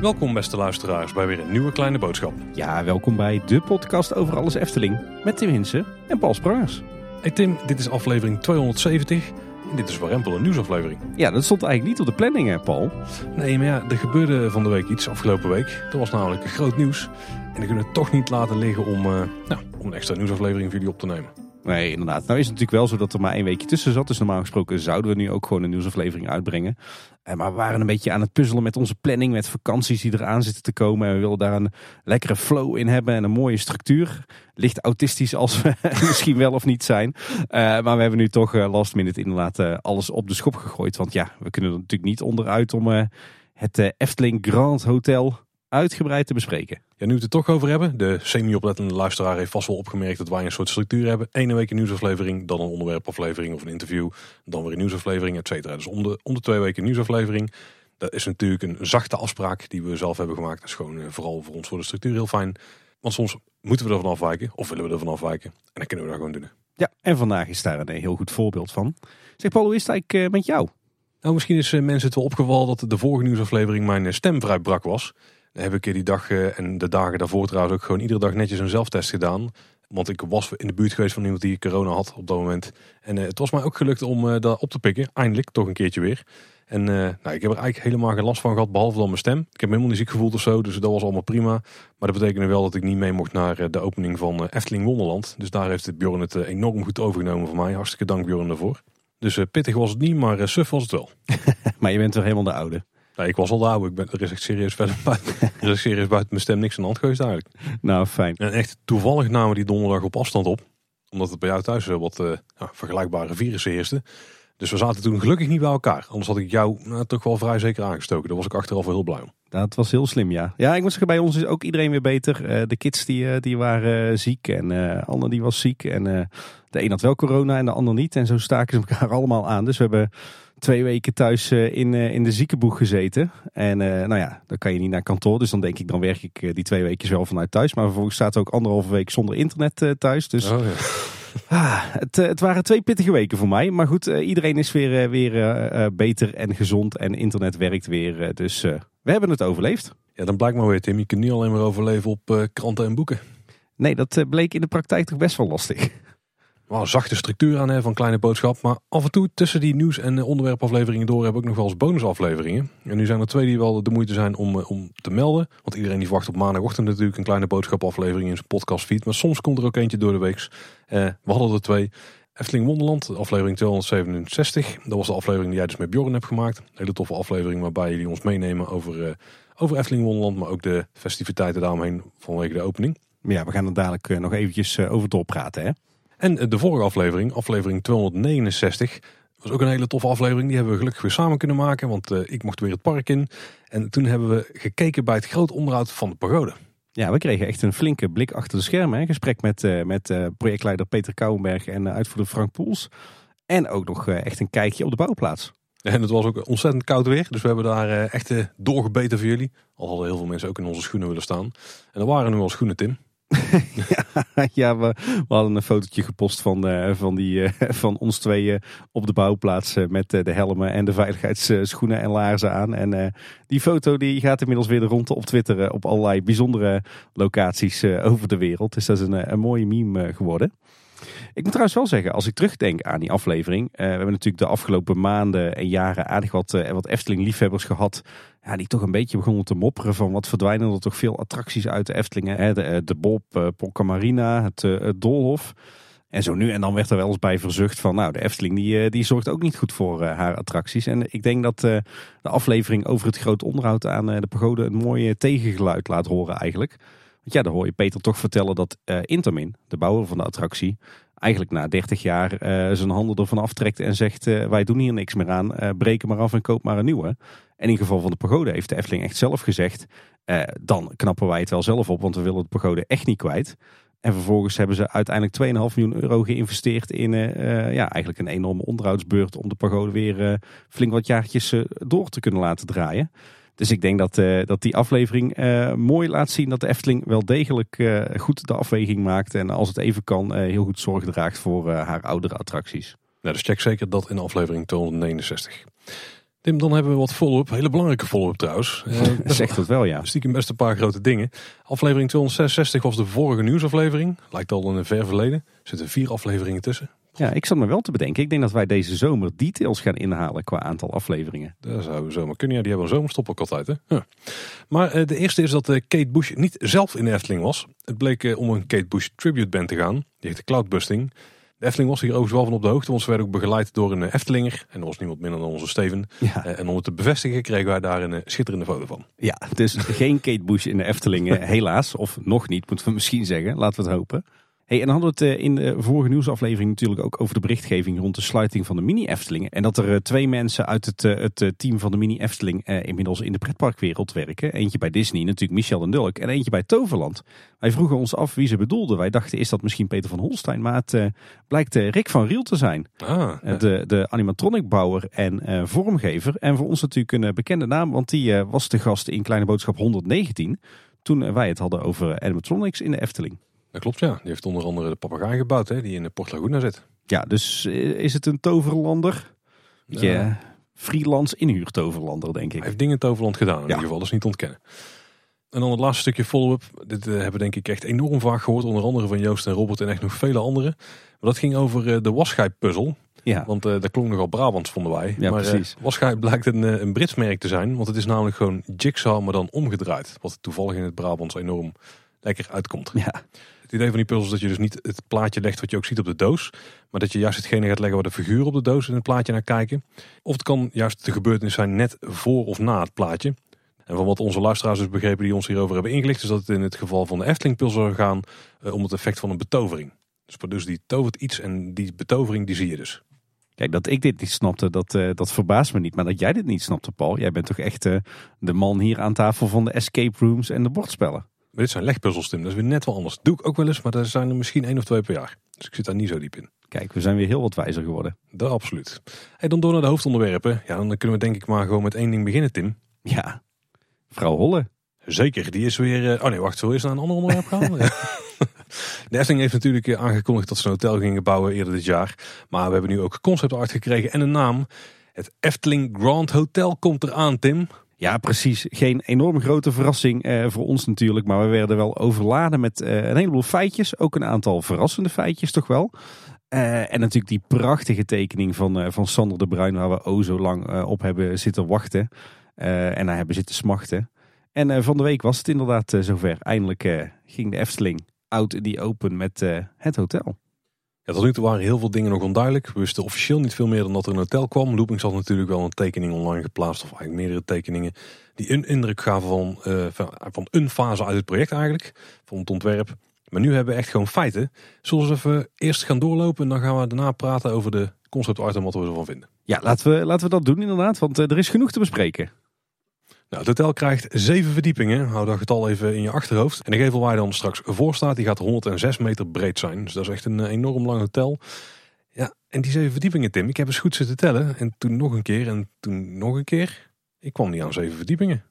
Welkom beste luisteraars bij weer een nieuwe kleine boodschap. Ja, welkom bij de podcast over alles Efteling met Tim Hinsen en Paul Sprangers. Hey Tim, dit is aflevering 270 en dit is Warempel een nieuwsaflevering. Ja, dat stond eigenlijk niet op de planning, hè, Paul. Nee, maar ja, er gebeurde van de week iets afgelopen week. Er was namelijk groot nieuws en dan kunnen we het toch niet laten liggen om, uh, nou, om een extra nieuwsaflevering voor jullie op te nemen. Nee, inderdaad. Nou is het natuurlijk wel zo dat er maar één weekje tussen zat. Dus normaal gesproken zouden we nu ook gewoon een nieuwsaflevering uitbrengen. Eh, maar we waren een beetje aan het puzzelen met onze planning, met vakanties die eraan zitten te komen. En we willen daar een lekkere flow in hebben en een mooie structuur. Licht autistisch als we misschien wel of niet zijn. Eh, maar we hebben nu toch uh, last minute inderdaad alles op de schop gegooid. Want ja, we kunnen er natuurlijk niet onderuit om het Efteling Grand Hotel uitgebreid te bespreken. Ja, nu we het er toch over hebben. De semi-oplettende luisteraar heeft vast wel opgemerkt dat wij een soort structuur hebben. Ene week een nieuwsaflevering, dan een onderwerpaflevering of een interview. Dan weer een nieuwsaflevering, et cetera. Dus om de, om de twee weken een nieuwsaflevering. Dat is natuurlijk een zachte afspraak die we zelf hebben gemaakt. Dat is gewoon eh, vooral voor ons voor de structuur heel fijn. Want soms moeten we ervan afwijken of willen we ervan afwijken. En dan kunnen we dat gewoon doen. Ja, en vandaag is daar een eh, heel goed voorbeeld van. Zeg Paul, hoe is het eigenlijk eh, met jou? Nou, misschien is mensen het wel opgevallen dat de vorige nieuwsaflevering mijn stem vrij brak was. Dan heb ik die dag eh, en de dagen daarvoor trouwens ook gewoon iedere dag netjes een zelftest gedaan. Want ik was in de buurt geweest van iemand die corona had op dat moment. En uh, het was mij ook gelukt om uh, dat op te pikken. Eindelijk, toch een keertje weer. En uh, nou, ik heb er eigenlijk helemaal geen last van gehad, behalve dan mijn stem. Ik heb helemaal niet ziek gevoeld of zo, dus dat was allemaal prima. Maar dat betekende wel dat ik niet mee mocht naar de opening van Efteling Wonderland. Dus daar heeft Bjorn het enorm goed overgenomen voor mij. Hartstikke dank Bjorn daarvoor. Dus pittig was het niet, maar suf was het wel. maar je bent toch helemaal de oude? Ik was al oude. Ik ben, er is echt serieus verder buiten, er is serieus buiten mijn stem niks aan de hand geweest eigenlijk. Nou, fijn. En echt toevallig namen die donderdag op afstand op. Omdat het bij jou thuis wat uh, ja, vergelijkbare virussen heerste. Dus we zaten toen gelukkig niet bij elkaar. Anders had ik jou nou, toch wel vrij zeker aangestoken. Daar was ik achteraf wel heel blij om. Dat was heel slim, ja. Ja, ik moet zeggen, bij ons is ook iedereen weer beter. Uh, de kids die, die waren ziek en uh, Anne die was ziek. En de een had wel corona en de ander niet. En zo staken ze elkaar allemaal aan. Dus we hebben twee weken thuis uh, in, uh, in de ziekenboeg gezeten. En uh, nou ja, dan kan je niet naar kantoor. Dus dan denk ik, dan werk ik die twee weken wel vanuit thuis. Maar vervolgens staat ook anderhalve week zonder internet thuis. Dus oh, ja. ah, het, het, waren twee pittige weken voor mij. Maar goed, iedereen is weer, weer beter en gezond. En internet werkt weer. dus we hebben het overleefd. Ja, dan blijkt maar weer Tim, je kunt niet alleen maar overleven op kranten en boeken. Nee, dat bleek in de praktijk toch best wel lastig wel zachte structuur aan hè, van Kleine Boodschap. Maar af en toe tussen die nieuws- en onderwerpafleveringen door heb ik nog wel eens bonusafleveringen. En nu zijn er twee die wel de moeite zijn om, eh, om te melden. Want iedereen die verwacht op maandagochtend natuurlijk een Kleine Boodschapaflevering in zijn podcastfeed. Maar soms komt er ook eentje door de week. Eh, we hadden er twee. Efteling Wonderland, aflevering 267. Dat was de aflevering die jij dus met Bjorn hebt gemaakt. Een hele toffe aflevering waarbij jullie ons meenemen over, uh, over Efteling Wonderland. Maar ook de festiviteiten daaromheen vanwege de opening. Ja, we gaan er dadelijk nog eventjes over doorpraten hè. En de vorige aflevering, aflevering 269, was ook een hele toffe aflevering. Die hebben we gelukkig weer samen kunnen maken, want uh, ik mocht weer het park in. En toen hebben we gekeken bij het groot onderhoud van de pagode. Ja, we kregen echt een flinke blik achter de schermen. Gesprek met, uh, met uh, projectleider Peter Kouwenberg en uitvoerder Frank Poels. En ook nog echt een kijkje op de bouwplaats. En het was ook ontzettend koud weer. Dus we hebben daar echt doorgebeten voor jullie. Al hadden heel veel mensen ook in onze schoenen willen staan. En er waren nu al schoenen, Tim. ja, we, hadden een fotootje gepost van, uh, van, die, uh, van ons tweeën op de bouwplaats uh, met de helmen en de veiligheidsschoenen en laarzen aan. En die foto die gaat inmiddels weer de op Twitter op allerlei bijzondere locaties over de wereld. Dus dat is een, een mooie meme geworden. Ik moet trouwens wel zeggen, als ik terugdenk aan die aflevering. Uh, we hebben natuurlijk de afgelopen maanden en jaren aardig wat, uh, wat Efteling-liefhebbers gehad. Ja, die toch een beetje begonnen te mopperen van wat verdwijnen er toch veel attracties uit de Eftelingen. Hè? De, eh, Bob, uh, Marina, het, Doolhof. En zo nu en dan werd er wel eens bij verzucht van, nou, de Efteling die, die zorgt ook niet goed voor haar attracties. En ik denk dat de aflevering over het groot onderhoud aan de pagode een mooi tegengeluid laat horen eigenlijk. Want ja, dan hoor je Peter toch vertellen dat uh, Intermin, de bouwer van de attractie, eigenlijk na 30 jaar uh, zijn handen ervan aftrekt en zegt: uh, Wij doen hier niks meer aan, breken maar af en koop maar een nieuwe. En in geval van de pagode heeft de Efteling echt zelf gezegd: Dan knappen wij het wel zelf op, want we willen de pagode echt niet kwijt. En vervolgens hebben ze uiteindelijk 2,5 miljoen euro geïnvesteerd in ja, eigenlijk een enorme onderhoudsbeurt om de pagode weer flink wat jaartjes door te kunnen laten draaien. Dus ik denk dat, uh, dat die aflevering uh, mooi laat zien dat de Efteling wel degelijk uh, goed de afweging maakt. En als het even kan, heel goed zorg draagt voor haar oudere attracties. Nou, dus check zeker dat in aflevering 269. Tim, dan hebben we wat follow-up. Hele belangrijke follow-up trouwens. Zegt dat wel, ja. Stiekem best een paar grote dingen. Aflevering 266 was de vorige nieuwsaflevering. Lijkt al een ver verleden. Er zitten vier afleveringen tussen. Ja, ik zat me wel te bedenken. Ik denk dat wij deze zomer details gaan inhalen qua aantal afleveringen. Dat zou zomaar kunnen. Ja, die hebben een zomerstop ook altijd. Hè? Ja. Maar uh, de eerste is dat uh, Kate Bush niet zelf in de Efteling was. Het bleek uh, om een Kate Bush tribute band te gaan. Die heet de Cloudbusting. De Efteling was hier overigens wel van op de hoogte, want ze werden ook begeleid door een Eftelinger. En dat was niemand minder dan onze Steven. Ja. en om het te bevestigen kregen wij daar een schitterende foto van. Ja, dus geen Kate Bush in de Efteling, helaas. Of nog niet, moeten we misschien zeggen. Laten we het hopen. Hey, en dan hadden we het eh, in de vorige nieuwsaflevering natuurlijk ook over de berichtgeving rond de sluiting van de Mini Efteling. En dat er eh, twee mensen uit het, eh, het team van de Mini Efteling inmiddels in de pretparkwereld werken. Eentje bij Disney, natuurlijk Michel en Dulk. En eentje bij Toverland. Wij vroegen ons af wie ze bedoelden. Wij dachten, is dat misschien Peter van Holstein? Maar het blijkt Rick van Riel te zijn. Ah, de, de animatronic-bouwer en vormgever. En voor ons natuurlijk een bekende naam, want die was de gast in Kleine Boodschap 119. Toen wij het hadden over animatronics in de Efteling. Dat klopt, ja. Die heeft onder andere de papegaai gebouwd, hè, die in de Port Laguna zit. Ja, dus eh, is het een toverlander? Ja. yeah. freelance inhuurtoverlander, denk ik. Hij heeft dingen in Toverland gedaan, in ieder geval. Dat is niet ontkennen. En dan het laatste stukje follow-up. Dit uh, hebben we denk ik echt enorm vaak gehoord. Onder andere van Joost en Robert en echt nog vele anderen. Maar dat ging over uh, de wasgijp-puzzel. Ja. Want uh, dat klonk nogal Brabants, vonden wij. Ja, maar precies. wasgijp blijkt een, een Brits merk te zijn. Want het is namelijk gewoon jigsaw, maar dan omgedraaid. Wat toevallig in het Brabants enorm lekker uitkomt. Ja. Het idee van die puzzels is dat je dus niet het plaatje legt wat je ook ziet op de doos. Maar dat je juist hetgene gaat leggen waar de figuren op de doos in het plaatje naar kijken. Of het kan juist de gebeurtenis zijn net voor of na het plaatje. En van wat onze luisteraars dus begrepen die ons hierover hebben ingelicht. Is dat het in het geval van de Efteling puzzel gaan uh, om het effect van een betovering. Dus, dus die tovert iets en die betovering die zie je dus. Kijk, dat ik dit niet snapte, dat, uh, dat verbaast me niet. Maar dat jij dit niet snapte, Paul. Jij bent toch echt uh, de man hier aan tafel van de escape rooms en de bordspellen. Maar dit zijn legpuzzels, Tim. Dat is weer net wel anders. doe ik ook wel eens, maar er zijn er misschien één of twee per jaar. Dus ik zit daar niet zo diep in. Kijk, we zijn weer heel wat wijzer geworden. Dat absoluut. Hey, dan door naar de hoofdonderwerpen. Ja, dan kunnen we denk ik maar gewoon met één ding beginnen, Tim. Ja, vrouw Holle. Zeker, die is weer... Uh... Oh nee, wacht, zullen we eens naar een ander onderwerp gaan? De Efteling heeft natuurlijk eh, aangekondigd dat ze een hotel gingen bouwen eerder dit jaar. Maar we hebben nu ook concept art gekregen en een naam. Het Efteling Grand Hotel komt eraan, Tim. Ja, precies. Geen enorm grote verrassing eh, voor ons natuurlijk. Maar we werden wel overladen met eh, een heleboel feitjes. Ook een aantal verrassende feitjes toch wel. Uh, en natuurlijk die prachtige tekening van, van Sander de Bruin, waar we o zo lang op hebben zitten wachten. en naar hebben zitten smachten. En van de week was het inderdaad zover. Eindelijk ging de Efteling out die open met het hotel. Ja, tot nu toe waren heel veel dingen nog onduidelijk. We wisten officieel niet veel meer dan dat er een hotel kwam. Loopings had natuurlijk wel een tekening online geplaatst, of eigenlijk meerdere tekeningen, die een indruk gaven van, uh, van een fase uit het project eigenlijk, van het ontwerp. Maar nu hebben we echt gewoon feiten. Zullen we even eerst gaan doorlopen en dan gaan we daarna praten over de concept art en wat we ervan vinden. Ja, laten we, laten we dat doen inderdaad, want uh, er is genoeg te bespreken. Nou, het hotel krijgt zeven verdiepingen. Hou dat getal even in je achterhoofd. En de gevel waar je dan straks voor staat, die gaat 106 meter breed zijn. Dus dat is echt een eh, enorm lang hotel. Ja, en die zeven verdiepingen, Tim, ik heb eens goed zitten tellen. En toen nog een keer en toen nog een keer. Ik kwam niet aan zeven verdiepingen.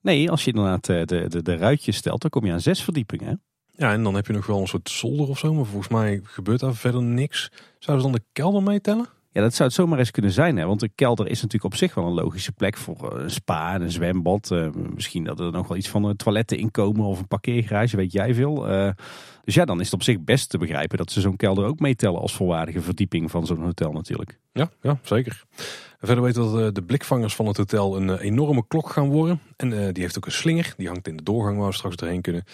Nee, als je inderdaad eh, de, de, de ruitjes stelt, dan kom je aan zes verdiepingen. Ja, en dan heb je nog wel een soort zolder of zo. Maar volgens mij gebeurt daar verder niks. Zouden ze dan de kelder meetellen? Ja, dat zou het zomaar eens kunnen zijn. Hè? Want de kelder is natuurlijk op zich wel een logische plek voor eh, een spa en een zwembad. Uh, misschien dat er nog wel iets van uh, toiletten in komen of een parkeergarage, weet jij veel. Dus ja, dan is het op zich best te begrijpen dat ze zo'n kelder ook meetellen als volwaardige verdieping van zo'n hotel natuurlijk. Ja, ja zeker. En verder weten we dat de blikvangers van het hotel een enorme klok gaan worden. En die heeft ook een slinger, die hangt in de doorgang waar we straks doorheen kunnen.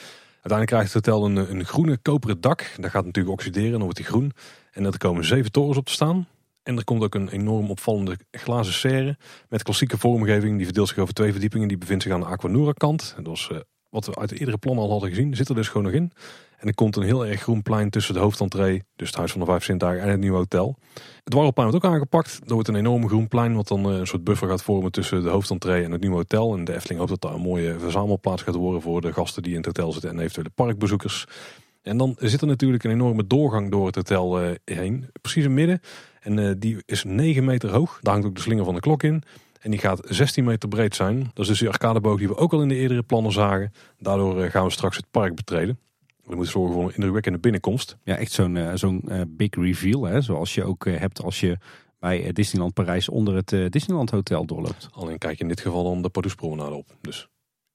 Uiteindelijk krijgt het hotel een, een groene koperen dak. Dat gaat natuurlijk oxideren, dan wordt die groen. En er komen zeven torens op te staan. En er komt ook een enorm opvallende glazen serre met klassieke vormgeving. Die verdeelt zich over twee verdiepingen. Die bevindt zich aan de Aquanura kant. Dat was uh, wat we uit de eerdere plannen al hadden gezien. Zit er dus gewoon nog in. En er komt een heel erg groen plein tussen de hoofdentree, dus het Huis van de Vijf Sintuigen en het nieuwe hotel. Het Warrelplein wordt ook aangepakt. Er wordt een enorm groen plein wat dan eh, een soort buffer gaat vormen tussen de hoofdentree en het nieuwe hotel. En de Efteling hoopt dat daar een mooie verzamelplaats gaat worden voor de gasten die in het hotel zitten en eventuele parkbezoekers. En dan zit er natuurlijk een enorme doorgang door het hotel eh, heen. Precies in het midden. En uh, die is 9 meter hoog. Daar hangt ook de slinger van de klok in. En die gaat 16 meter breed zijn. Dat is dus die arcadeboog die we ook al in de eerdere plannen zagen. Daardoor eh, gaan we straks het park betreden. We moeten zorgen voor een indrukwekkende binnenkomst. Ja, echt zo'n uh, zo'n uh, big reveal. Hè? Zoals je ook hebt als je bij Disneyland Parijs onder het Disneyland Hotel doorloopt. Alleen kijk je in dit geval dan de Pardoespromenade op. Dus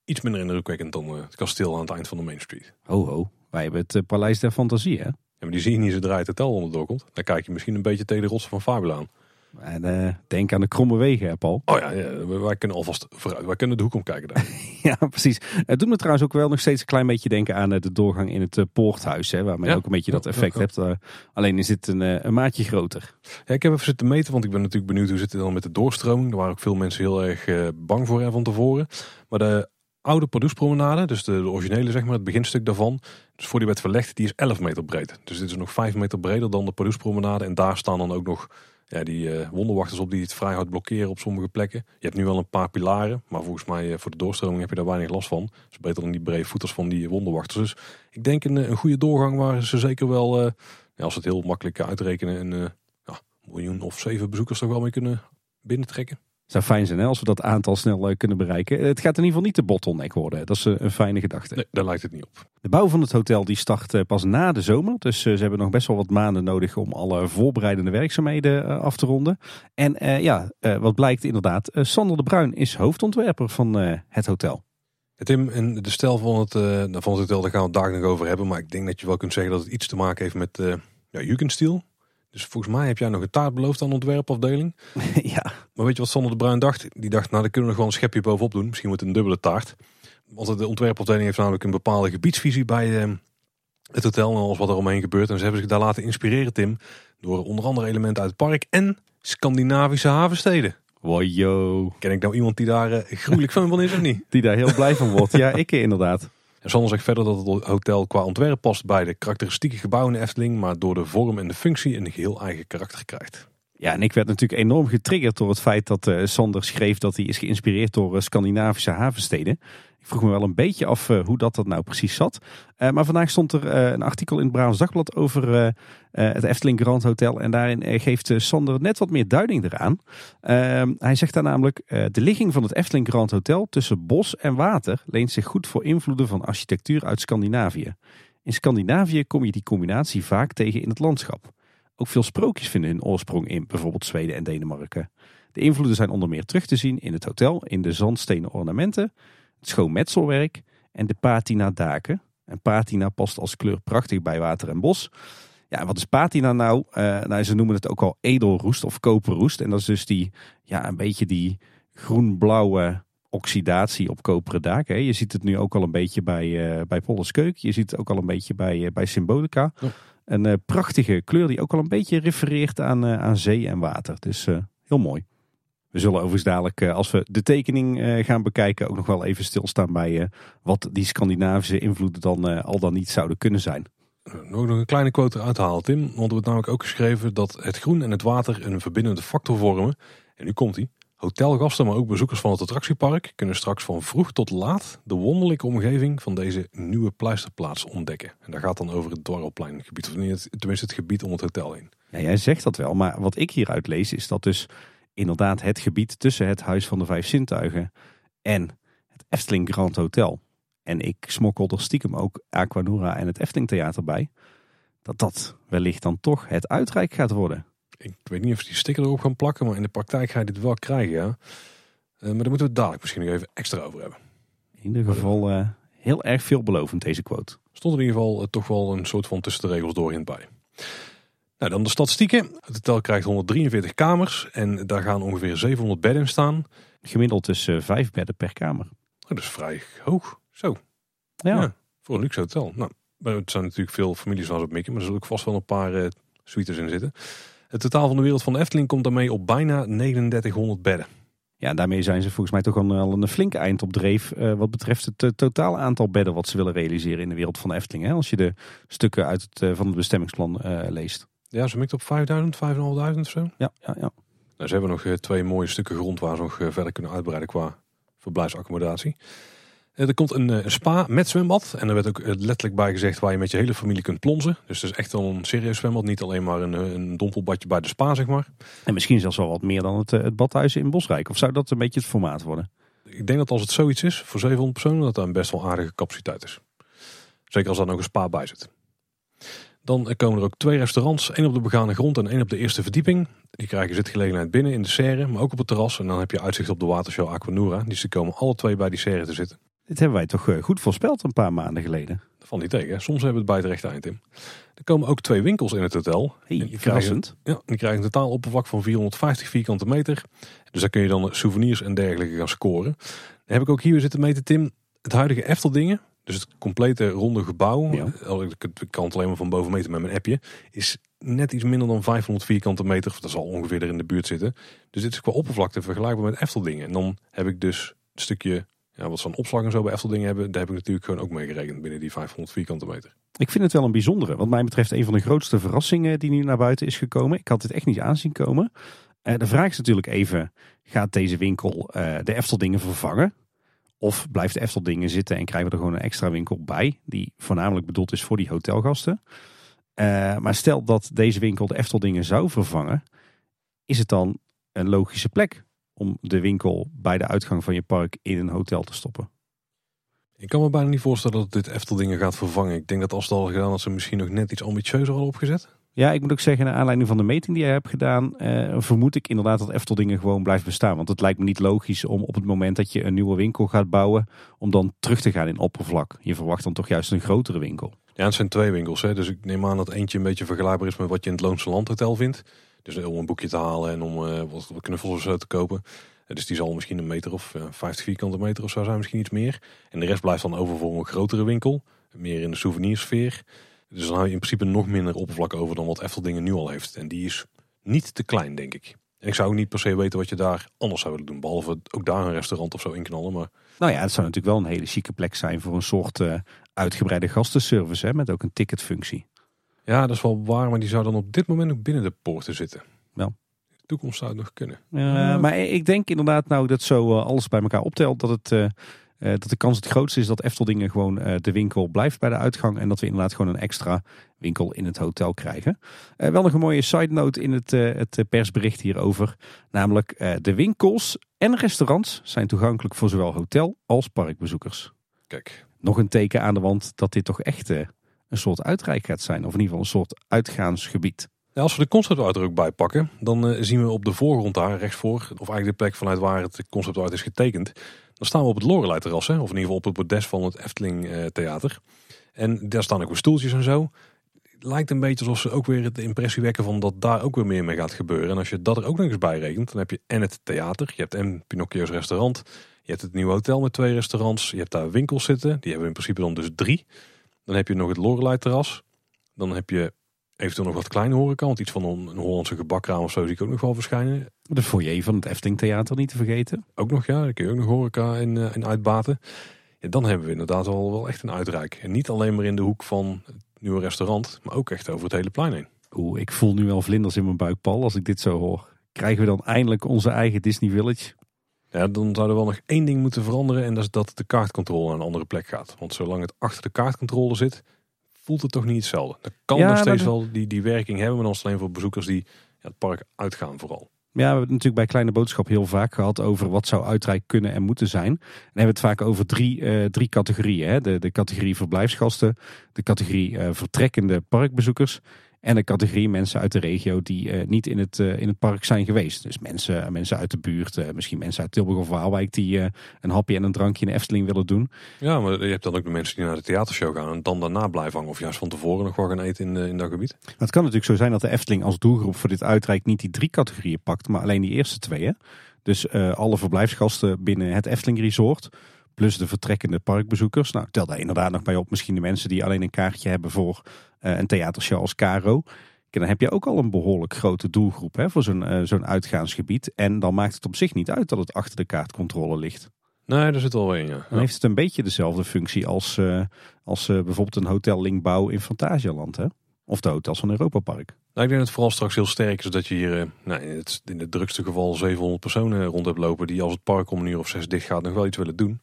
iets minder indrukwekkend dan het kasteel aan het eind van de Main Street. Ho ho, wij hebben het Paleis der Fantasie hè? Maar die zie je niet zodra het hotel onderdoor komt. Dan kijk je misschien een beetje tegen de rotsen van Fabula aan. En, uh, denk aan de kromme wegen, hè, Paul. Oh ja, ja, wij kunnen alvast vooruit. Wij kunnen de hoek omkijken daar. ja, precies. Het doet me trouwens ook wel nog steeds een klein beetje denken aan eh, de doorgang in het uh, poorthuis. Hè, waarmee je ook een beetje dat effect hebt. alleen is dit een, een, maatje groter. Ja, ik heb even zitten meten, want ik ben natuurlijk benieuwd hoe zit het dan met de doorstroming. Daar waren ook veel mensen heel erg bang voor hè, van tevoren. Maar de oude Pardoespromenade, dus de, de, originele zeg maar, het beginstuk daarvan. Dus voor die werd verlegd, die is 11 meter breed. Dus dit is nog 5 meter breder dan de Pardoespromenade. En daar staan dan ook nog ja, die uh, wonderwachters op die het vrij hard blokkeren op sommige plekken. Je hebt nu wel een paar pilaren, maar volgens mij uh, voor de doorstroming heb je daar weinig last van. Dus beter dan die brede voeters van die wonderwachters. Dus ik denk een, een goede doorgang waar ze zeker wel, ja, als het heel makkelijk uitrekenen, een ja, miljoen of zeven bezoekers toch wel mee kunnen binnentrekken zou fijn zijn hè, als we dat aantal snel uh, kunnen bereiken. Het gaat in ieder geval niet de bottleneck worden. Dat is uh, een fijne gedachte. Nee, daar lijkt het niet op. De bouw van het hotel die start uh, pas na de zomer. Dus ze hebben nog best wel wat maanden nodig om alle voorbereidende werkzaamheden af te ronden. En ja, wat blijkt inderdaad, Sander de Bruin is hoofdontwerper van het hotel. Tim, en de stijl van het, van het hotel, daar gaan we het daar nog over hebben. Maar ik denk dat je wel kunt zeggen dat het iets te maken heeft met ja, Jugendstil. Dus volgens mij heb jij nog een taart beloofd aan de ontwerpafdeling. ja. Maar weet je wat Sander de Bruin dacht? Die dacht, nou dan kunnen we nog wel een schepje bovenop doen. Misschien moet een dubbele taart. Want de ontwerpafdeling heeft namelijk een bepaalde gebiedsvisie bij eh, het hotel en alles wat er omheen gebeurt. En ze hebben zich daar laten inspireren, Tim, door onder andere elementen uit het park en Scandinavische havensteden. Wow, Ken ik nou iemand die daar uh, gruwelijk fan van is of niet? Die daar heel blij van wordt. Ja, ik inderdaad. En Sander zegt verder dat het hotel qua ontwerp past bij de karakteristieke gebouwen in Efteling, maar door de vorm en de functie een geheel eigen karakter krijgt. Ja, en ik werd natuurlijk enorm getriggerd door het feit dat uh, Sander schreef dat hij is geïnspireerd door uh, Scandinavische havensteden. Vroeg me wel een beetje af uh, hoe dat, dat nou precies zat. maar vandaag stond er een artikel in het Brabants Dagblad over het Efteling Grand Hotel. En daarin geeft Sander net wat meer duiding eraan. Ehm, hij zegt daar namelijk, de ligging van het Efteling Grand Hotel tussen bos en water leent zich goed voor invloeden van architectuur uit Scandinavië. In Scandinavië kom je die combinatie vaak tegen in het landschap. Ook veel sprookjes vinden hun oorsprong in bijvoorbeeld Zweden en Denemarken. De invloeden zijn onder meer terug te zien in het hotel, in de zandstenen ornamenten, het schoonmetselwerk en de patina daken. En patina past als kleur prachtig bij water en bos. Ja, wat is patina nou? Uh, nou? Ze noemen het ook al edelroest of koperroest. En dat is dus die, ja, een beetje die groen-blauwe oxidatie op koperen daken. Je ziet het nu ook al een beetje bij, uh, bij. Je ziet het ook al een beetje bij, uh, bij Symbolica. Een prachtige kleur die ook al een beetje refereert aan, aan zee en water. Dus heel mooi. We zullen overigens dadelijk, als we de tekening gaan bekijken, ook nog wel even stilstaan bij wat die Scandinavische invloeden dan al dan niet zouden kunnen zijn. Nog een kleine quote eruit halen, Tim. Want er wordt namelijk ook geschreven dat het groen en het water een verbindende factor vormen. En nu komt hij. Hotelgasten, maar ook bezoekers van het attractiepark kunnen straks van vroeg tot laat de wonderlijke omgeving van deze nieuwe pleisterplaats ontdekken. En daar gaat dan over het Dwarrelpleingebied, of tenminste het gebied om het hotel heen. Ja, jij zegt dat wel, maar wat ik hieruit lees is dat dus inderdaad het gebied tussen het Huis van de Vijf Zintuigen en het Efteling Grand Hotel. En ik smokkel er stiekem ook Aquanura en het Efteling Theater bij. Dat dat wellicht dan toch het uitrijk gaat worden. Ik weet niet of die sticker erop gaan plakken, maar in de praktijk ga je dit wel krijgen. Ja. Uh, maar daar moeten we het dadelijk misschien nog even extra over hebben. In ieder geval uh, heel erg veelbelovend deze quote. Stond in ieder geval uh, toch wel een soort van tussen de regels doorheen bij. Nou, dan de statistieken. Het hotel krijgt 143 kamers en daar gaan ongeveer 700 bedden in staan. Gemiddeld dus vijf bedden per kamer. Oh, dat is vrij hoog. Zo. Ja. ja voor een luxe hotel. Nou, het zijn natuurlijk veel families zoals op mikken, maar er zullen ook vast wel een paar suites in zitten. Het totaal van de wereld van de Efteling komt daarmee op bijna 3900 bedden. Ja, daarmee zijn ze volgens mij toch al een flinke eind op dreef uh, wat betreft het uh, totaal aantal bedden wat ze willen realiseren in de wereld van de Efteling. Hè? Als je de stukken uit het, uh, van het bestemmingsplan leest. Ja, ze mikt op 5000, 5500 of zo. Ja, ja, ja. Nou, ze hebben nog twee mooie stukken grond waar ze nog verder kunnen uitbreiden qua verblijfsaccommodatie. Er komt een, een, spa met zwembad. En er werd ook letterlijk bij gezegd waar je met je hele familie kunt plonzen. Dus het is echt wel een serieus zwembad. Niet alleen maar een, een dompelbadje bij de spa, zeg maar. En misschien zelfs wel wat meer dan het, het badhuis in Bosrijk. Of zou dat een beetje het formaat worden? Ik denk dat als het zoiets is, voor 700 personen, dat daar een best wel aardige capaciteit is. Zeker als daar nog een spa bij zit. Dan komen er ook twee restaurants. één op de begane grond en één op de eerste verdieping. Die krijgen zitgelegenheid binnen in de serre, maar ook op het terras. En dan heb je uitzicht op de watershow Aquanura. Dus die komen alle twee bij die serre te zitten. Dit hebben wij toch eh, goed voorspeld een paar maanden geleden. Dat valt niet tegen. Soms hebben we het bij het rechte eind in. Er komen ook twee winkels in het hotel. Hey, die krijgen, ja, die krijgen een totaal oppervlak van 450 vierkante meter. Dus daar kun je dan souvenirs en dergelijke gaan scoren. Dan heb ik ook hier zitten meten, Tim. Het huidige Efteldingen, dus het complete ronde gebouw, ja. ik kan het alleen maar van boven meten met mijn appje, is net iets minder dan 500 vierkante meter. Dat zal ongeveer er in de buurt zitten. Dus dit is qua oppervlakte vergelijkbaar met Efteldingen. En dan heb ik dus een stukje, ja, wat ze aan opslag en zo bij Efteldingen hebben, daar heb ik natuurlijk gewoon ook mee gerekend binnen die 500 vierkante meter. Ik vind het wel een bijzondere. Wat mij betreft een van de grootste verrassingen die nu naar buiten is gekomen. Ik had dit echt niet aanzien komen. Uh, de vraag is natuurlijk even, gaat deze winkel uh, de Efteldingen vervangen? Of blijft de Efteldingen zitten en krijgen we er gewoon een extra winkel bij, die voornamelijk bedoeld is voor die hotelgasten. Uh, maar stel dat deze winkel de Efteldingen zou vervangen, is het dan een logische plek om de winkel bij de uitgang van je park in een hotel te stoppen? Ik kan me bijna niet voorstellen dat dit Efteldingen gaat vervangen. Ik denk dat als het al gedaan dat ze misschien nog net iets ambitieuzer al opgezet. Ja, ik moet ook zeggen, naar aanleiding van de meting die jij hebt gedaan, eh, vermoed ik inderdaad dat Efteldingen gewoon blijft bestaan. Want het lijkt me niet logisch om op het moment dat je een nieuwe winkel gaat bouwen, om dan terug te gaan in oppervlak. Je verwacht dan toch juist een grotere winkel. Ja, het zijn twee winkels. Hè? Dus ik neem aan dat eentje een beetje vergelijkbaar is met wat je in het Loonse Landhotel vindt. Dus om een boekje te halen en om uh, wat knuffels te kopen. Dus die zal misschien een meter of uh, 50 vierkante meter of zo zijn, misschien iets meer. En de rest blijft dan over voor een grotere winkel. Meer in de souvenirsfeer. Dus dan hou je in principe nog minder oppervlak over dan wat Efteldingen nu al heeft. En die is niet te klein, denk ik. En ik zou ook niet per se weten wat je daar anders zou willen doen. Behalve ook daar een restaurant of zo inknallen. Maar... Nou ja, het zou natuurlijk wel een hele chique plek zijn voor een soort uh, uitgebreide gastenservice. Hè, met ook een ticketfunctie. Ja, dat is wel waar. Maar die zou dan op dit moment ook binnen de poorten zitten. Wel. In de toekomst zou het nog kunnen. Uh, maar ik denk inderdaad nou dat zo uh, alles bij elkaar optelt. Dat het uh, dat de kans het grootste is dat Efteldingen gewoon uh, de winkel blijft bij de uitgang. En dat we inderdaad gewoon een extra winkel in het hotel krijgen. Uh, wel nog een mooie side note in het, het persbericht hierover. Namelijk de winkels en restaurants zijn toegankelijk voor zowel hotel als parkbezoekers. Kijk. Nog een teken aan de wand dat dit toch echt een soort uitrijk gaat zijn. Of in ieder geval een soort uitgaansgebied. Ja, als we de conceptart er ook bij pakken, dan zien we op de voorgrond daar rechtsvoor, of eigenlijk de plek vanuit waar het conceptart is getekend, dan staan we op het Lorelei terras, hè? of in ieder geval op het bordes van het Efteling uh, Theater. En daar staan ook weer stoeltjes en zo. lijkt een beetje alsof ze ook weer de impressie wekken van dat daar ook weer meer mee gaat gebeuren. En als je dat er ook nog eens bij rekent, dan heb je en het theater, je hebt en Pinocchio's restaurant, je hebt het nieuwe hotel met twee restaurants, je hebt daar winkels zitten, die hebben in principe dan dus drie. Dan heb je nog het Lorelei terras, dan heb je eventueel nog wat kleine horeca, want iets van een, Hollandse gebakkraam of zo zie ik ook nog wel verschijnen. De foyer van het Efteling Theater niet te vergeten. Ook nog, ja. Dan kun je ook nog horeca in, uh, in uitbaten. Ja, dan hebben we inderdaad wel, wel echt een uitreik. En niet alleen maar in de hoek van het nieuwe restaurant, maar ook echt over het hele plein heen. Oeh, ik voel nu wel vlinders in mijn buik, Paul, als ik dit zo hoor. Krijgen we dan eindelijk onze eigen Disney Village? Ja, dan zou er wel nog één ding moeten veranderen en dat is dat de kaartcontrole naar een andere plek gaat. Want zolang het achter de kaartcontrole zit, voelt het toch niet hetzelfde. Dat kan nog steeds wel die, die werking hebben, maar dan alleen voor bezoekers die ja, het park uitgaan vooral. Ja, we hebben het natuurlijk bij Kleine Boodschap heel vaak gehad over wat zou uitrijk kunnen en moeten zijn. En hebben we het vaak over drie, uh, drie categorieën. Hè? De, de categorie verblijfsgasten, de categorie uh, vertrekkende parkbezoekers en de categorie mensen uit de regio die uh, niet in het, uh, in het park zijn geweest. Dus mensen, mensen uit de buurt, uh, misschien mensen uit Tilburg of Waalwijk die een hapje en een drankje in de Efteling willen doen. Ja, maar je hebt dan ook de mensen die naar de theatershow gaan en dan daarna blijven hangen. Of juist van tevoren nog wel gaan eten in, in dat gebied. Maar het kan natuurlijk zo zijn dat de Efteling als doelgroep voor dit uitrijk niet die drie categorieën pakt, maar alleen die eerste twee. Hè? Dus alle verblijfsgasten binnen het Efteling Resort plus de vertrekkende parkbezoekers. Nou, tel daar inderdaad nog bij op misschien de mensen die alleen een kaartje hebben voor uh, een theatershow als Caro. En dan heb je ook al een behoorlijk grote doelgroep hè, voor zo'n uh, zo'n uitgaansgebied. En dan maakt het op zich niet uit dat het achter de kaartcontrole ligt. Nee, daar zit wel ja. Dan heeft het een beetje dezelfde functie als, uh, als bijvoorbeeld een hotel Linkbouw in Fantasialand. Hè? Of de hotels van Europa Park. Nou, ik denk dat het vooral straks heel sterk is dat je hier nou, in, het, in het drukste geval 700 personen rond hebt lopen. Die als het park om een uur of zes dicht gaat nog wel iets willen doen.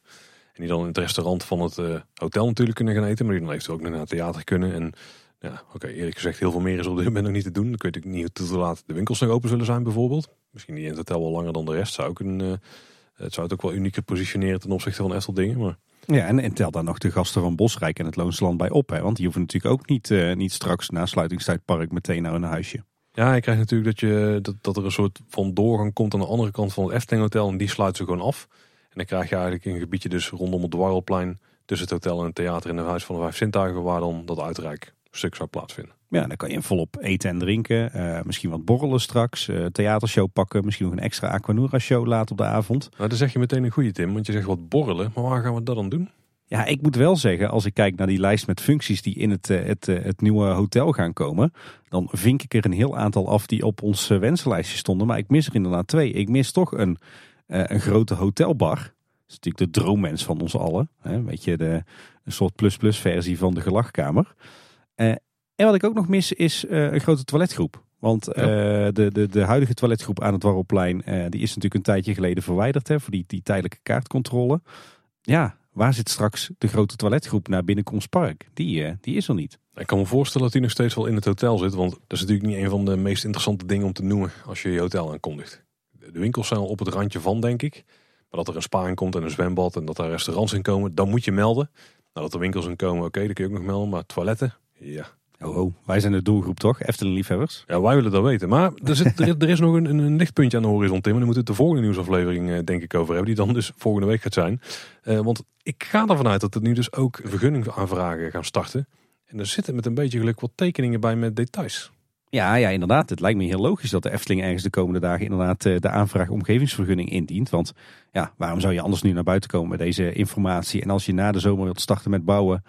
En die dan in het restaurant van het eh, hotel natuurlijk kunnen gaan eten. Maar die dan eventueel ook naar het theater kunnen. En ja, oké, eerlijk gezegd, heel veel meer is op dit moment nog niet te doen. Dan kun je natuurlijk niet te laat de winkels nog open zullen zijn bijvoorbeeld. Misschien niet in het hotel wel langer dan de rest. Zou ook een, uh, het zou het ook wel unieker positioneren ten opzichte van Estel dingen. Maar... Ja, en, tel daar nog de gasten van Bosrijk en het Loonsland bij op. Hè? Want die hoeven natuurlijk ook niet, uh, niet straks na sluitingstijdpark meteen naar hun huisje. Ja, je krijgt natuurlijk dat, je, dat, dat er een soort van doorgang komt aan de andere kant van het Efteling Hotel. En die sluiten ze gewoon af. En dan krijg je eigenlijk een gebiedje dus rondom het Dwarrelplein. Tussen het hotel en het theater in het Huis van de Vijf Zintuigen. Waar dan dat uitrijk stuk zou plaatsvinden. Ja, dan kan je volop eten en drinken. Uh, misschien wat borrelen straks. Uh, theatershow pakken. Misschien nog een extra Aquanura show later op de avond. Nou, dan zeg je meteen een goede Tim. Want je zegt wat borrelen. Maar waar gaan we dat dan doen? Ja, ik moet wel zeggen, als ik kijk naar die lijst met functies die in het, het, het nieuwe hotel gaan komen, dan vink ik er een heel aantal af die op ons wensenlijstje stonden. Maar ik mis er inderdaad twee. Ik mis toch een, een grote hotelbar. Dat is natuurlijk de droommens van ons allen. Hè? Weet je, de, een soort plus-plus versie van de gelachkamer. Uh, en wat ik ook nog mis is uh, een grote toiletgroep. Want uh, de, de, de huidige toiletgroep aan het Warrelplein, die is natuurlijk een tijdje geleden verwijderd hè, voor die, die tijdelijke kaartcontrole. Ja, waar zit straks de grote toiletgroep naar binnenkomstpark? Die, die is er niet. Ik kan me voorstellen dat die nog steeds wel in het hotel zit. Want dat is natuurlijk niet een van de meest interessante dingen om te noemen als je je hotel aankondigt. De winkels zijn al op het randje van, denk ik. Maar dat er een spa in komt en een zwembad en dat er restaurants in komen, dan moet je melden. Nou, dat er winkels in komen, oké, okay, dat kun je ook nog melden. Maar toiletten, ja. Oh, oh, wij zijn de doelgroep toch? Efteling liefhebbers. Ja, wij willen dat weten. Maar er, zit, er, er is nog een, een, lichtpuntje aan de horizon, Tim. En daar moeten we het de volgende nieuwsaflevering uh, denk ik over hebben. Die dan dus volgende week gaat zijn. Uh, want ik ga ervan uit dat er nu dus ook vergunningaanvragen gaan starten. En er zitten met een beetje geluk wat tekeningen bij met details. Ja, ja, inderdaad. Het lijkt me heel logisch dat de Efteling ergens de komende dagen inderdaad uh, de aanvraag omgevingsvergunning indient. Want ja, waarom zou je anders nu naar buiten komen met deze informatie? En als je na de zomer wilt starten met bouwen,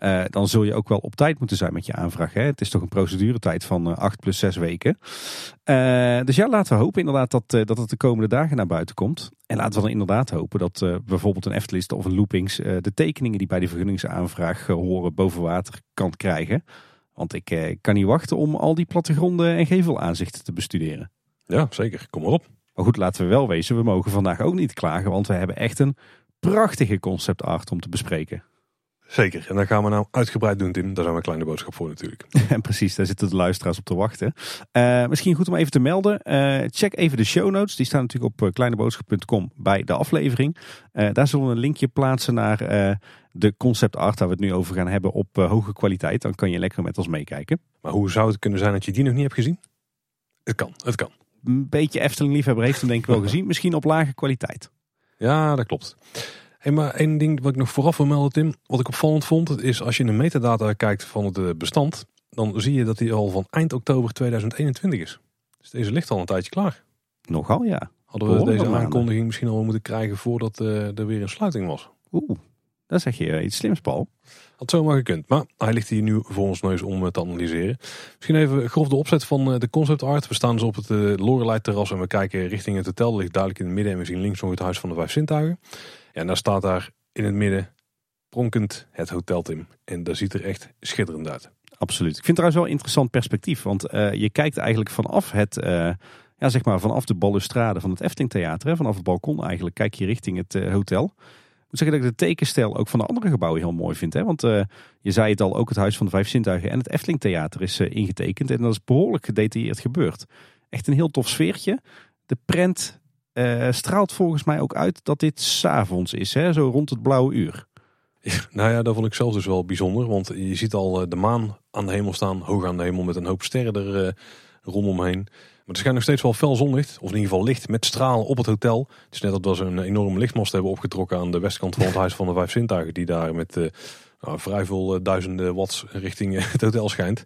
uh, dan zul je ook wel op tijd moeten zijn met je aanvraag. Hè? Het is toch een proceduretijd van uh, 8 plus 6 weken. Uh, dus ja, laten we hopen inderdaad dat, dat het de komende dagen naar buiten komt. En laten we dan inderdaad hopen dat bijvoorbeeld een Eftelist of een Loopings de tekeningen die bij die vergunningsaanvraag horen boven water kan krijgen. Want ik kan niet wachten om al die plattegronden en gevelaanzichten te bestuderen. Ja, zeker. Kom maar op. Maar goed, laten we wel wezen, we mogen vandaag ook niet klagen, want we hebben echt een prachtige concept art om te bespreken. Zeker, en daar gaan we nou uitgebreid doen, Tim. Daar zijn we een kleine boodschap voor natuurlijk. En precies, daar zitten de luisteraars op te wachten. Uh, misschien goed om even te melden. Uh, check even de show notes. Die staan natuurlijk op kleineboodschap.com bij de aflevering. Uh, daar zullen we een linkje plaatsen naar de concept art waar we het nu over gaan hebben op hoge kwaliteit. Dan kan je lekker met ons meekijken. Maar hoe zou het kunnen zijn dat je die nog niet hebt gezien? Het kan, het kan. Een beetje Efteling liefhebber heeft hem denk ik wel gezien. Misschien op lage kwaliteit. Ja, dat klopt. Hey, maar één ding wat ik nog vooraf wil melden, Tim, wat ik opvallend vond, is als je in de metadata kijkt van het eh, bestand, dan zie je dat die al van eind oktober 2021 is. Dus deze ligt al een tijdje klaar. Nogal, ja. Hadden we deze aankondiging misschien al moeten krijgen voordat uh, er weer een sluiting was. Oeh, dan zeg je iets slims, Paul. Had zomaar gekund. Maar hij ligt hier nu voor ons neus om te analyseren. Misschien even grof de opzet van de concept art. We staan dus op het Lorelei terras en we kijken richting het hotel. Dat ligt duidelijk in het midden en we zien links nog het huis van de vijf zintuigen. En daar staat daar in het midden pronkend het Hotel Tim. En dat ziet er echt schitterend uit. Absoluut. Ik vind het trouwens wel een interessant perspectief. Want uh, je kijkt eigenlijk vanaf het... Uh, ja, zeg maar vanaf de balustrade van het Efteling Theater, hè, vanaf het balkon eigenlijk, kijk je richting het uh, hotel. Ik moet zeggen dat ik de tekenstijl ook van de andere gebouwen heel mooi vind. Hè? Want je zei het al, ook het Huis van de Vijf Zintuigen en het Efteling Theater is ingetekend. En dat is behoorlijk gedetailleerd gebeurd. Echt een heel tof sfeertje. De prent uh, straalt volgens mij ook uit dat dit s'avonds is, hè? zo rond het blauwe uur. Nou ja, dat vond ik zelf dus wel bijzonder. Want je ziet al de maan aan de hemel staan, hoog aan de hemel met een hoop sterren er uh, rondomheen. Maar er schijnt nog steeds wel fel zonlicht, of in ieder geval licht met stralen op het hotel. Het is net dat we een enorme lichtmast hebben opgetrokken aan de westkant van het Huis van de Vijf Zintuigen. Die daar met uh, nou, vrij veel duizenden watts richting het hotel schijnt.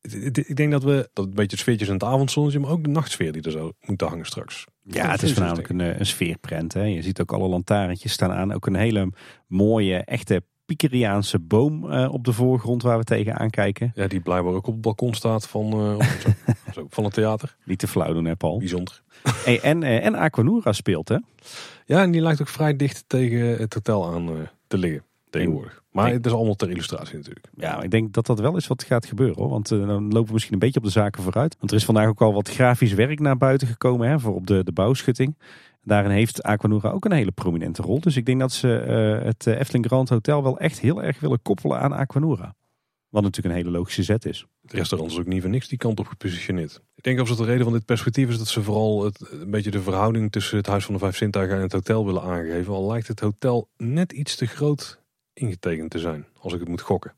Ik denk dat we dat een beetje het sfeertje in het avondzonnetje, maar ook de nachtsfeer die er zo moet hangen straks. Ja, het is voornamelijk een, een sfeerprent. Hè. Je ziet ook alle lantaarntjes staan aan. Ook een hele mooie, echte Pikeriaanse boom uh, op de voorgrond waar we tegenaan kijken. Ja, die blijkbaar ook op het balkon staat van, uh, zo, zo, van het theater. Niet te flauw doen, hè Paul? Bijzonder. Hey, en, uh, en Aquanura speelt, hè? Ja, en die lijkt ook vrij dicht tegen het hotel aan te liggen tegenwoordig. Maar het is allemaal ter illustratie natuurlijk. Ja, ik denk dat dat wel is wat gaat gebeuren. Hoor. Want uh, dan lopen we misschien een beetje op de zaken vooruit. Want er is vandaag ook al wat grafisch werk naar buiten gekomen hè, voor op de, de bouwschutting. Daarin heeft Aquanura ook een hele prominente rol. Dus ik denk dat ze uh, het Efteling Grand Hotel wel echt heel erg willen koppelen aan Aquanura. Wat natuurlijk een hele logische zet is. Het restaurant is ook niet voor niks die kant op gepositioneerd. Ik denk dat de reden van dit perspectief is dat ze vooral het, een beetje de verhouding tussen het Huis van de Vijf Zintuigen en het hotel willen aangeven. Al lijkt het hotel net iets te groot ingetekend te zijn, als ik het moet gokken.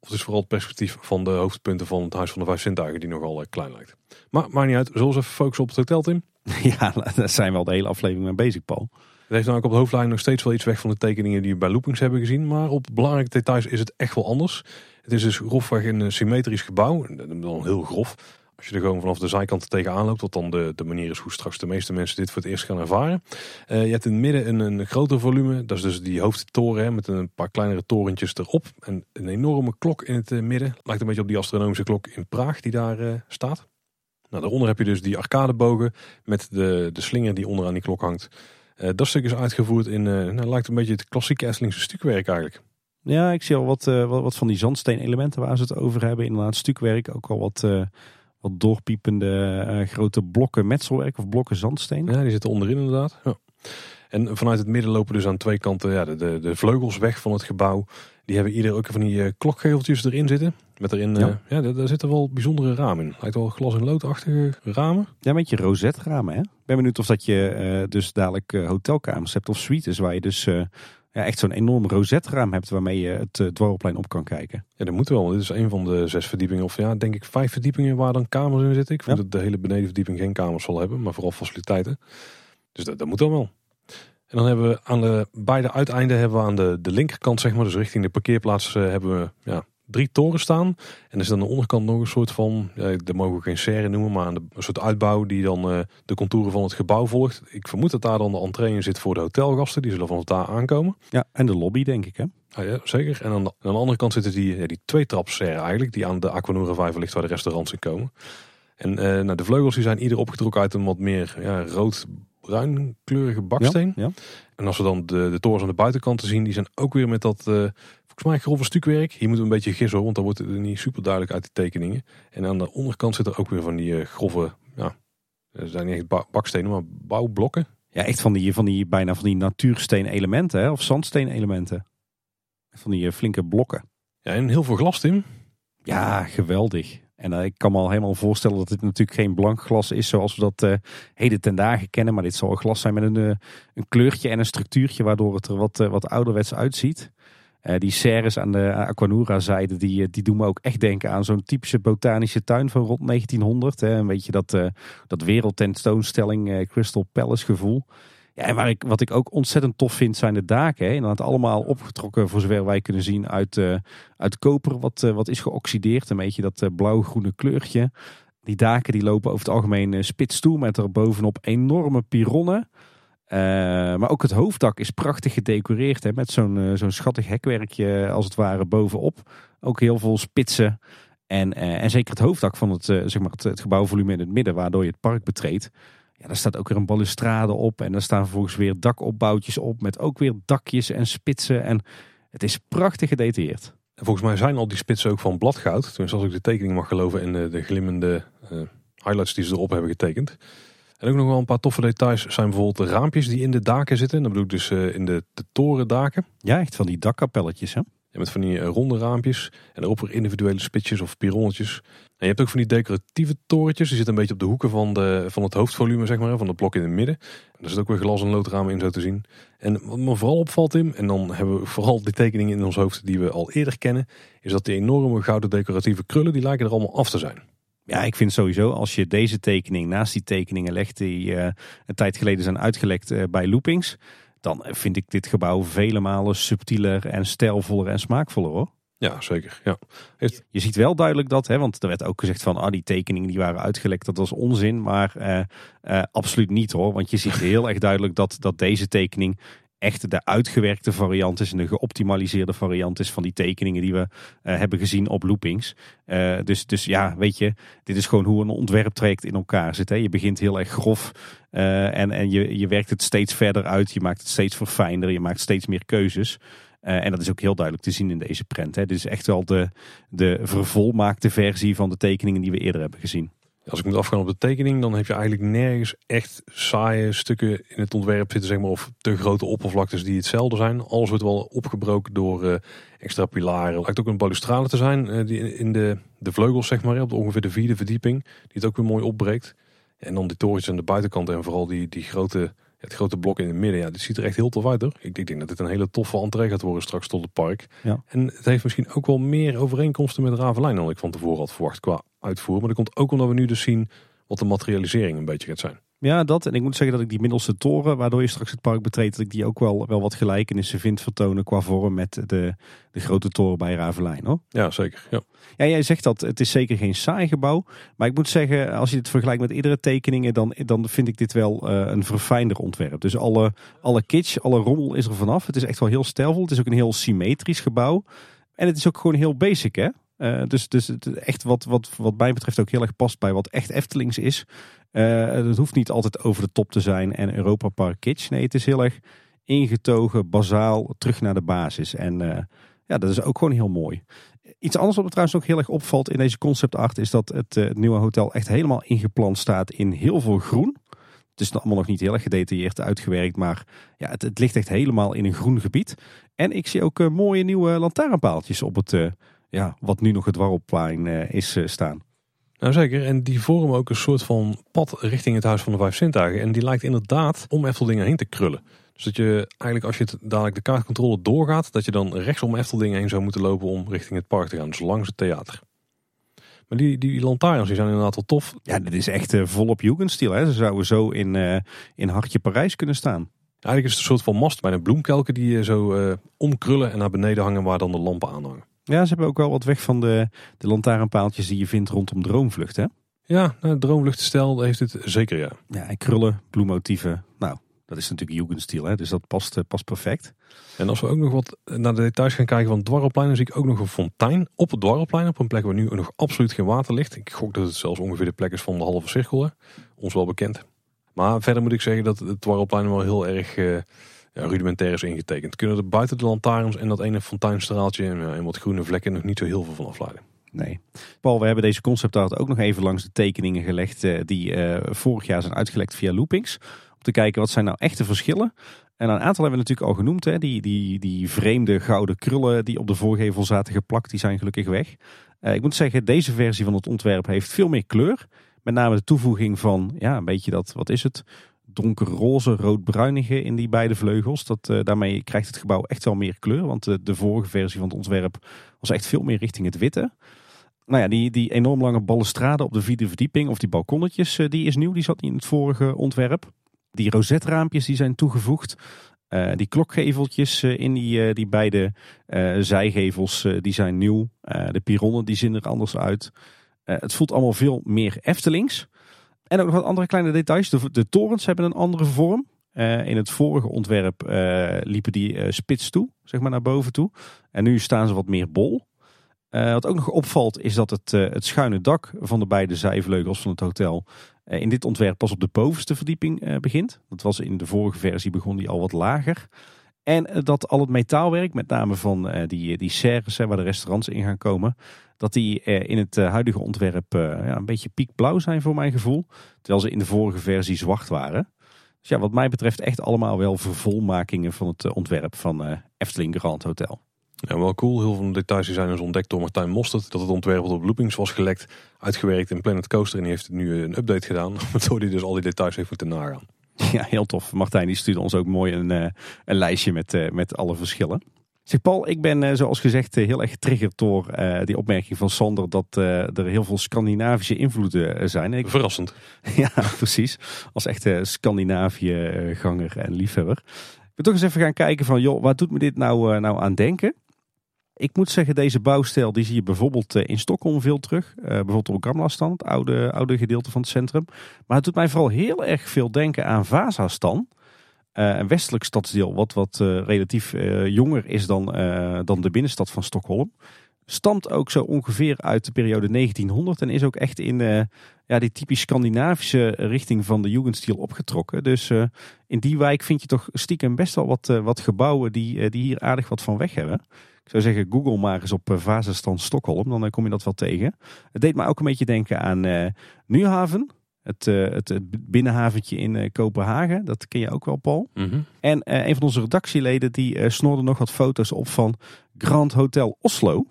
Of het is vooral het perspectief van de hoofdpunten van het Huis van de Vijf Zintuigen die nogal eh, klein lijkt. Maar maakt niet uit, zullen we even focussen op het hotel, Tim? Ja, daar zijn we al de hele aflevering mee bezig, Paul. Het heeft namelijk op de hoofdlijn nog steeds wel iets weg van de tekeningen die we bij Loopings hebben gezien. Maar op belangrijke details is het echt wel anders. Het is dus grofweg een symmetrisch gebouw. Dan heel grof. Als je er gewoon vanaf de zijkant tegenaan loopt, wat dan de, de manier is hoe straks de meeste mensen dit voor het eerst gaan ervaren. Uh, je hebt in het midden een, een groter volume, dat is dus die hoofdtoren hè, met een paar kleinere torentjes erop. En een enorme klok in het eh, midden, lijkt een beetje op die astronomische klok in Praag die daar uh, staat. Nou, daaronder heb je dus die arcadebogen met de, de slinger die onderaan die klok hangt. Dat stuk is uitgevoerd in, nou, lijkt een beetje het klassieke Estlingse stukwerk eigenlijk. Ja, ik zie al wat, wat, wat, van die zandsteen elementen waar ze het over hebben. Inderdaad, stukwerk, ook al wat wat doorpiepende uh, grote blokken metselwerk of blokken zandsteen. Ja, die zitten onderin inderdaad. Ja. En vanuit het midden lopen dus aan twee kanten ja, de, de, de vleugels weg van het gebouw. Die hebben ieder ook van die uh, klokgeveltjes erin zitten. Met erin, ja, uh, ja daar, zitten wel bijzondere ramen in. Lijkt wel glas- en loodachtige ramen. Ja, met je rozetramen hè. Ik ben benieuwd of dat je dus dadelijk hotelkamers hebt of suites waar je dus ja, echt zo'n enorm rozetraam hebt waarmee je het uh, dwarrelplein op kan kijken. Ja, dat moet wel. Dit is een van de zes verdiepingen, of ja, denk ik vijf verdiepingen waar dan kamers in zitten. Ik vind dat de hele benedenverdieping geen kamers zal hebben, maar vooral faciliteiten. Dus dat, dat moet dan wel. En dan hebben we aan de beide uiteinden hebben we aan de, de linkerkant, zeg maar, dus richting de parkeerplaats, uh, hebben we ja, drie torens staan. En er is aan de onderkant nog een soort van, ja, dat mogen we geen serre noemen, maar een soort uitbouw die dan uh, de contouren van het gebouw volgt. Ik vermoed dat daar dan de entree in zit voor de hotelgasten, die zullen vanaf daar aankomen. Ja, en de lobby denk ik hè? Ah, ja, zeker. En aan de, aan de andere kant zitten die, ja, die twee serre eigenlijk, die aan de Aquanura Vijver ligt waar de restaurants in komen. En uh, nou, de vleugels die zijn ieder opgetrokken uit een wat meer ja, rood bruin kleurige baksteen. Ja, ja. En als we dan de, de torens aan de buitenkant te zien, die zijn ook weer met dat uh, volgens mij grove stukwerk. Hier moeten we een beetje gissen want dan wordt het niet super duidelijk uit de tekeningen. En aan de onderkant zit er ook weer van die uh, grove, ja, ze zijn niet echt bakstenen, maar bouwblokken. Ja, echt van die, van die bijna van die natuursteen elementen, hè? of zandsteen elementen. Van die uh, flinke blokken. Ja, en heel veel glas, Tim. Ja, geweldig. En uh, ik kan me al helemaal voorstellen dat dit natuurlijk geen blank glas is zoals we dat uh, heden ten dagen kennen. Maar dit zal een glas zijn met een, uh, een kleurtje en een structuurtje waardoor het er wat, wat ouderwets uitziet. Die serres aan de Aquanura-zijde, die, die doen me ook echt denken aan zo'n typische botanische tuin van rond 1900. Hè. Een beetje dat, dat wereldtentoonstelling Crystal Palace gevoel. Ja, en ik, wat ik ook ontzettend tof vind zijn de daken. Hè. Inderdaad allemaal opgetrokken voor zover wij kunnen zien uit, uit koper wat, wat is geoxideerd. Een beetje dat blauw-groene kleurtje. Die daken die lopen over het algemeen spits toe met er bovenop enorme pironnen. Maar ook het hoofddak is prachtig gedecoreerd hè, met zo'n zo'n schattig hekwerkje als het ware bovenop. Ook heel veel spitsen. En, en zeker het hoofddak van het, zeg maar het, gebouwvolume in het midden waardoor je het park betreedt. Ja, daar staat ook weer een balustrade op. En daar staan vervolgens weer dakopbouwtjes op. Met ook weer dakjes en spitsen. En het is prachtig gedetailleerd. En volgens mij zijn al die spitsen ook van bladgoud. Tenminste, als ik de tekening mag geloven. En de, de glimmende highlights die ze erop hebben getekend. En ook nog wel een paar toffe details zijn bijvoorbeeld de raampjes die in de daken zitten. Dat bedoel ik dus uh, in de, de torendaken. Ja, echt van die dakkapelletjes hè? Ja, met van die uh, ronde raampjes. En erop weer individuele spitsjes of pironnetjes. En je hebt ook van die decoratieve torentjes. Die zitten een beetje op de hoeken van, de, van het hoofdvolume, zeg maar, van het blok in het midden. En er zit ook weer glas- en loodramen in zo te zien. En wat me vooral opvalt, Tim, en dan hebben we vooral die tekeningen in ons hoofd die we al eerder kennen, is dat die enorme gouden decoratieve krullen, die lijken er allemaal af te zijn. Ja, ik vind sowieso als je deze tekening naast die tekeningen legt die uh, een tijd geleden zijn uitgelekt uh, bij Loopings, dan vind ik dit gebouw vele malen subtieler en stijlvoller en smaakvoller hoor. Ja, zeker. Ja. Heeft... Je ziet wel duidelijk dat, hè, want er werd ook gezegd van ah, die tekeningen die waren uitgelekt, dat was onzin. Maar uh, uh, absoluut niet hoor. Want je ziet heel erg duidelijk dat, dat deze tekening echt de uitgewerkte variant is en de geoptimaliseerde variant is van die tekeningen die we uh, hebben gezien op loopings. dus, dus ja, weet je, dit is gewoon hoe een ontwerptraject in elkaar zit. Hè. Je begint heel erg grof en, en je, je werkt het steeds verder uit. Je maakt het steeds verfijnder, je maakt steeds meer keuzes. En dat is ook heel duidelijk te zien in deze prent. Hè. Dit is echt wel de, de vervolmaakte versie van de tekeningen die we eerder hebben gezien. Als ik moet afgaan op de tekening, dan heb je eigenlijk nergens echt saaie stukken in het ontwerp zitten, zeg maar, of te grote oppervlaktes die hetzelfde zijn. Alles wordt wel opgebroken door uh, extra pilaren. Het lijkt ook een balustrade te zijn, uh, die in de, de vleugels, zeg maar, op de ongeveer de vierde verdieping, die het ook weer mooi opbreekt. En dan die torens aan de buitenkant en vooral die, die grote, het grote blok in het midden. Ja, dit ziet er echt heel tof uit hoor. Ik, ik denk dat dit een hele toffe entree gaat worden straks tot het park. Ja. En het heeft misschien ook wel meer overeenkomsten met Ravelijn dan ik van tevoren had verwacht qua uitvoer. Maar dat komt ook omdat we nu dus zien wat de materialisering een beetje gaat zijn. Ja, dat. En ik moet zeggen dat ik die middelste toren, waardoor je straks het park betreedt, dat ik die ook wel, wel wat gelijkenissen vind vertonen qua vorm met de, de grote toren bij Ravelijn. Hoor. Ja, zeker. Ja. ja, jij zegt dat het is zeker geen saai gebouw. Maar ik moet zeggen, als je het vergelijkt met iedere tekeningen, dan, dan vind ik dit wel uh, een verfijnder ontwerp. Dus alle, alle kitsch, alle rommel is er vanaf. Het is echt wel heel stijlvol. Het is ook een heel symmetrisch gebouw. En het is ook gewoon heel basic, hè? Uh, dus, dus echt wat, wat, wat mij betreft ook heel erg past bij wat echt Eftelings is. Uh, het hoeft niet altijd over de top te zijn en Europa Park Kitsch. Nee, het is heel erg ingetogen, bazaal, terug naar de basis. En uh, ja, dat is ook gewoon heel mooi. Iets anders wat me trouwens ook heel erg opvalt in deze concept art is dat het, het nieuwe hotel echt helemaal ingeplant staat in heel veel groen. Het is allemaal nog niet heel erg gedetailleerd uitgewerkt, maar ja, het, ligt echt helemaal in een groen gebied. En ik zie ook mooie nieuwe lantaarnpaaltjes op het ja, wat nu nog het Warrelplein is staan. Nou zeker, en die vormen ook een soort van pad richting het Huis van de Vijf Zintuigen. En die lijkt inderdaad om Efteldingen heen te krullen. Dus dat je eigenlijk als je het dadelijk de kaartcontrole doorgaat, dat je dan rechts om Efteldingen heen zou moeten lopen om richting het park te gaan. Dus langs het theater. Maar die, die lantaarns die zijn inderdaad wel tof. Ja, dit is echt uh, volop Jugendstil. Hè? Ze zouden zo in, uh, in Hartje Parijs kunnen staan. Eigenlijk is het een soort van mast bij een bloemkelken die zo uh, omkrullen en naar beneden hangen waar dan de lampen aan hangen. Ja, ze hebben ook wel wat weg van de, de lantaarnpaaltjes die je vindt rondom Droomvlucht, hè? Ja, nou, Droomvluchtstijl heeft het zeker, ja. Ja, en krullen, bloemmotieven. Nou, dat is natuurlijk Jugendstil, hè? dus dat past, uh, past perfect. En als we ook nog wat naar de details gaan kijken van het Dwarrelplein, dan zie ik ook nog een fontein op het Dwarrelplein, op een plek waar nu nog absoluut geen water ligt. Ik gok dat het zelfs ongeveer de plek is van de halve cirkel, hè? ons wel bekend. Maar verder moet ik zeggen dat het Dwarrelplein wel heel erg... Uh, ja, rudimentair is ingetekend. Kunnen er buiten de lantaarns en dat ene fonteinstraaltje en, en wat groene vlekken nog niet zo heel veel van afleiden. Nee. Paul, we hebben deze conceptart ook nog even langs de tekeningen gelegd uh, die uh, vorig jaar zijn uitgelekt via Loopings. Om te kijken wat zijn nou echte verschillen. En een aantal hebben we natuurlijk al genoemd. Hè. Die, die, die vreemde gouden krullen die op de voorgevel zaten geplakt, die zijn gelukkig weg. Ik moet zeggen, deze versie van het ontwerp heeft veel meer kleur. Met name de toevoeging van, ja, een beetje dat, wat is het? Donkerroze, roodbruinige in die beide vleugels. Dat, uh, daarmee krijgt het gebouw echt wel meer kleur. Want de, de vorige versie van het ontwerp was echt veel meer richting het witte. Nou ja, die, die enorm lange balustrade op de vierde verdieping, of die balkonnetjes, uh, die is nieuw. Die zat in het vorige ontwerp. Die rozetraampjes die zijn toegevoegd. Die klokgeveltjes in die, die beide zijgevels die zijn nieuw. de pironnen die zien er anders uit. het voelt allemaal veel meer Eftelings. En ook nog wat andere kleine details. De, de torens hebben een andere vorm. Uh, in het vorige ontwerp uh, liepen die uh, spits toe, zeg maar naar boven toe. En nu staan ze wat meer bol. wat ook nog opvalt is dat het, het schuine dak van de beide zijvleugels van het hotel in dit ontwerp pas op de bovenste verdieping begint. Dat was in de vorige versie begon die al wat lager. En dat al het metaalwerk, met name van die, die serres waar de restaurants in gaan komen, dat die in het eh, huidige ontwerp eh, ja, een beetje piekblauw zijn voor mijn gevoel. Terwijl ze in de vorige versie zwart waren. Dus ja, wat mij betreft echt allemaal wel vervolmakingen van het eh, ontwerp van Efteling Grand Hotel. Ja, wel cool. Heel veel details zijn dus ontdekt door Martijn Mostert. Dat het ontwerp wat op Loopings was gelekt, uitgewerkt in Planet Coaster. En die heeft nu een update gedaan. Waardoor hij dus al die details heeft moeten nagaan. Ja, heel tof. Martijn die stuurde ons ook mooi een, een lijstje met, met alle verschillen. Zeg Paul, ik ben eh, zoals gezegd eh, heel erg getriggerd door uh, die opmerking van Sander dat uh, er heel veel Scandinavische invloeden zijn. Ik... Verrassend. ja, precies. Als echte Scandinavië-ganger en liefhebber. Ik ben toch eens even gaan kijken van, joh, wat doet me dit nou, nou aan denken? Ik moet zeggen, deze bouwstijl die zie je bijvoorbeeld in Stockholm veel terug. bijvoorbeeld op Gamlastan, het oude, oude gedeelte van het centrum. Maar het doet mij vooral heel erg veel denken aan Vasastan. Uh, een westelijk stadsdeel wat, wat uh, relatief uh, jonger is dan, dan de binnenstad van Stockholm. stamt ook zo ongeveer uit de periode 1900 en is ook echt in uh, ja, die typisch Scandinavische richting van de Jugendstil opgetrokken. Dus uh, in die wijk vind je toch stiekem best wel wat, uh, wat gebouwen die, die hier aardig wat van weg hebben. Ik zou zeggen, google maar eens op Vazenstand Stockholm, dan kom je dat wel tegen. Het deed me ook een beetje denken aan Nuhaven. Het, het, binnenhaventje in Kopenhagen, dat ken je ook wel, Paul. Mm -hmm. En een van onze redactieleden die snorde nog wat foto's op van Grand Hotel Oslo.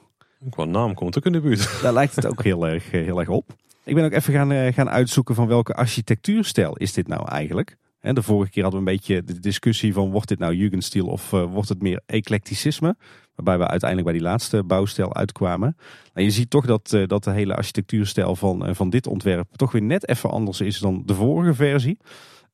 Qua naam komt ook in de buurt. Daar lijkt het ook heel erg, heel erg op. Ik ben ook even gaan, gaan uitzoeken van welke architectuurstijl is dit nou eigenlijk. De vorige keer hadden we een beetje de discussie van wordt dit nou Jugendstil of wordt het meer eclecticisme. Waarbij we uiteindelijk bij die laatste bouwstijl uitkwamen. Nou, je ziet toch dat, dat de hele architectuurstijl van, van dit ontwerp toch weer net even anders is dan de vorige versie.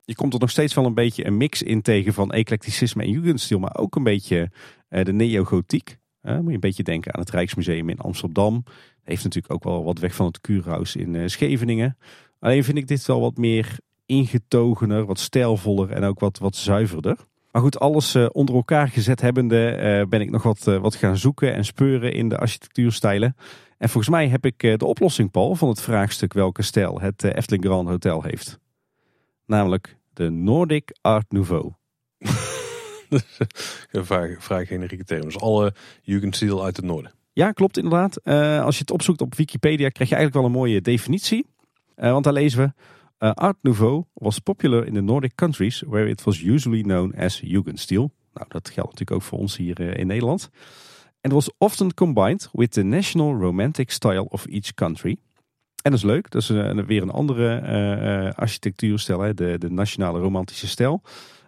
Je komt er nog steeds wel een beetje een mix in tegen van eclecticisme en Jugendstil. Maar ook een beetje de neogotiek. Moet je een beetje denken aan het Rijksmuseum in Amsterdam. Heeft natuurlijk ook wel wat weg van het Kurhaus in Scheveningen. Alleen vind ik dit wel wat meer ingetogener, wat stijlvoller en ook wat, wat zuiverder. Maar goed, alles uh, onder elkaar gezet hebbende ben ik nog wat, wat gaan zoeken en speuren in de architectuurstijlen. En volgens mij heb ik de oplossing, Paul, van het vraagstuk welke stijl het Efteling Grand Hotel heeft. Namelijk de Nordic Art Nouveau. vrij, vrij generieke term. Dus alle Jugendstil uit het noorden. Ja, klopt inderdaad. Uh, als je het opzoekt op Wikipedia krijg je eigenlijk wel een mooie definitie. Uh, want daar lezen we... Uh, Art Nouveau was popular in the Nordic countries where it was usually known as Jugendstil. Nou, dat geldt natuurlijk ook voor ons hier in Nederland. And was often combined with the national romantic style of each country. En dat is leuk, dat is weer een andere architectuurstijl, hè? De, de nationale romantische stijl.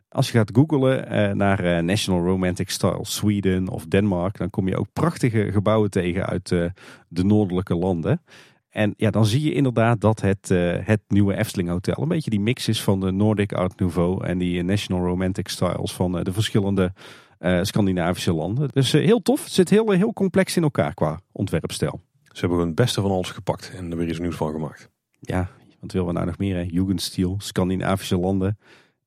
Als je gaat googlen uh, naar uh, National Romantic Style Sweden of Denmark, dan kom je ook prachtige gebouwen tegen uit uh, de noordelijke landen. En ja, dan zie je inderdaad dat het, het nieuwe Efteling Hotel een beetje die mix is van de Nordic Art Nouveau en die National Romantic Styles van de verschillende Scandinavische landen. Dus heel tof. Het zit heel, heel complex in elkaar qua ontwerpstijl. Ze hebben gewoon het beste van alles gepakt en er weer iets nieuws van gemaakt. Ja, wat willen we nou nog meer? Hè? Jugendstil, Scandinavische landen,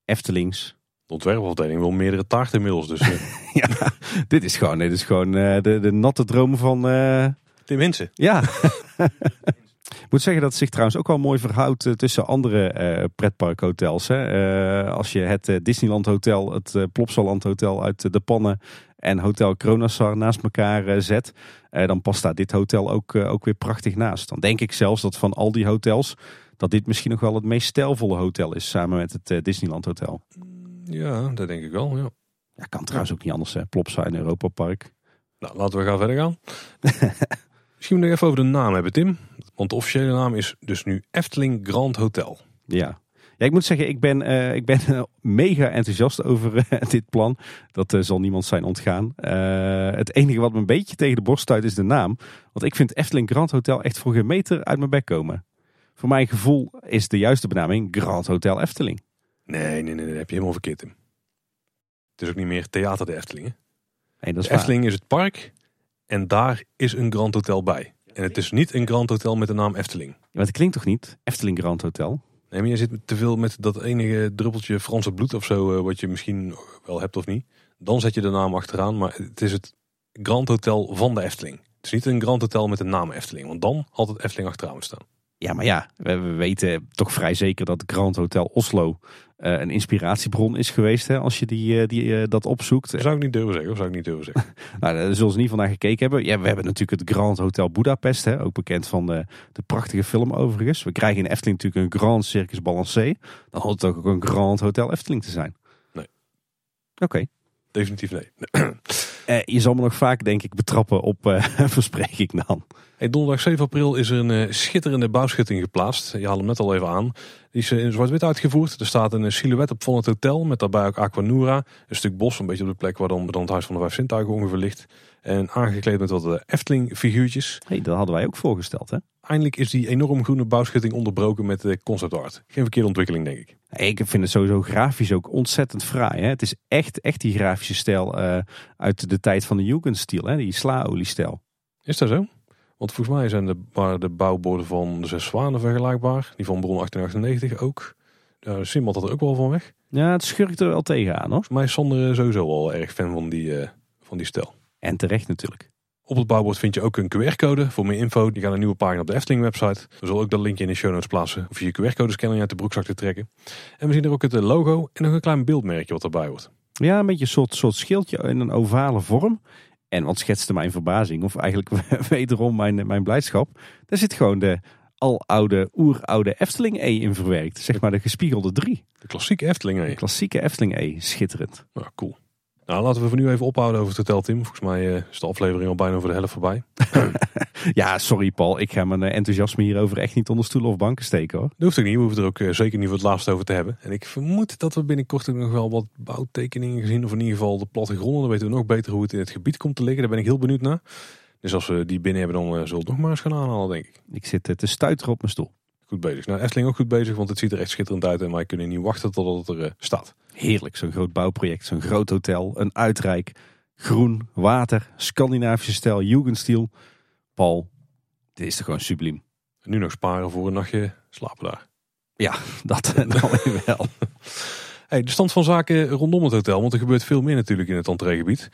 Eftelings. De ontwerpafdeling wil meerdere taarten inmiddels. Dus, ja, dit is gewoon, dit is gewoon de, de natte droom van... Tim Hinsen. Ja. Ik moet zeggen dat het zich trouwens ook wel mooi verhoudt tussen andere uh, pretparkhotels. Hè. als je het Disneyland Hotel, het Plopsaland Hotel uit de Pannen en Hotel Kronassar naast elkaar zet, dan past daar dit hotel ook, ook weer prachtig naast. Dan denk ik zelfs dat van al die hotels, dat dit misschien nog wel het meest stijlvolle hotel is samen met het Disneyland Hotel. Ja, dat denk ik wel. Ja, ja kan trouwens ook niet anders. Hè. Plopsa in Europa Park. Nou, laten we gaan verder gaan. Misschien nog even over de naam hebben, Tim. Want de officiële naam is dus nu Efteling Grand Hotel. Ja. Ja, ik moet zeggen, ik ben, uh, ik ben uh, mega enthousiast over uh, dit plan. Dat zal niemand zijn ontgaan. het enige wat me een beetje tegen de borst stuit is de naam. Want ik vind Efteling Grand Hotel echt voor geen meter uit mijn bek komen. Voor mijn gevoel is de juiste benaming Grand Hotel Efteling. Nee, nee, nee, dat heb je helemaal verkeerd in. Het is ook niet meer Theater de Efteling. Hè? Nee, dat is de Efteling is het park en daar is een Grand Hotel bij. En het is niet een Grand Hotel met de naam Efteling. Ja, maar het klinkt toch niet? Efteling Grand Hotel? Nee, maar je zit te veel met dat enige druppeltje Franse bloed of zo, wat je misschien wel hebt of niet. Dan zet je de naam achteraan, maar het is het Grand Hotel van de Efteling. Het is niet een Grand Hotel met de naam Efteling, want dan had het Efteling achteraan staan. Ja, maar ja, we, weten toch vrij zeker dat Grand Hotel Oslo uh, een inspiratiebron is geweest. Hè, als je die, uh, die, uh, dat opzoekt. Dat zou ik niet durven zeggen. Of zou ik niet durven zeggen. nou, daar zullen ze in ieder geval naar gekeken hebben. Ja, we hebben natuurlijk het Grand Hotel Budapest. Hè, ook bekend van de, de prachtige film overigens. We krijgen in Efteling natuurlijk een Grand Circus Balancé. Dan had het ook een Grand Hotel Efteling te zijn. Nee. Oké. Okay. Definitief nee. Je zal me nog vaak, denk ik, betrappen op verspreking dan. Hey, donderdag 7 april is er een uh, schitterende bouwschutting geplaatst. Je haalde hem net al even aan. Die is in zwart-wit uitgevoerd. Er staat een silhouet op van het hotel met daarbij ook Aquanura. Een stuk bos, een beetje op de plek waar dan, dan het Huis van de Vijf Zintuigen ongeveer ligt. En aangekleed met wat Efteling figuurtjes. Hey, dat hadden wij ook voorgesteld hè? Eindelijk is die enorm groene bouwschutting onderbroken met de concept art. Geen verkeerde ontwikkeling denk ik. Ik vind het sowieso grafisch ook ontzettend fraai. Hè? Het is echt, echt die grafische stijl uh, uit de tijd van de Jugendstil, hè? die slaoliestijl. Is dat zo? Want volgens mij zijn de, de bouwborden van de Zes Zwanen vergelijkbaar. Die van Bron 1898 ook. Uh, Simbad had er ook wel van weg. Ja, het schurkt er wel tegenaan hoor. Volgens mij is Sander sowieso al erg fan van die, uh, van die stijl. En terecht natuurlijk. Op het bouwbord vind je ook een QR-code voor meer info. Die gaat een nieuwe pagina op de Efteling website. We zullen ook dat linkje in de show notes plaatsen. Of je je QR-code scanner uit de broekzak te trekken. En we zien er ook het logo en nog een klein beeldmerkje wat erbij hoort. Ja, een beetje een soort, soort schildje in een ovale vorm. En wat schetste mijn verbazing, of eigenlijk wederom mijn, mijn blijdschap. Daar zit gewoon de aloude, oeroude Efteling E in verwerkt. Zeg maar de gespiegelde 3. De klassieke Efteling E. De klassieke Efteling E, schitterend. Nou, cool. Nou, laten we voor nu even ophouden over het hotel, Tim. Volgens mij uh, is de aflevering al bijna over de helft voorbij. ja, sorry Paul. Ik ga mijn eh, enthousiasme hierover echt niet onder stoelen of banken steken hoor. Dat hoeft ook niet. We hoeven er ook uh, zeker niet voor het laatst over te hebben. En ik vermoed dat we binnenkort ook nog wel wat bouwtekeningen gezien. Of in ieder geval de plattegronden. Dan weten we nog beter hoe het in het gebied komt te liggen. Daar ben ik heel benieuwd naar. Dus als we die binnen hebben, dan zullen we het nog maar eens gaan aanhalen, denk ik. Ik zit te stuiteren op mijn stoel. Goed bezig. Nou, Efteling ook goed bezig, want het ziet er echt schitterend uit. En wij kunnen niet wachten tot het er staat. Heerlijk, zo'n groot bouwproject, zo'n groot hotel, een uitrijk, groen, water, Scandinavische stijl, Jugendstil. Paul, dit is toch gewoon subliem. En nu nog sparen voor een nachtje slapen daar. Ja, dat dan wel. Hey, de stand van zaken rondom het hotel, want er gebeurt veel meer natuurlijk in het entreegebied.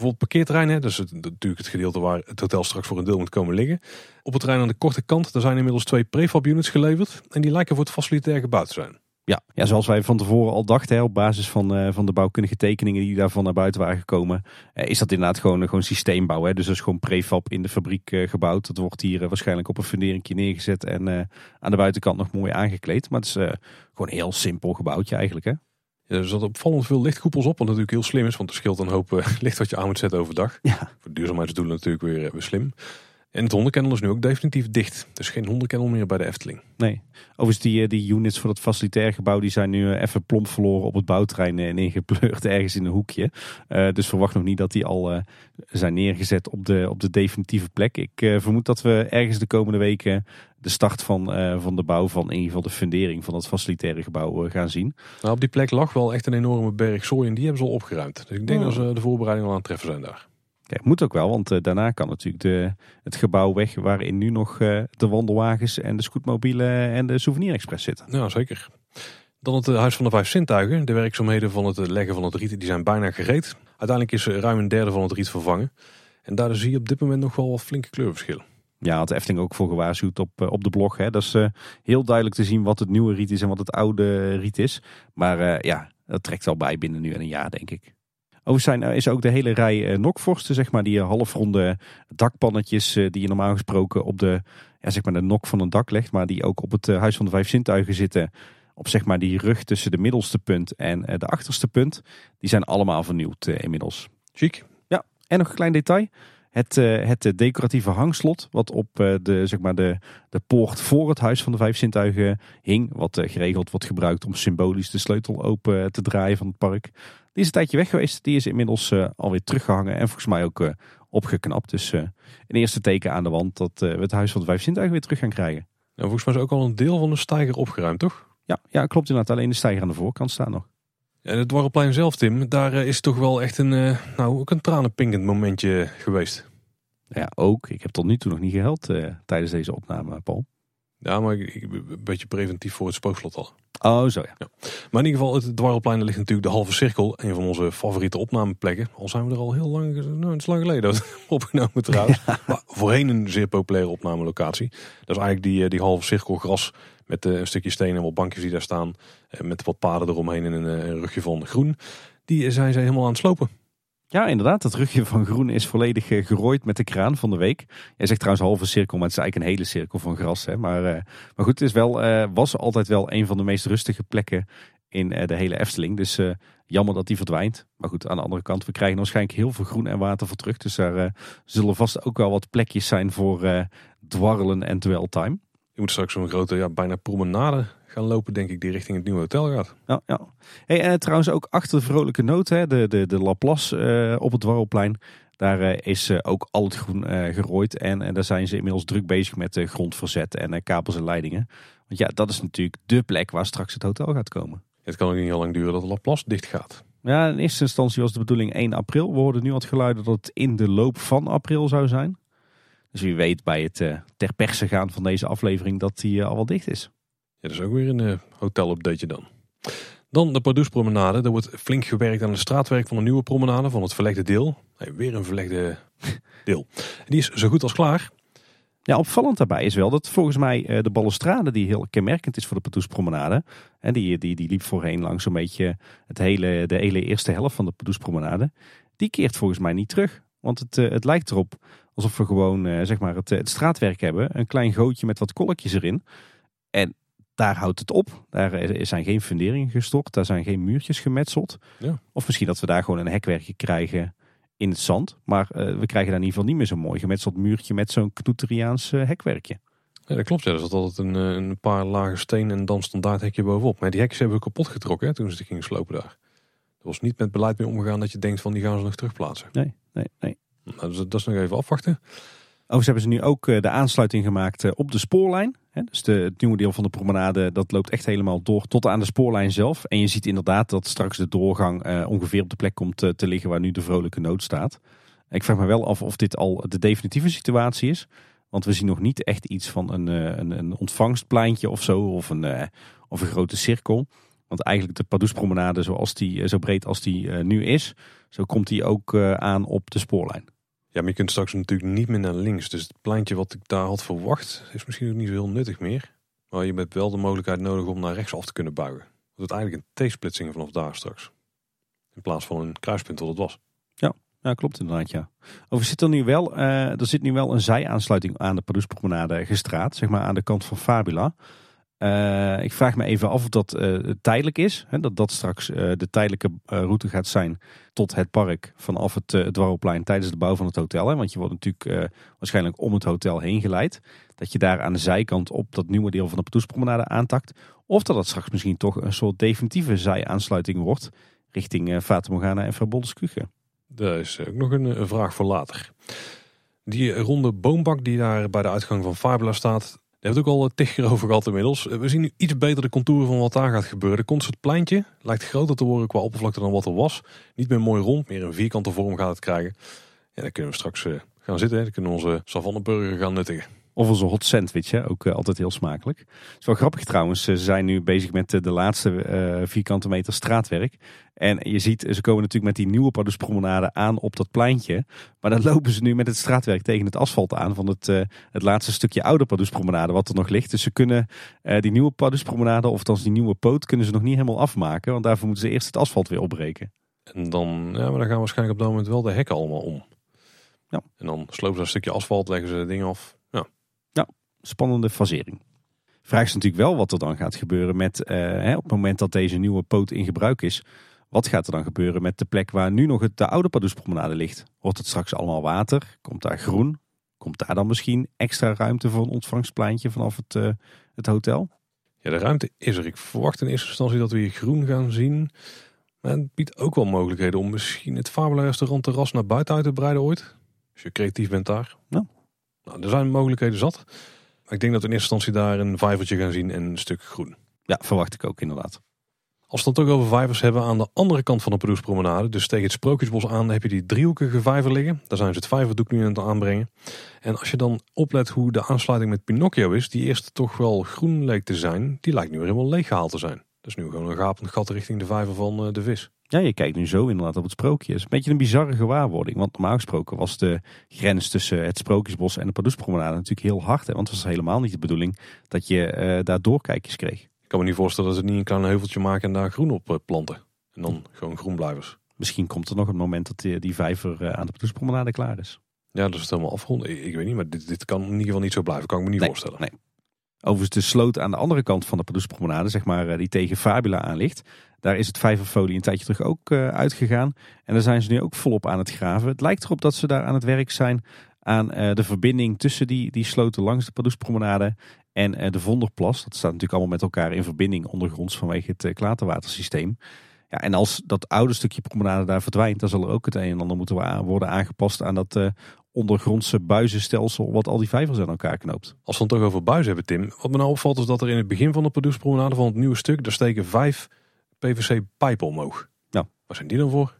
Bijvoorbeeld parkeerterreinen, is het, natuurlijk het gedeelte waar het hotel straks voor een deel moet komen liggen. Op het terrein aan de korte kant, daar zijn inmiddels twee prefab units geleverd. En die lijken voor het facilitair gebouwd te zijn. Ja, ja, zoals wij van tevoren al dachten, hè, op basis van, uh, van de bouwkundige tekeningen die daarvan naar buiten waren gekomen, uh, is dat inderdaad gewoon, gewoon systeembouw. Hè? Dus dat is gewoon prefab in de fabriek uh, gebouwd. Dat wordt hier waarschijnlijk op een funderingje neergezet en aan de buitenkant nog mooi aangekleed. Maar het is gewoon een heel simpel gebouwtje eigenlijk. Hè? Er zat opvallend veel lichtkoepels op, wat natuurlijk heel slim is, want er scheelt een hoop licht wat je aan moet zetten overdag. Ja. Voor duurzaamheidsdoelen natuurlijk weer, weer slim. En het hondenkennel is nu ook definitief dicht. Dus geen hondenkennel meer bij de Efteling. Nee. Overigens, die, eh, die units voor het facilitair gebouw die zijn nu eh, even plomp verloren op het bouwterrein en eh, ingepleurd ergens in een hoekje. Uh, dus verwacht nog niet dat die al uh, zijn neergezet op de, op de definitieve plek. Ik uh, vermoed dat we ergens de komende weken de start van, van de bouw van in ieder geval de fundering van het facilitaire gebouw gaan zien. Nou, op die plek lag wel echt een enorme berg zooi en die hebben ze al opgeruimd. Dus ik denk oh. dat ze de voorbereidingen al aan het treffen zijn daar. Kijk, moet ook wel, want uh, daarna kan natuurlijk de, het gebouw weg waarin nu nog uh, de wandelwagens en de scootmobielen en de Souvenir Express zitten. Ja, zeker. Dan het Huis van de Vijf Zintuigen. De werkzaamheden van het leggen van het riet die zijn bijna gereed. Uiteindelijk is ruim een derde van het riet vervangen. En daar zie je op dit moment nog wel wat flinke kleurverschillen. Ja, had Efteling ook voor gewaarschuwd op, eh, op de blog. Hè. Dat is uh, heel duidelijk te zien wat het nieuwe riet is en wat het oude riet is. Maar uh, ja, dat trekt al bij binnen nu en een jaar, denk ik. Overigens zijn, is ook de hele rij uh, nokvorsten, zeg maar, die halfronde dakpannetjes die je normaal gesproken op de, ja, zeg maar de nok van een dak legt, maar die ook op het Huis van de Vijf Zintuigen zitten. Op zeg maar die rug tussen de middelste punt en de achterste punt. Die zijn allemaal vernieuwd inmiddels. Chic. Ja, en nog een klein detail. Het, het decoratieve hangslot, wat op de, zeg maar de, de poort voor het Huis van de Vijf Zintuigen hing. Wat geregeld wordt gebruikt om symbolisch de sleutel open te draaien van het park. Die is een tijdje weg geweest. Die is inmiddels alweer teruggehangen en volgens mij ook opgeknapt. Dus een eerste teken aan de wand dat we het Huis van de Vijf Zintuigen weer terug gaan krijgen. En volgens mij is ook al een deel van de steiger opgeruimd, toch? Ja, ja klopt inderdaad. Alleen de steiger aan de voorkant staat nog. En het Dwarrelplein zelf, Tim, daar is toch wel echt een, nou, ook een tranenpinkend momentje geweest. Ja, ook. Ik heb tot nu toe nog niet gehuild tijdens deze opname, Paul. Ja, maar ik, een beetje preventief voor het spookslot al. Oh, zo ja. ja. Maar in ieder geval, het Dwarrelplein ligt natuurlijk de halve cirkel. Een van onze favoriete opnameplekken. Al zijn we er al heel lang, nou, het is lang geleden opgenomen trouwens. Ja. Maar voorheen een zeer populaire opnamelocatie. Dat is eigenlijk die, die halve cirkel gras met een stukje steen en wat bankjes die daar staan. Met wat paden eromheen en een, een rugje van groen. Die zijn ze helemaal aan het slopen. Ja, inderdaad. Het rugje van groen is volledig uh, gerooid met de kraan van de week. Jij zegt trouwens halve cirkel, maar het is eigenlijk een hele cirkel van gras. Hè? Maar, uh, maar goed, het is wel, uh, was altijd wel een van de meest rustige plekken in de hele Efteling. Dus jammer dat die verdwijnt. Maar goed, aan de andere kant, we krijgen waarschijnlijk heel veel groen en water voor terug. Dus daar zullen vast ook wel wat plekjes zijn voor dwarrelen en dwell time. Je moet straks zo'n grote, ja, bijna promenade gaan lopen, denk ik, die richting het nieuwe hotel gaat. Ja, ja. Hey, en trouwens ook achter de vrolijke noot, hè, de, de, de Laplace uh, op het Dwarrelplein. Daar uh, is uh, ook al het groen gerooid. En, en daar zijn ze inmiddels druk bezig met grondverzet en kabels en leidingen. Want ja, dat is natuurlijk de plek waar straks het hotel gaat komen. Het kan ook niet heel lang duren dat de Laplace dicht gaat. Ja, in eerste instantie was de bedoeling 1 april. We hoorden nu wat geluiden dat het in de loop van april zou zijn. Dus wie weet bij het ter perse gaan van deze aflevering dat die al wel dicht is. Ja, dat is ook weer een uh, hotel-updateje dan. Dan de Pardoespromenade. Er wordt flink gewerkt aan het straatwerk van de nieuwe promenade van het verlegde deel. Hey, weer een verlegde deel. Die is zo goed als klaar. Ja, opvallend daarbij is wel dat volgens mij eh, de balustrade die heel kenmerkend is voor de Pardoespromenade. En die, die, die liep voorheen langs zo'n beetje het hele, de hele eerste helft van de Pardoespromenade. Die keert volgens mij niet terug. Want het, eh, het lijkt erop alsof we gewoon eh, zeg maar het, het straatwerk hebben. Een klein gootje met wat kolkjes erin. En daar houdt het op. Daar zijn geen funderingen gestort. Daar zijn geen muurtjes gemetseld. Ja. Of misschien dat we daar gewoon een hekwerkje krijgen in het zand. Maar uh, we krijgen daar in ieder geval niet meer zo'n mooi gemetseld muurtje met zo'n knoeteriaans uh, hekwerkje. Ja, dat klopt. Ja. Er zat altijd een, eh, een paar lage steen en dan standaard hekje bovenop. Maar die hekjes hebben we kapot getrokken hè, toen ze gingen slopen daar. Er was niet met beleid mee omgegaan dat je denkt van die gaan ze nog terugplaatsen. Nee, nee, nee. Nou, dus dat is nog even afwachten. Overigens hebben ze nu ook de aansluiting gemaakt op de spoorlijn. Dus het nieuwe deel van de promenade dat loopt echt helemaal door tot aan de spoorlijn zelf. En je ziet inderdaad dat straks de doorgang uh, ongeveer op de plek komt te, liggen waar nu de vrolijke nood staat. Ik vraag me wel af of dit al de definitieve situatie is. Want we zien nog niet echt iets van een, eh, een, een ontvangstpleintje of zo. Of een, of een grote cirkel. Want eigenlijk de Pardoespromenade zoals die, zo breed als die nu is. Zo komt die ook aan op de spoorlijn. Ja, maar je kunt straks natuurlijk niet meer naar links. Dus het pleintje wat ik daar had verwacht is misschien ook niet zo heel nuttig meer. Maar je hebt wel de mogelijkheid nodig om naar rechts af te kunnen buigen. Dat is eigenlijk een T-splitsing vanaf daar straks. In plaats van een kruispunt wat het was. Ja, ja klopt inderdaad ja. Over zit er nu wel, uh, er zit nu wel een zijaansluiting aan de Pardoespromenade gestraat. Zeg maar aan de kant van Fabula. Uh, ik vraag me even af of dat uh, tijdelijk is. Hè, dat dat straks uh, de tijdelijke route gaat zijn tot het park vanaf het, het tijdens de bouw van het hotel. Hè, want je wordt natuurlijk waarschijnlijk om het hotel heen geleid. Dat je daar aan de zijkant op dat nieuwe deel van de Patoespromenade aantakt. Of dat dat straks misschien toch een soort definitieve zijaansluiting wordt richting uh, Morgana en Verboldeskuche. Dat is ook nog een, een vraag voor later. Die ronde boombak die daar bij de uitgang van Fabula staat, daar heeft ook al tig keer over gehad inmiddels. We zien nu iets beter de contouren van wat daar gaat gebeuren. Komt het lijkt groter te worden qua oppervlakte dan wat er was. Niet meer mooi rond, meer een vierkante vorm gaat het krijgen. Ja, dan kunnen we straks uh, gaan zitten. Dan kunnen we onze savanneburger gaan nuttigen. Of onze hot sandwich, hè? ook uh, altijd heel smakelijk. Het is wel grappig trouwens, ze zijn nu bezig met de, de laatste uh, vierkante meter straatwerk. En je ziet, ze komen natuurlijk met die nieuwe Pardoespromenade aan op dat pleintje. Maar dan lopen ze nu met het straatwerk tegen het asfalt aan van het, uh, het laatste stukje oude Pardoespromenade wat er nog ligt. Dus ze kunnen die nieuwe Pardoespromenade, of althans die nieuwe poot, kunnen ze nog niet helemaal afmaken. Want daarvoor moeten ze eerst het asfalt weer opbreken. En dan, ja, maar dan gaan waarschijnlijk op dat moment wel de hekken allemaal om. Ja. En dan slopen ze een stukje asfalt, leggen ze dingen af spannende fasering. Vraag is natuurlijk wel wat er dan gaat gebeuren met, hè, op het moment dat deze nieuwe poot in gebruik is. Wat gaat er dan gebeuren met de plek waar nu nog het, de oude Pardoespromenade ligt? Wordt het straks allemaal water? Komt daar groen? Komt daar dan misschien extra ruimte voor een ontvangstpleintje vanaf het, uh, het hotel? Ja, de ruimte is er. Ik verwacht in eerste instantie dat we hier groen gaan zien. Maar het biedt ook wel mogelijkheden om misschien het Fabula restaurant terras naar buiten uit te breiden ooit. Als je creatief bent daar. Nou. nou er zijn mogelijkheden zat. Ik denk dat we in eerste instantie daar een vijvertje gaan zien en een stuk groen. Ja, verwacht ik ook inderdaad. Als we het toch over vijvers hebben aan de andere kant van de Pardoespromenade, dus tegen het Sprookjesbos aan, heb je die driehoekige vijver liggen. Daar zijn ze het vijverdoek nu aan het aanbrengen. En als je dan oplet hoe de aansluiting met Pinocchio is, die eerst toch wel groen leek te zijn, die lijkt nu weer helemaal leeggehaald te zijn. Dat is nu gewoon een gapend gat richting de vijver van eh, de vis. Ja, je kijkt nu zo inderdaad op het sprookje. Het is een beetje een bizarre gewaarwording. Want normaal gesproken was de grens tussen het Sprookjesbos en de Pardoespromenade natuurlijk heel hard. Hè? Want het was helemaal niet de bedoeling dat je uh, daar doorkijkjes kreeg. Ik kan me niet voorstellen dat ze niet een klein heuveltje maken en daar groen op eh, planten. En dan gewoon groenblijvers. Misschien komt er nog een moment dat die, die vijver aan de Pardoespromenade klaar is. Ja, dat is het helemaal afgerond. Ik, ik, weet niet, maar dit, dit kan in ieder geval niet zo blijven. Kan ik me niet nee, voorstellen. Nee. Overigens de sloot aan de andere kant van de Pardoespromenade, zeg maar, die tegen Fabula aan ligt. Daar is het vijverfolie een tijdje terug ook uh, uitgegaan. En daar zijn ze nu ook volop aan het graven. Het lijkt erop dat ze daar aan het werk zijn aan uh, de verbinding tussen die, die sloten langs de Pardoespromenade en de Vonderplas. Dat staat natuurlijk allemaal met elkaar in verbinding ondergronds vanwege het klaterwatersysteem. Ja, en als dat oude stukje promenade daar verdwijnt, dan zal er ook het een en ander moeten worden aangepast aan dat ondergrondse buizenstelsel wat al die vijvers aan elkaar knoopt. Als we het toch over buizen hebben, Tim. Wat me nou opvalt is dat er in het begin van de Pardoespromenade van het nieuwe stuk, daar steken vijf PVC-pijpen omhoog. Ja. Waar zijn die dan voor?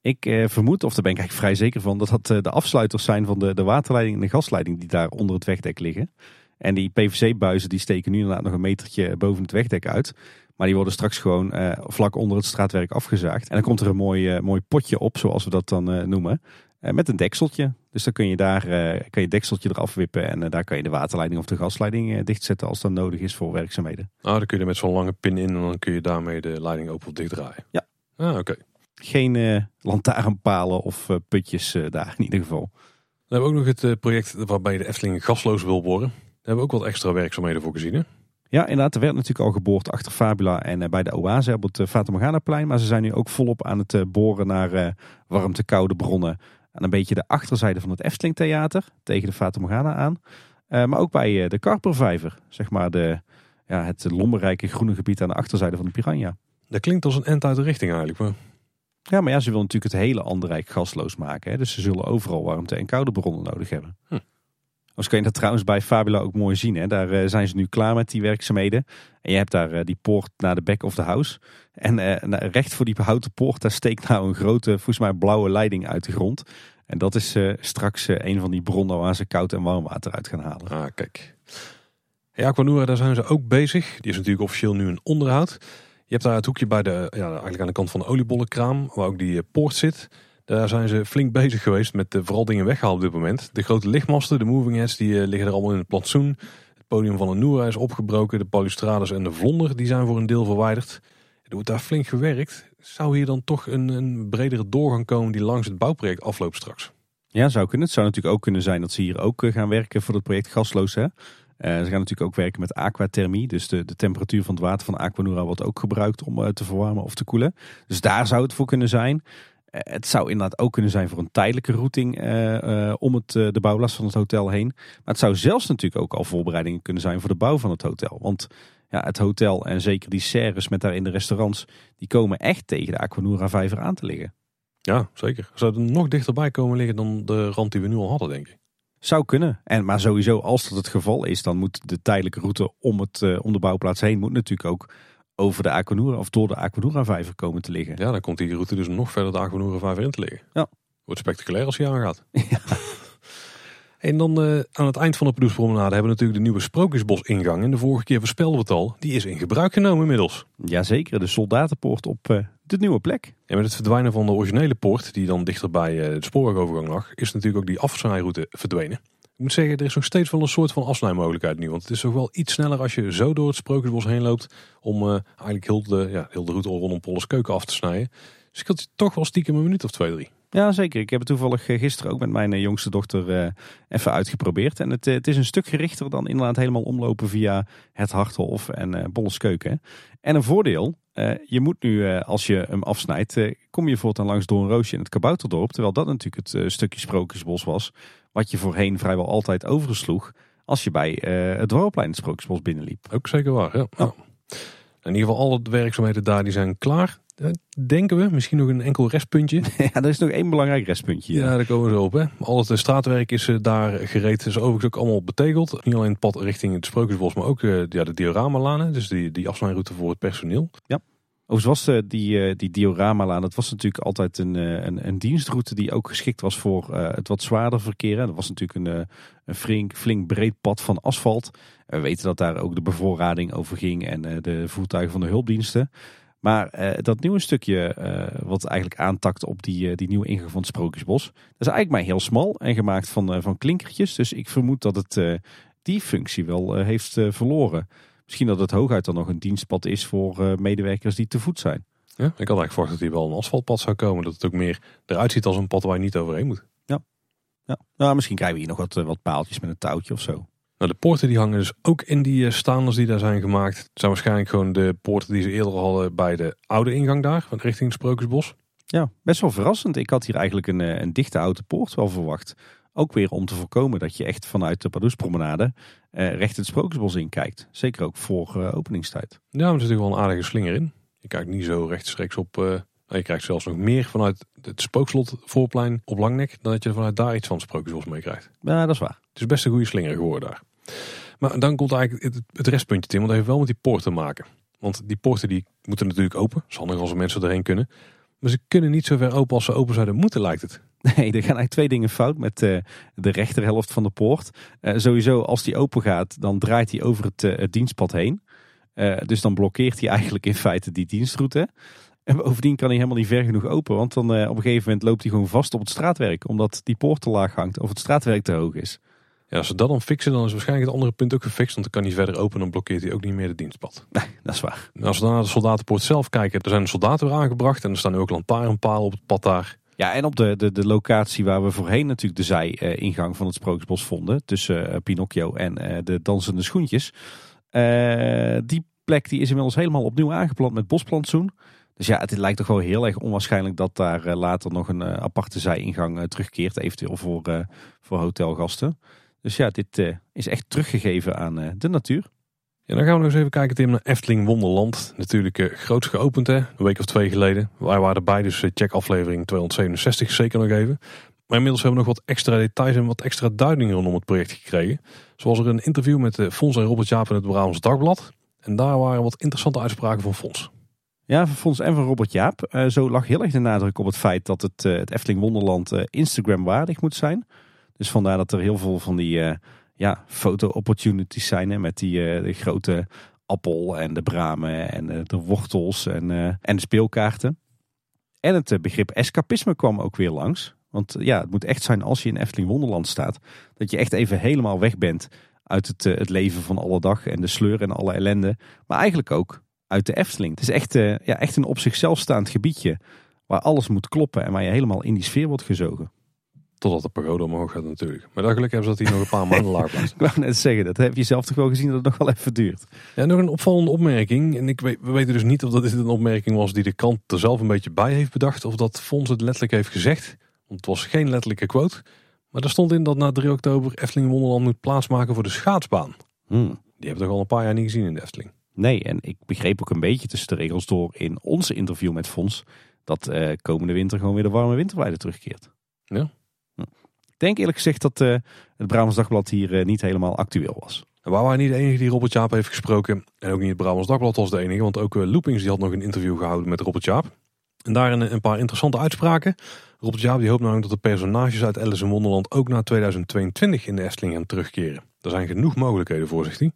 Ik eh, vermoed, of daar ben ik eigenlijk vrij zeker van, dat dat eh, de afsluiters zijn van de, de waterleiding en de gasleiding die daar onder het wegdek liggen. En die PVC-buizen die steken nu inderdaad nog een metertje boven het wegdek uit. Maar die worden straks gewoon uh, vlak onder het straatwerk afgezaagd. En dan komt er een mooi, uh, mooi potje op, zoals we dat dan uh, noemen. met een dekseltje. Dus dan kun je daar kan je het dekseltje eraf wippen. En daar kan je de waterleiding of de gasleiding dichtzetten als dat nodig is voor werkzaamheden. Ah, dan kun je er met zo'n lange pin in en dan kun je daarmee de leiding open of dicht draaien. Ja. Ah, oké. Geen lantaarnpalen of putjes daar in ieder geval. Dan hebben we ook nog het project waarbij de Efteling gasloos wil boren. Daar hebben we ook wat extra werkzaamheden voor gezien. Hè? Ja, inderdaad. Er werd natuurlijk al geboord achter Fabula en eh, bij de Oase op het eh, Fata Morgana plein. Maar ze zijn nu ook volop aan het eh, boren naar warmte koude bronnen. Aan een beetje de achterzijde van het Efteling Theater tegen de Fata Morgana aan. maar ook bij de Karpervijver, zeg maar de, ja, het lommerrijke groene gebied aan de achterzijde van de Piranha. Dat klinkt als een end uit de richting eigenlijk. Maar... Ja, maar ja, ze willen natuurlijk het hele Anderrijk gasloos maken. Hè? Dus ze zullen overal warmte en koude bronnen nodig hebben. Hm. Als kun je dat trouwens bij Fabula ook mooi zien. Hè? Daar eh, zijn ze nu klaar met die werkzaamheden. En je hebt daar uh, die poort naar de back of the house. En uh, recht voor die houten poort, daar steekt nou een grote, volgens mij blauwe leiding uit de grond. En dat is straks een van die bronnen waar ze koud en warm water uit gaan halen. Ah, kijk. Ja, Aquanura, daar zijn ze ook bezig. Die is natuurlijk officieel nu een onderhoud. Je hebt daar het hoekje bij de, ja, eigenlijk aan de kant van de oliebollenkraam, waar ook die poort zit. Daar zijn ze flink bezig geweest met de vooral dingen weggehaald op dit moment. De grote lichtmasten, de moving heads, die eh, liggen er allemaal in het plantsoen. Het podium van de Noora is opgebroken. De balustrades en de vlonder die zijn voor een deel verwijderd. Er wordt daar flink gewerkt. Zou hier dan toch een, een bredere doorgang komen die langs het bouwproject afloopt straks? Ja, zou kunnen. Het zou natuurlijk ook kunnen zijn dat ze hier ook eh, gaan werken voor het project gasloos. Hè? Ze gaan natuurlijk ook werken met aquathermie. Dus de, de temperatuur van het water van Aquanura wordt ook gebruikt om uh, te verwarmen of te koelen. Dus daar zou het voor kunnen zijn. Eh, het zou inderdaad ook kunnen zijn voor een tijdelijke routing uh, om het, de bouwlast van het hotel heen. Maar het zou zelfs natuurlijk ook al voorbereidingen kunnen zijn voor de bouw van het hotel. Want ja, het hotel en zeker die serres met daarin de restaurants, die komen echt tegen de Aquanura vijver aan te liggen. Ja, zeker. Zou er nog dichterbij komen liggen dan de rand die we nu al hadden, denk ik. Zou kunnen. En, maar sowieso, als dat het geval is, dan moet de tijdelijke route om, het, om de bouwplaats heen moet natuurlijk ook over de Aquanura of door de Aquanura vijver komen te liggen. Ja, dan komt die route dus nog verder de Aquanura vijver in te liggen. Ja. Wordt spectaculair als hij aangaat. Ja. En dan uh, aan het eind van de Pedoespromenade hebben we natuurlijk de nieuwe Sprookjesbos ingang. En de vorige keer voorspelden we het al, die is in gebruik genomen inmiddels. Jazeker, de soldatenpoort op uh, de nieuwe plek. En met het verdwijnen van de originele poort, die dan dichter bij uh, de spoorwegovergang lag, is natuurlijk ook die afsnijroute verdwenen. Ik moet zeggen, er is nog steeds wel een soort van afsnijmogelijkheid nu. Want het is toch wel iets sneller als je zo door het Sprookjesbos heen loopt. Om uh, eigenlijk heel de, ja, heel de route rondom Polles Keuken af te snijden. Dus ik had toch wel stiekem een minuut of twee, drie. Ja, zeker. Ik heb het toevallig eh, gisteren ook met mijn eh, jongste dochter even uitgeprobeerd. En het, het is een stuk gerichter dan inderdaad helemaal omlopen via het Harthof en Bolleskeuken. En een voordeel, je moet nu als je hem afsnijdt, kom je voortaan langs door een roosje in het Kabouterdorp. Terwijl dat natuurlijk het stukje Sprookjesbos was wat je voorheen vrijwel altijd oversloeg als je bij het Dwarrelplein het Sprookjesbos binnenliep. Ook zeker waar, ja. Nou, in ieder geval alle werkzaamheden daar die zijn klaar. Eh, denken we, misschien nog een enkel restpuntje. ja, er is nog één belangrijk restpuntje. Ja, daar komen we zo op. Hè. Al het straatwerk is uh, daar gereed. is overigens ook allemaal betegeld. Niet alleen het pad richting het Sprookjesbos, maar ook uh, ja, de dioramalanen. Dus die, die afsnijroute voor het personeel. Ja. Overigens was die, eh, die dioramalaan, dat was natuurlijk altijd een, eh, een, een, diestroute die ook geschikt was voor eh, het wat zwaarder verkeer. Dat was natuurlijk een, een flink, flink breed pad van asfalt. We weten dat daar ook de bevoorrading over ging en de voertuigen van de hulpdiensten. Maar dat nieuwe stukje wat eigenlijk aantakt op die, die nieuwe ingang van het Sprookjesbos, dat is eigenlijk maar heel smal en gemaakt van, van klinkertjes. Dus ik vermoed dat het die functie wel heeft verloren. Misschien dat het hooguit dan nog een dienstpad is voor medewerkers die te voet zijn. Ja, ik had eigenlijk verwacht dat hier wel een asfaltpad zou komen. Dat het ook meer eruit ziet als een pad waar je niet overheen moet. Ja, ja. Nou, misschien krijgen we hier nog wat, eh, wat paaltjes met een touwtje of zo. Nou, de poorten die hangen dus ook in die uh, staanders die daar zijn gemaakt. Het zijn waarschijnlijk gewoon de poorten die ze eerder hadden bij de oude ingang daar, richting het Sprookjesbos. Ja, best wel verrassend. Ik had hier eigenlijk een, een dichte oude poort wel verwacht. Ook weer om te voorkomen dat je echt vanuit de Pardoespromenade uh, recht het Sprookjesbos in kijkt. Zeker ook voor uh, openingstijd. Ja, er zit natuurlijk wel een aardige slinger in. Je kijkt niet zo rechtstreeks op... Uh, je krijgt zelfs nog meer vanuit het spookslot voorplein op Langnek... dan dat je vanuit daar iets van het Sprookjesbos mee krijgt. Ja, dat is waar. Het is best een goede slinger geworden daar. Maar dan komt eigenlijk het, restpuntje, Tim. Want het heeft wel met die poort te maken. Want die poorten die moeten natuurlijk open. Het handig als mensen erheen kunnen. Maar ze kunnen niet zo ver open als ze open zouden moeten, lijkt het. Nee, er gaan eigenlijk twee dingen fout met uh, de rechterhelft van de poort. Uh, sowieso, als die open gaat, dan draait hij over het, het dienstpad heen. dus dan blokkeert hij eigenlijk in feite die dienstroute. En bovendien kan hij helemaal niet ver genoeg open. Want dan op een gegeven moment loopt hij gewoon vast op het straatwerk. Omdat die poort te laag hangt of het straatwerk te hoog is. Ja, als ze dat dan fixen, dan is waarschijnlijk het andere punt ook gefixt. Want dan kan hij verder open en blokkeert hij ook niet meer de dienstpad. Nee, dat is waar. En als we dan naar de soldatenpoort zelf kijken, er zijn soldaten weer aangebracht. En er staan nu ook lantaarnpalen op het pad daar. Ja, en op de, de, de locatie waar we voorheen natuurlijk de zij-ingang van het Sprookjesbos vonden. Tussen uh, Pinocchio en uh, de dansende schoentjes. Uh, die plek die is inmiddels helemaal opnieuw aangeplant met bosplantsoen. Dus ja, het lijkt toch wel heel erg onwaarschijnlijk dat daar later nog een aparte zij-ingang terugkeert. Eventueel voor, voor hotelgasten. Dus ja, dit is echt teruggegeven aan de natuur. Ja, dan gaan we nog eens even kijken Tim, naar Efteling Wonderland. Natuurlijk uh, groots geopend hè, een week of twee geleden. Wij waren erbij, dus uh, check aflevering 267 zeker nog even. Maar inmiddels hebben we nog wat extra details en wat extra duidingen rondom het project gekregen. Zoals er een interview met uh, Fons en Robert Jaap in het Brabants Dagblad. En daar waren wat interessante uitspraken van Fons. Ja, van Fons en van Robert Jaap. Uh, zo lag heel erg de nadruk op het feit dat het, het Efteling Wonderland Instagram waardig moet zijn. Dus vandaar dat er heel veel van die ja, foto-opportunities zijn. Hè, met die de grote appel en de bramen en uh, de wortels en, en de speelkaarten. En het begrip escapisme kwam ook weer langs. Want ja, het moet echt zijn als je in Efteling Wonderland staat. Dat je echt even helemaal weg bent uit het, het leven van alle dag en de sleur en alle ellende. Maar eigenlijk ook uit de Efteling. Het is echt, ja, echt een op zichzelf staand gebiedje. Waar alles moet kloppen en waar je helemaal in die sfeer wordt gezogen. Totdat de pagode omhoog gaat natuurlijk. Maar dan gelukkig hebben ze dat hier nog een paar maanden laag blijft. Ik wou net zeggen, dat heb je zelf toch wel gezien dat het nog wel even duurt. Ja, nog een opvallende opmerking. En ik weet, we weten dus niet of dat dit een opmerking was die de krant er zelf een beetje bij heeft bedacht. Of dat Fons het letterlijk heeft gezegd. Want het was geen letterlijke quote. Maar er stond in dat na 3 oktober Efteling Wonderland moet plaatsmaken voor de schaatsbaan. Hmm. Die hebben we toch al een paar jaar niet gezien in de Efteling. Nee, en ik begreep ook een beetje tussen de regels door in onze interview met Fons. Dat uh, komende winter gewoon weer de warme winterweide terugkeert. Ja denk eerlijk gezegd dat uh, het Brabants Dagblad hier uh, niet helemaal actueel was. En waar waren niet de enige die Robert Jaap heeft gesproken. En ook niet het Brabants Dagblad was de enige. Want ook uh, Loopings die had nog een interview gehouden met Robert Jaap. En daarin een paar interessante uitspraken. Robert Jaap die hoopt namelijk dat de personages uit Alice in Wonderland ook na 2022 in de Efteling gaan terugkeren. Er zijn genoeg mogelijkheden voor, zegt hij.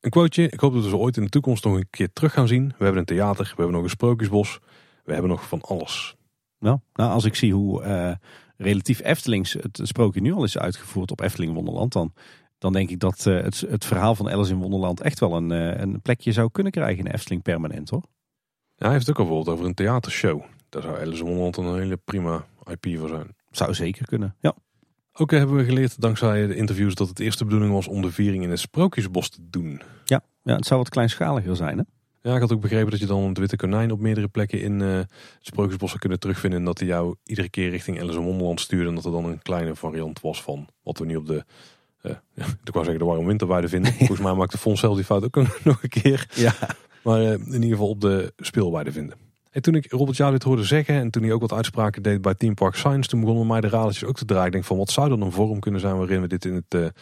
Een quoteje, ik hoop dat we ze ooit in de toekomst nog een keer terug gaan zien. We hebben een theater, we hebben nog een sprookjesbos. We hebben nog van alles. Nou, nou als ik zie hoe relatief Eftelings het sprookje nu al is uitgevoerd op Efteling Wonderland, dan, dan denk ik dat uh, het, het verhaal van Alice in Wonderland echt wel een, uh, een plekje zou kunnen krijgen in Efteling permanent hoor. Ja, hij heeft ook al bijvoorbeeld over een theatershow. Daar zou Alice in Wonderland een hele prima IP voor zijn. Zou zeker kunnen, ja. Ook hebben we geleerd dankzij de interviews dat het eerste bedoeling was om de viering in het Sprookjesbos te doen. Ja, ja het zou wat kleinschaliger zijn hè. Ja, ik had ook begrepen dat je dan het witte konijn op meerdere plekken in uh, het Sprookjesbos zou kunnen terugvinden. En dat hij jou iedere keer richting Alice in Wonderland stuurde. En dat er dan een kleine variant was van wat we nu op de, uh, ja, ik wou zeggen de warme winterweide vinden. Volgens mij maakte Fons zelf die fout ook nog een keer. Ja. Maar uh, in ieder geval op de speelweide vinden. En toen ik Robert Jou dit hoorde zeggen en toen hij ook wat uitspraken deed bij Team Park Science, toen begonnen mij de radertjes ook te draaien. Ik denk van wat zou dan een vorm kunnen zijn waarin we dit in, het,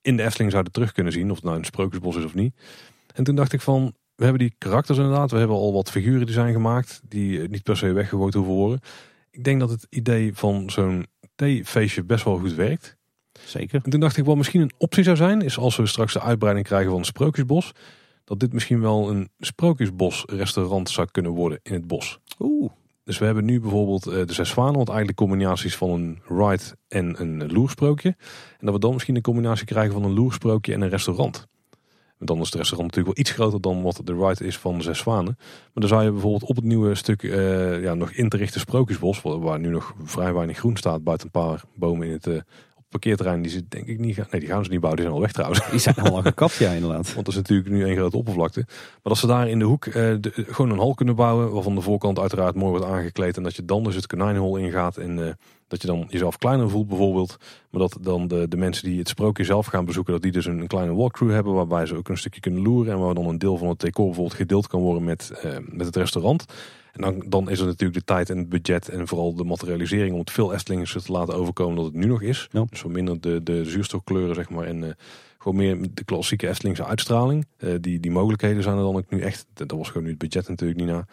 in de Efteling zouden terug kunnen zien. Of het nou een Sprookjesbos is of niet. En toen dacht ik van, we hebben die karakters inderdaad. We hebben al wat figuren die zijn gemaakt. Die niet per se weggegooid hoeven worden. Ik denk dat het idee van zo'n theefeestje best wel goed werkt. Zeker. En toen dacht ik wel misschien een optie zou zijn. Is als we straks de uitbreiding krijgen van het Sprookjesbos. Dat dit misschien wel een Sprookjesbos restaurant zou kunnen worden in het bos. Oeh. Dus we hebben nu bijvoorbeeld de Zes Zwanen. Wat eigenlijk combinaties van een ride en een loersprookje. En dat we dan misschien een combinatie krijgen van een loersprookje en een restaurant. Dan is het restaurant natuurlijk wel iets groter dan wat de ride is van Zes Zwanen. Maar dan zou je bijvoorbeeld op het nieuwe stuk uh, ja, nog in te richten Sprookjesbos, waar nu nog vrij weinig groen staat buiten een paar bomen in het uh, parkeerterrein. Die ze denk ik niet gaan. Nee, die gaan ze niet bouwen, die zijn al weg trouwens. Die zijn al gekapt, ja inderdaad. Want dat is natuurlijk nu een grote oppervlakte. Maar dat ze daar in de hoek uh, de, gewoon een hal kunnen bouwen, waarvan de voorkant uiteraard mooi wordt aangekleed. En dat je dan dus het konijnenhol ingaat en dat je dan jezelf kleiner voelt bijvoorbeeld. Maar dat dan de, de mensen die het sprookje zelf gaan bezoeken, dat die dus een, een kleine walkthrough hebben. Waarbij ze ook een stukje kunnen loeren. En waar dan een deel van het decor bijvoorbeeld gedeeld kan worden met, uh, met het restaurant. En dan, dan is er natuurlijk de tijd en het budget en vooral de materialisering om het veel Eftelingers te laten overkomen dat het nu nog is. Ja. Dus zo minder de, de zuurstofkleuren zeg maar en uh, gewoon meer de klassieke Eftelingse uitstraling. Uh, die, die mogelijkheden zijn er dan ook nu echt, dat was gewoon nu het budget natuurlijk niet na.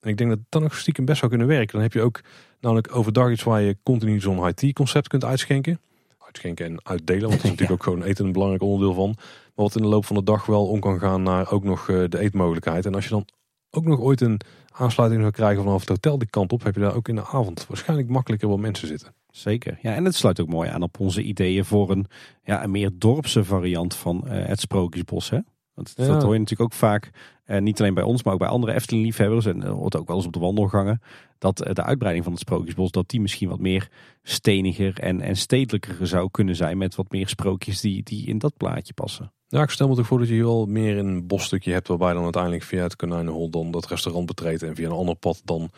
En ik denk dat dat nog stiekem best zou kunnen werken. Dan heb je ook namelijk overdag iets waar je continu zo'n high tea concept kunt uitschenken. Uitschenken en uitdelen, want dat is natuurlijk ook gewoon eten een belangrijk onderdeel van. Maar wat in de loop van de dag wel om kan gaan naar ook nog eh, de eetmogelijkheid. En als je dan ook nog ooit een aansluiting zou krijgen vanaf het hotel die kant op, heb je daar ook in de avond waarschijnlijk makkelijker wel mensen zitten. Zeker. Ja, en het sluit ook mooi aan op onze ideeën voor een, ja, een meer dorpse variant van uh, het Sprookjesbos. Hè? Want Ja. dat hoor je natuurlijk ook vaak, eh, niet alleen bij ons, maar ook bij andere Efteling-liefhebbers. En dat hoort ook wel eens op de wandelgangen. Dat eh, de uitbreiding van het Sprookjesbos, dat die misschien wat meer steniger en, en stedelijker zou kunnen zijn. Met wat meer sprookjes die, die in dat plaatje passen. Ja, ik stel me toch voor dat je hier wel meer een bosstukje hebt waarbij dan uiteindelijk via het konijnenhol dan dat restaurant betreedt en via een ander pad dan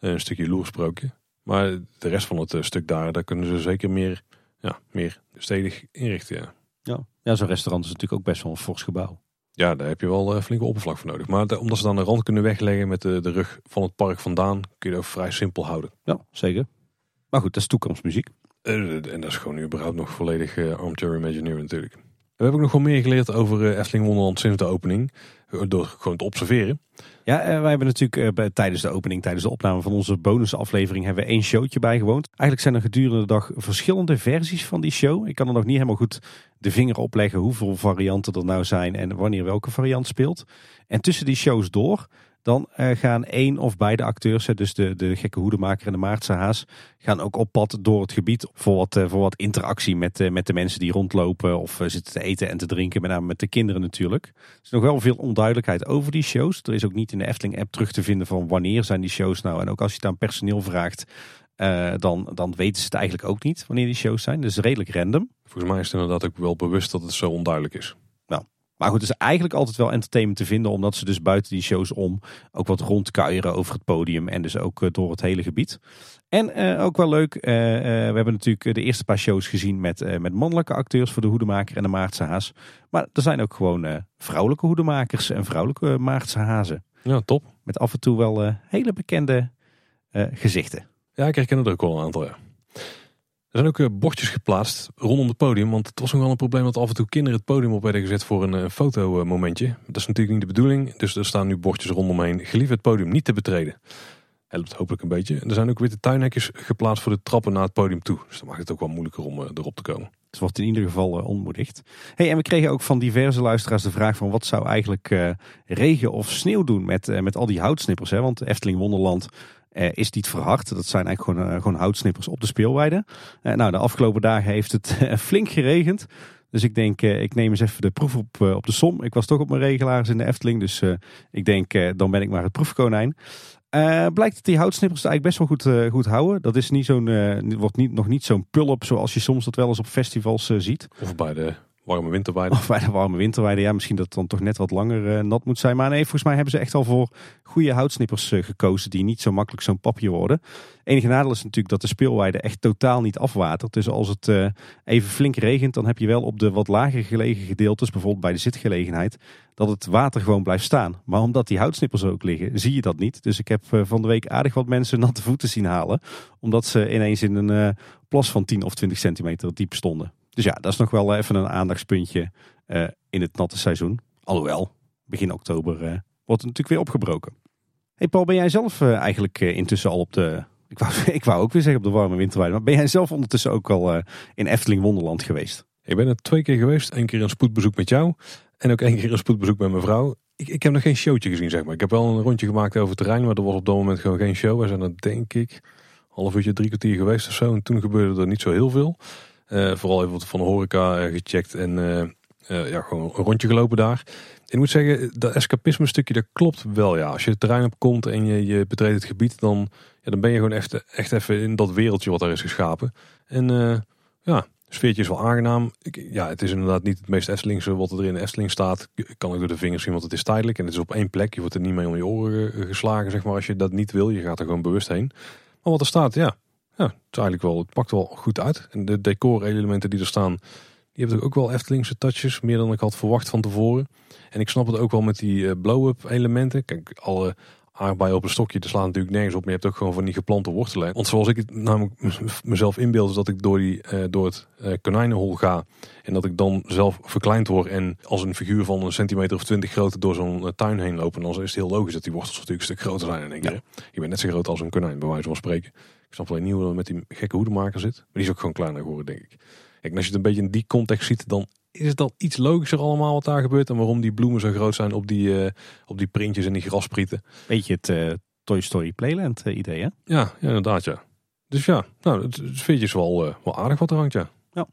eh, een stukje loersprookje. Maar de rest van het eh, stuk daar, daar kunnen ze zeker meer, ja, meer stedig inrichten. Ja. Ja, ja zo'n restaurant is natuurlijk ook best wel een fors gebouw. Ja, daar heb je wel eh, flinke oppervlak voor nodig. Maar omdat ze dan de rand kunnen wegleggen met de, de rug van het park vandaan, kun je het ook vrij simpel houden. Ja, zeker. Maar goed, dat is toekomstmuziek. En dat is gewoon überhaupt nog volledig eh, armchair imagineer natuurlijk. We hebben ook nog wel meer geleerd over eh, Efteling Wonderland sinds de opening. eh, Door gewoon te observeren. Ja, eh, wij hebben natuurlijk tijdens de opening, tijdens de opname van onze bonusaflevering, hebben we één showtje bijgewoond. Eigenlijk zijn er gedurende de dag verschillende versies van die show. Ik kan er nog niet helemaal goed de vinger op leggen hoeveel varianten er nou zijn en wanneer welke variant speelt. En tussen die shows door, dan eh, gaan één of beide acteurs, dus de, de gekke hoedemaker en de Maartse haas, gaan ook op pad door het gebied voor wat, eh, voor wat interactie met, eh, met de mensen die rondlopen of zitten te eten en te drinken, met name met de kinderen natuurlijk. Er is nog wel veel onduidelijkheid over die shows. Er is ook niet in de Efteling-app terug te vinden van wanneer zijn die shows nou. En ook als je het aan personeel vraagt, dan, dan weten ze het eigenlijk ook niet wanneer die shows zijn. Dus redelijk random. Volgens mij is het inderdaad ook wel bewust dat het zo onduidelijk is. Maar goed, het is eigenlijk altijd wel entertainment te vinden, omdat ze dus buiten die shows om ook wat rondkuieren over het podium en dus ook eh, door het hele gebied. En eh, ook wel leuk, eh, we hebben natuurlijk de eerste paar shows gezien met, met mannelijke acteurs voor de hoedemaker en de Maartse haas. Maar er zijn ook gewoon vrouwelijke hoedemakers en vrouwelijke Maartse hazen. Ja, top. Met af en toe wel hele bekende gezichten. Ja, ik herken er ook wel een aantal. Ja. Er zijn ook eh, bordjes geplaatst rondom het podium. Want het was nog wel een probleem dat af en toe kinderen het podium op werden gezet voor een eh, fotomomentje. Dat is natuurlijk niet de bedoeling. Dus er staan nu bordjes rondomheen. Gelieve het podium niet te betreden. Helpt hopelijk een beetje. Er zijn ook witte tuinhekjes geplaatst voor de trappen naar het podium toe. Dus dan maakt het ook wel moeilijker om eh, erop te komen. Dus wordt in ieder geval eh, ontmoedigd. Hey, en we kregen ook van diverse luisteraars de vraag van wat zou eigenlijk regen of sneeuw doen met, met al die houtsnippers. Hè? Want Efteling Wonderland eh, is niet verhard. Dat zijn eigenlijk gewoon, eh, gewoon houtsnippers op de speelweide. Eh, nou, de afgelopen dagen heeft het flink geregend. Dus ik denk, ik neem eens even de proef op, op de som. Ik was toch op mijn regelaars in de Efteling. Dus ik denk, dan ben ik maar het proefkonijn. Blijkt dat die houtsnippers eigenlijk best wel goed, goed houden. Dat is niet zo'n, wordt niet, nog niet zo'n pulp zoals je soms dat wel eens op festivals ziet. Of bij de warme winterweide. Of bij warme winterweide. Ja, misschien dat het dan toch net wat langer eh, nat moet zijn. Maar nee, volgens mij hebben ze echt al voor goede houtsnippers eh, gekozen. Die niet zo makkelijk zo'n papje worden. Enige nadeel is natuurlijk dat de speelweide echt totaal niet afwatert. Dus als het eh, even flink regent, dan heb je wel op de wat lager gelegen gedeeltes, bijvoorbeeld bij de zitgelegenheid, dat het water gewoon blijft staan. Maar omdat die houtsnippers er ook liggen, zie je dat niet. Dus ik heb van de week aardig wat mensen natte voeten zien halen. Omdat ze ineens in een plas van 10 of 20 centimeter diep stonden. Dus ja, dat is nog wel even een aandachtspuntje eh, in het natte seizoen. Alhoewel, begin oktober eh, wordt het natuurlijk weer opgebroken. Hey Paul, ben jij zelf eh, eigenlijk eh, intussen al op de... Ik wou, ik wou ook weer zeggen op de warme winterweide. Maar ben jij zelf ondertussen ook al eh, in Efteling Wonderland geweest? Ik ben er twee keer geweest. Eén keer een spoedbezoek met jou. En ook één keer een spoedbezoek met mijn vrouw. Ik, ik heb nog geen showtje gezien, zeg maar. Ik heb wel een rondje gemaakt over het terrein. Maar er was op dat moment gewoon geen show. We zijn er denk ik half uurtje, drie kwartier geweest of zo. En toen gebeurde er niet zo heel veel. Eh, vooral even wat van de horeca eh, gecheckt. En eh, ja, gewoon een rondje gelopen daar. Ik moet zeggen, dat escapisme stukje, dat klopt wel. Ja. Als je het terrein op komt en je, je betreedt het gebied, dan, ja, dan ben je gewoon echt, echt even in dat wereldje wat daar is geschapen. En ja, sfeertje is wel aangenaam. Ik, ja, het is inderdaad niet het meest Eftelingse wat er in de staat. Ik kan ook door de vingers zien, want het is tijdelijk. En het is op één plek. Je wordt er niet mee om je oren ge- geslagen, zeg maar, als je dat niet wil. Je gaat er gewoon bewust heen. Maar wat er staat, ja, ja het, is eigenlijk wel, het pakt wel goed uit. En de decor-elementen die er staan, die hebben ook wel Eftelingse touches. Meer dan ik had verwacht van tevoren. En ik snap het ook wel met die eh, blow-up elementen. Kijk, alle aardbeien op een stokje, te slaan natuurlijk nergens op. Maar je hebt ook gewoon van die geplante wortelen. Want zoals ik het namelijk mezelf inbeeld, is dat ik door, die, uh, door het uh, konijnenhol ga. En dat ik dan zelf verkleind word en als een figuur van een centimeter of twintig groter door zo'n tuin heen lopen. En dan is het heel logisch dat die wortels natuurlijk een stuk groter zijn in één keer. Je bent net zo groot als een konijn, bij wijze van spreken. Ik snap alleen niet hoe dat met die gekke hoedemaker zit. Maar die is ook gewoon kleiner geworden, denk ik. Kijk, als je het een beetje in die context ziet, dan is het dan iets logischer allemaal wat daar gebeurt. En waarom die bloemen zo groot zijn op die, uh, op die printjes en die grasprieten. Beetje het uh, Toy Story Playland uh, idee, hè? Ja, ja, inderdaad, ja. Dus ja, nou, het, het sfeertje is wel, wel aardig wat er hangt, ja. ja.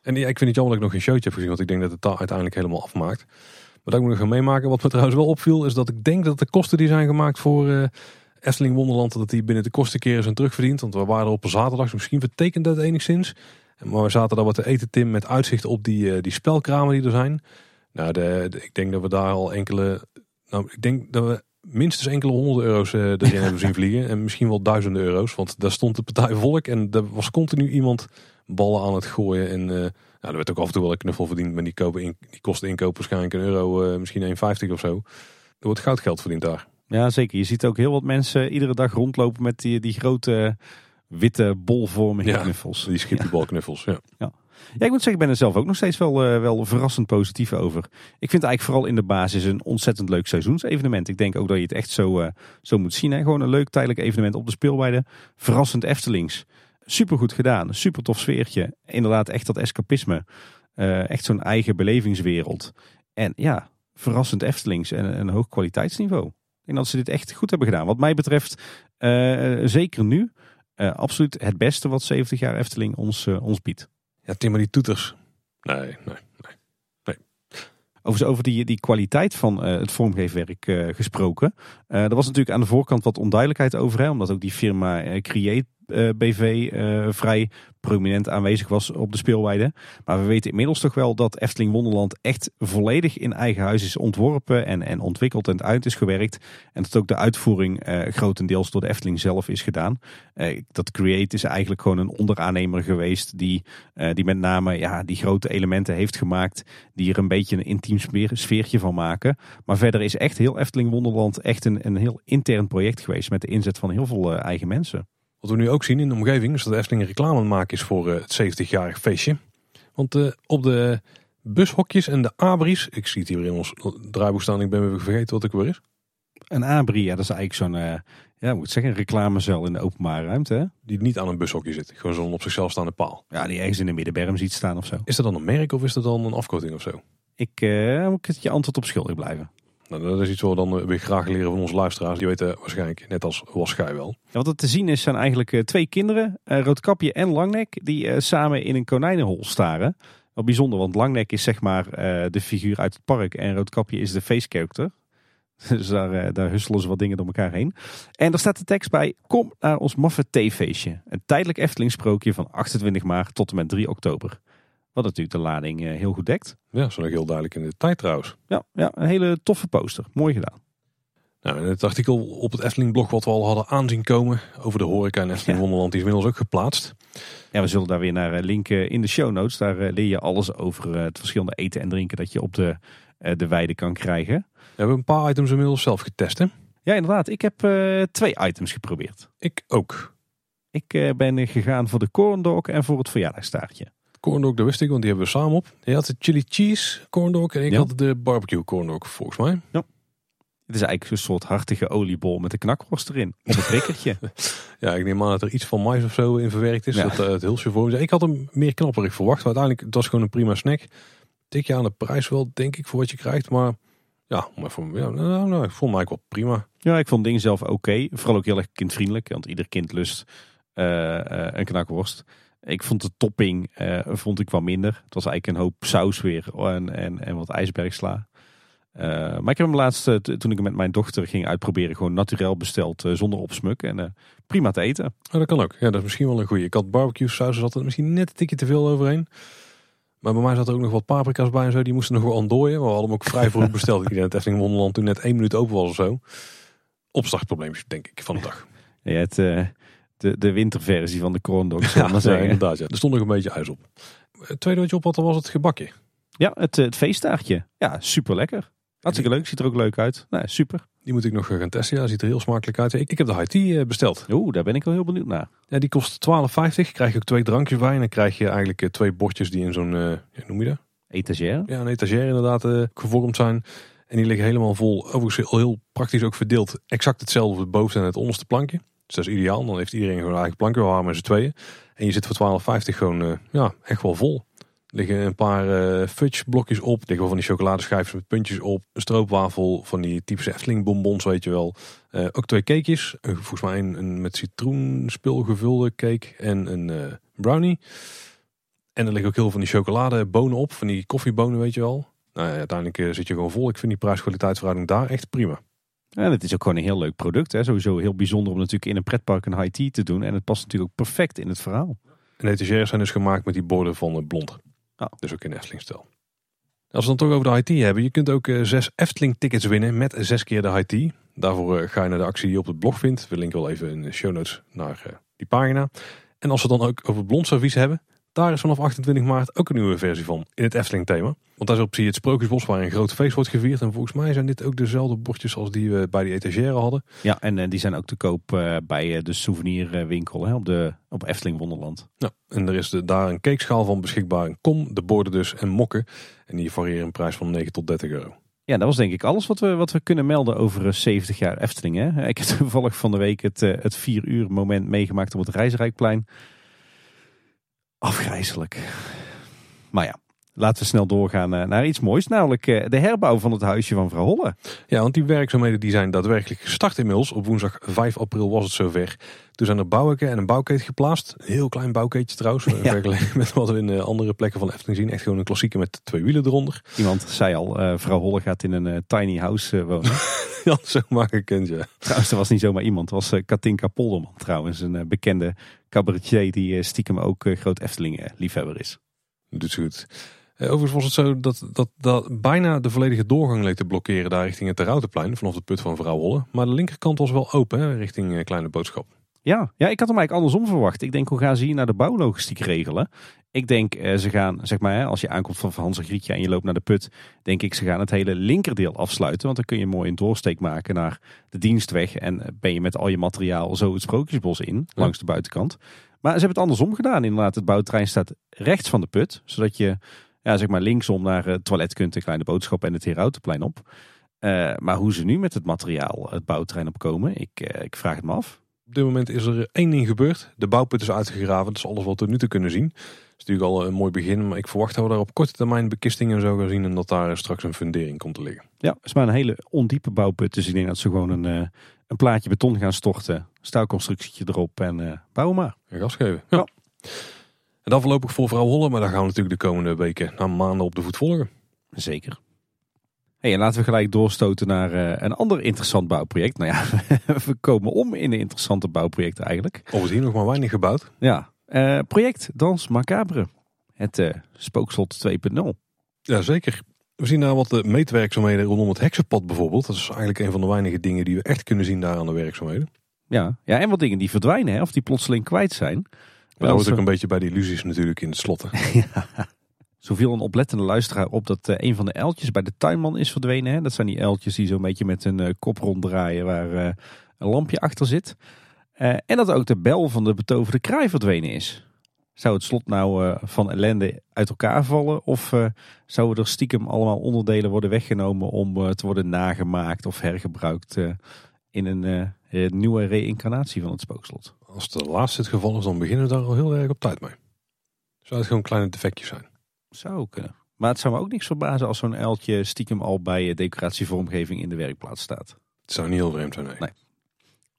En ja, ik vind het jammer dat ik nog geen showtje heb gezien, want ik denk dat het daar uiteindelijk helemaal afmaakt. Wat ik moet nog gaan meemaken, wat me trouwens wel opviel, is dat ik denk dat de kosten die zijn gemaakt voor Efteling Wonderland, dat die binnen de kostenkeren zijn terugverdiend. Want we waren er op een zaterdag, dus misschien vertekent dat enigszins. Maar we zaten daar wat te eten, Tim, met uitzicht op die, die spelkramen die er zijn. Nou, de, ik denk dat we daar al enkele. Nou, ik denk dat we minstens enkele honderden euro's uh, erin hebben zien vliegen. En misschien wel duizenden euro's. Want daar stond de partij volk en er was continu iemand ballen aan het gooien. En uh, nou, er werd ook af en toe wel een knuffel verdiend. Maar die, kopen in, die kosten inkoop waarschijnlijk een euro, uh, misschien 1,50 of zo. Er wordt goudgeld verdiend daar. Ja, zeker. Je ziet ook heel wat mensen iedere dag rondlopen met die, die grote witte bolvormige ja, knuffels. Die schippiebalknuffels, ja. ja. Ja, ik moet zeggen, ik ben er zelf ook nog steeds wel, uh, wel verrassend positief over. Ik vind het eigenlijk vooral in de basis een ontzettend leuk seizoensevenement. Ik denk ook dat je het echt zo, uh, zo moet zien. Hè? Gewoon een leuk tijdelijk evenement op de speelweide. Verrassend Eftelings. Super goed gedaan. Super tof sfeertje. Inderdaad, echt dat escapisme. Uh, echt zo'n eigen belevingswereld. En ja, verrassend Eftelings en een hoog kwaliteitsniveau. Ik denk dat ze dit echt goed hebben gedaan. Wat mij betreft, zeker nu, absoluut het beste wat 70 jaar Efteling ons, ons biedt. Ja, Tim, maar die toeters. Nee, nee, nee. nee. Over, over die, die kwaliteit van uh, het vormgeefwerk uh, gesproken. Uh, er was natuurlijk aan de voorkant wat onduidelijkheid over. Hè, omdat ook die firma Create BV vrij prominent aanwezig was op de speelweide. Maar we weten inmiddels toch wel dat Efteling Wonderland echt volledig in eigen huis is ontworpen en, en ontwikkeld en uit is gewerkt. En dat ook de uitvoering uh, grotendeels door de Efteling zelf is gedaan. Dat Create is eigenlijk gewoon een onderaannemer geweest die, die met name ja, die grote elementen heeft gemaakt. Die er een beetje een intiem sfeertje van maken. Maar verder is echt heel Efteling Wonderland echt een, een heel intern project geweest met de inzet van heel veel eigen mensen. Wat we nu ook zien in de omgeving is dat de Efteling reclame aan maken is voor het 70-jarig feestje. Want uh, op de bushokjes en de abris, ik zie het hier in ons draaiboek staan, ik ben weer vergeten wat ik weer is. Een abri, ja, dat is eigenlijk zo'n, uh, ja, moet zeggen, een reclamecel in de openbare ruimte. Hè? Die niet aan een bushokje zit, gewoon zo'n op zichzelf staande paal. Ja, die ergens in de middenberm ziet staan of zo. Is dat dan een merk of is dat dan een afkorting of zo? Ik uh, moet het je antwoord op schuldig blijven. Nou, dat is iets wat we dan weer graag leren van onze luisteraars. Die weten waarschijnlijk, net als was gij wel. Wat er te zien is, zijn eigenlijk uh, twee kinderen, uh, Roodkapje en Langnek, die samen in een konijnenhol staren. Wat bijzonder, want Langnek is zeg maar de figuur uit het park en Roodkapje is de face character. Dus daar, daar husselen ze wat dingen door elkaar heen. En daar staat de tekst bij, kom naar ons maffe theefeestje. Een tijdelijk Efteling sprookje van 28 maart tot en met 3 oktober. Wat natuurlijk de lading heel goed dekt. Ja, zo heel duidelijk in de tijd trouwens. Ja, ja, een hele toffe poster. Mooi gedaan. Nou, in het artikel op het Efteling blog wat we al hadden aanzien komen over de horeca en Efteling ja. Wonderland, die is inmiddels ook geplaatst. Ja, we zullen daar weer naar linken in de show notes. Daar leer je alles over het verschillende eten en drinken dat je op de, de weide kan krijgen. We hebben een paar items inmiddels zelf getest hè? Ja, inderdaad. Ik heb uh, twee items geprobeerd. Ik ook. Ik uh, ben gegaan voor de corn dog en voor het verjaardagstaartje. Corn dog, dat wist ik, want die hebben we samen op. Je had de chili cheese corn dog en ik ja. had de barbecue corn dog, volgens mij. Ja. Het is eigenlijk een soort hartige oliebol met een knakworst erin. Op een prikkertje. ja, ik neem aan dat er iets van mais of zo in verwerkt is. Ja. Dat uh, het hulsje voor Ik had hem meer knapperig verwacht. Maar uiteindelijk, het was gewoon een prima snack. Tikje aan de prijs wel, denk ik, voor wat je krijgt. Maar ja, maar voor, ja nou, nou, ik vond mij wel prima. Ja, ik vond het ding zelf oké. Okay. Vooral ook heel erg kindvriendelijk. Want ieder kind lust uh, uh, een knakworst. Ik vond de topping uh, vond ik wel minder. Het was eigenlijk een hoop saus weer en, en, en wat ijsbergsla. Uh, maar ik heb hem laatst, uh, toen ik met mijn dochter ging uitproberen, gewoon naturel besteld zonder opsmuk. En prima te eten. Oh, dat kan ook. Ja, dat is misschien wel een goede. Ik had barbecue saus, zat er misschien net een tikje te veel overheen. Maar bij mij zat er ook nog wat paprika's bij en zo. Die moesten nog wel ontdooien. Maar we hadden hem ook vrij vroeg besteld. ik denk dat Efteling Wonderland toen net één minuut open was of zo. Opstartprobleempjes, denk ik, van de dag. Ja, het, de, de winterversie van de corndog. Ja, ja, inderdaad. Ja. Er stond nog een beetje ijs op. Het tweede wat je op had, was het gebakje. Ja, het, het feesttaartje. Ja, super lekker. Hartstikke leuk, ziet er ook leuk uit. Nou, super. Die moet ik nog gaan testen. Ja, ziet er heel smakelijk uit. Ik, ik heb de high tea besteld. Oeh, daar ben ik wel heel benieuwd naar. Ja, die kost 12,50. Krijg je ook twee drankjes bij. En dan krijg je eigenlijk twee bordjes die in zo'n, uh, noem je dat? Etagère? Ja, een etagère inderdaad uh, gevormd zijn. En die liggen helemaal vol. Overigens heel, heel praktisch ook verdeeld. Exact hetzelfde op het bovenste en het onderste plankje. Dus dat is ideaal. Dan heeft iedereen gewoon eigen waren met z'n tweeën. En je zit voor 12,50 gewoon uh, ja, echt wel vol. Er liggen een paar uh, fudge blokjes op. Er liggen wel van die chocoladeschijfjes met puntjes op. Een stroopwafel van die typische Efteling bonbons, weet je wel. Uh, ook twee cakejes. Volgens mij een, een, met citroenspul gevulde cake en een brownie. En er liggen ook heel veel van die chocoladebonen op. Van die koffiebonen, weet je wel. Nou ja, uiteindelijk zit je gewoon vol. Ik vind die prijs-kwaliteitsverhouding daar echt prima. En het is ook gewoon een heel leuk product. Hè? Sowieso heel bijzonder om natuurlijk in een pretpark een high tea te doen. En het past natuurlijk ook perfect in het verhaal. En de etagères zijn dus gemaakt met die borden van blond. Oh. Dus ook in Efteling-stijl. Als we dan toch over de high tea hebben. Je kunt ook zes Efteling tickets winnen met zes keer de high tea. Daarvoor ga je naar de actie die je op het blog vindt. We linken wel even in de show notes naar die pagina. En als we dan ook over het blond servies hebben. Daar is vanaf 28 maart ook een nieuwe versie van in het Efteling thema. Want daar is op zie je het Sprookjesbos waar een groot feest wordt gevierd. En volgens mij zijn dit ook dezelfde bordjes als die we bij die etagère hadden. Ja, en uh, die zijn ook te koop uh, bij uh, de souvenirwinkel hè, op, de, op Efteling Wonderland. Ja, en er is de, daar een cakeschaal van beschikbaar. Een kom, de borden dus en mokken. En die variëren een prijs van 9 tot 30 euro. Ja, dat was denk ik alles wat we, wat we kunnen melden over 70 jaar Efteling. Hè? Ik heb toevallig van de week het, het 4 uur moment meegemaakt op het Reisrijkplein. Afgrijzelijk. Maar ja, laten we snel doorgaan eh, naar iets moois. Namelijk eh, de herbouw van het huisje van vrouw Holle. Ja, want die werkzaamheden die zijn daadwerkelijk gestart inmiddels. Op woensdag 5 april was het zover. Toen zijn er bouwhekken en een bouwkeet geplaatst. Een heel klein bouwkeetje trouwens. Ja. Vergeleken met wat we in andere plekken van Efteling zien. Echt gewoon een klassieke met twee wielen eronder. Iemand zei al, uh, vrouw Holle gaat in een tiny house wonen. ja, zo maar gekend, ja. Trouwens, er was niet zomaar iemand. Het was Katinka Polderman trouwens. Een bekende cabaretier die stiekem ook groot Efteling-liefhebber is. Doet ze goed. Overigens was het zo dat, dat, dat bijna de volledige doorgang leek te blokkeren daar richting het Terroutenplein vanaf de put van Vrouw Holle. Maar de linkerkant was wel open hè, richting Kleine Boodschap. Ja, ja, ik had hem eigenlijk andersom verwacht. Ik denk, hoe gaan ze hier naar de bouwlogistiek regelen? Ik denk, ze gaan, zeg maar, als je aankomt van Hans en Grietje en je loopt naar de put, denk ik, ze gaan het hele linkerdeel afsluiten. Want dan kun je mooi een doorsteek maken naar de dienstweg. En ben je met al je materiaal zo het Sprookjesbos in, langs de buitenkant. Maar ze hebben het andersom gedaan. Inderdaad, het bouwtrein staat rechts van de put, zodat je ja, zeg maar linksom naar het toilet kunt, de kleine boodschap en het Herautenplein op. Uh, maar hoe ze nu met het materiaal het bouwtrein opkomen, ik, uh, ik vraag het me af. Op dit moment is er één ding gebeurd. De bouwput is uitgegraven. Dat is alles wat we nu te kunnen zien. Dat is natuurlijk al een mooi begin. Maar ik verwacht dat we daar op korte termijn bekistingen zo gaan zien. En dat daar straks een fundering komt te liggen. Ja, het is maar een hele ondiepe bouwput. Dus ik denk dat ze gewoon een, uh, een plaatje beton gaan storten. Staalconstructietje erop en bouwen maar. En gas geven. Ja. ja. En dan voorlopig voor vrouw Holle. Maar daar gaan we natuurlijk de komende weken, na maanden op de voet volgen. Zeker. Hey, en laten we gelijk doorstoten naar uh, een ander interessant bouwproject. Nou ja, we komen om in een interessante bouwproject eigenlijk. Of is hier nog maar weinig gebouwd. Ja, uh, project Dans Macabre. Het uh, spookslot 2.0. Ja, zeker. We zien daar wat de meetwerkzaamheden rondom het heksenpad bijvoorbeeld. Dat is eigenlijk een van de weinige dingen die we echt kunnen zien daar aan de werkzaamheden. Ja, ja en wat dingen die verdwijnen hè, of die plotseling kwijt zijn. Dat hoort ook een beetje bij de illusies natuurlijk in het slot. ja. Zo viel een oplettende luisteraar op dat uh, een van de uiltjes bij de tuinman is verdwenen. Hè? Dat zijn die uiltjes die zo'n beetje met hun uh, kop ronddraaien waar uh, een lampje achter zit. en dat ook de bel van de betoverde kraai verdwenen is. Zou het slot nou van ellende uit elkaar vallen? Of zouden er stiekem allemaal onderdelen worden weggenomen om te worden nagemaakt of hergebruikt in een nieuwe reïncarnatie van het spookslot? Als de laatste het geval is, dan beginnen we daar al heel erg op tijd mee. Zou het gewoon kleine defectjes zijn? Zou kunnen. Maar het zou me ook niks verbazen als zo'n uiltje stiekem al bij decoratievormgeving in de werkplaats staat. Het zou niet heel vreemd zijn, nee. nee.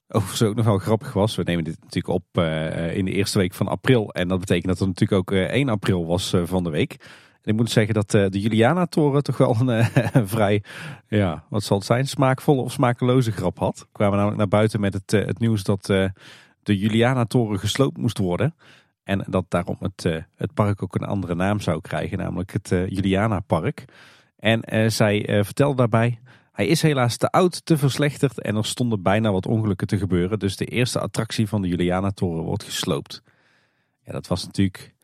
Overigens ook nog wel grappig was, we nemen dit natuurlijk op uh, in de eerste week van april. En dat betekent dat het natuurlijk ook uh, 1 april was uh, van de week. En ik moet zeggen dat de Juliana-toren toch wel een vrij, ja, wat zal het zijn, smaakvolle of smakeloze grap had. We kwamen namelijk naar buiten met het, het nieuws dat de Juliana-toren gesloopt moest worden. En dat daarom het, uh, het park ook een andere naam zou krijgen, namelijk het uh, Juliana Park. En uh, zij vertelde daarbij, hij is helaas te oud, te verslechterd en er stonden bijna wat ongelukken te gebeuren. Dus de eerste attractie van de Juliana Toren wordt gesloopt. Ja, dat was natuurlijk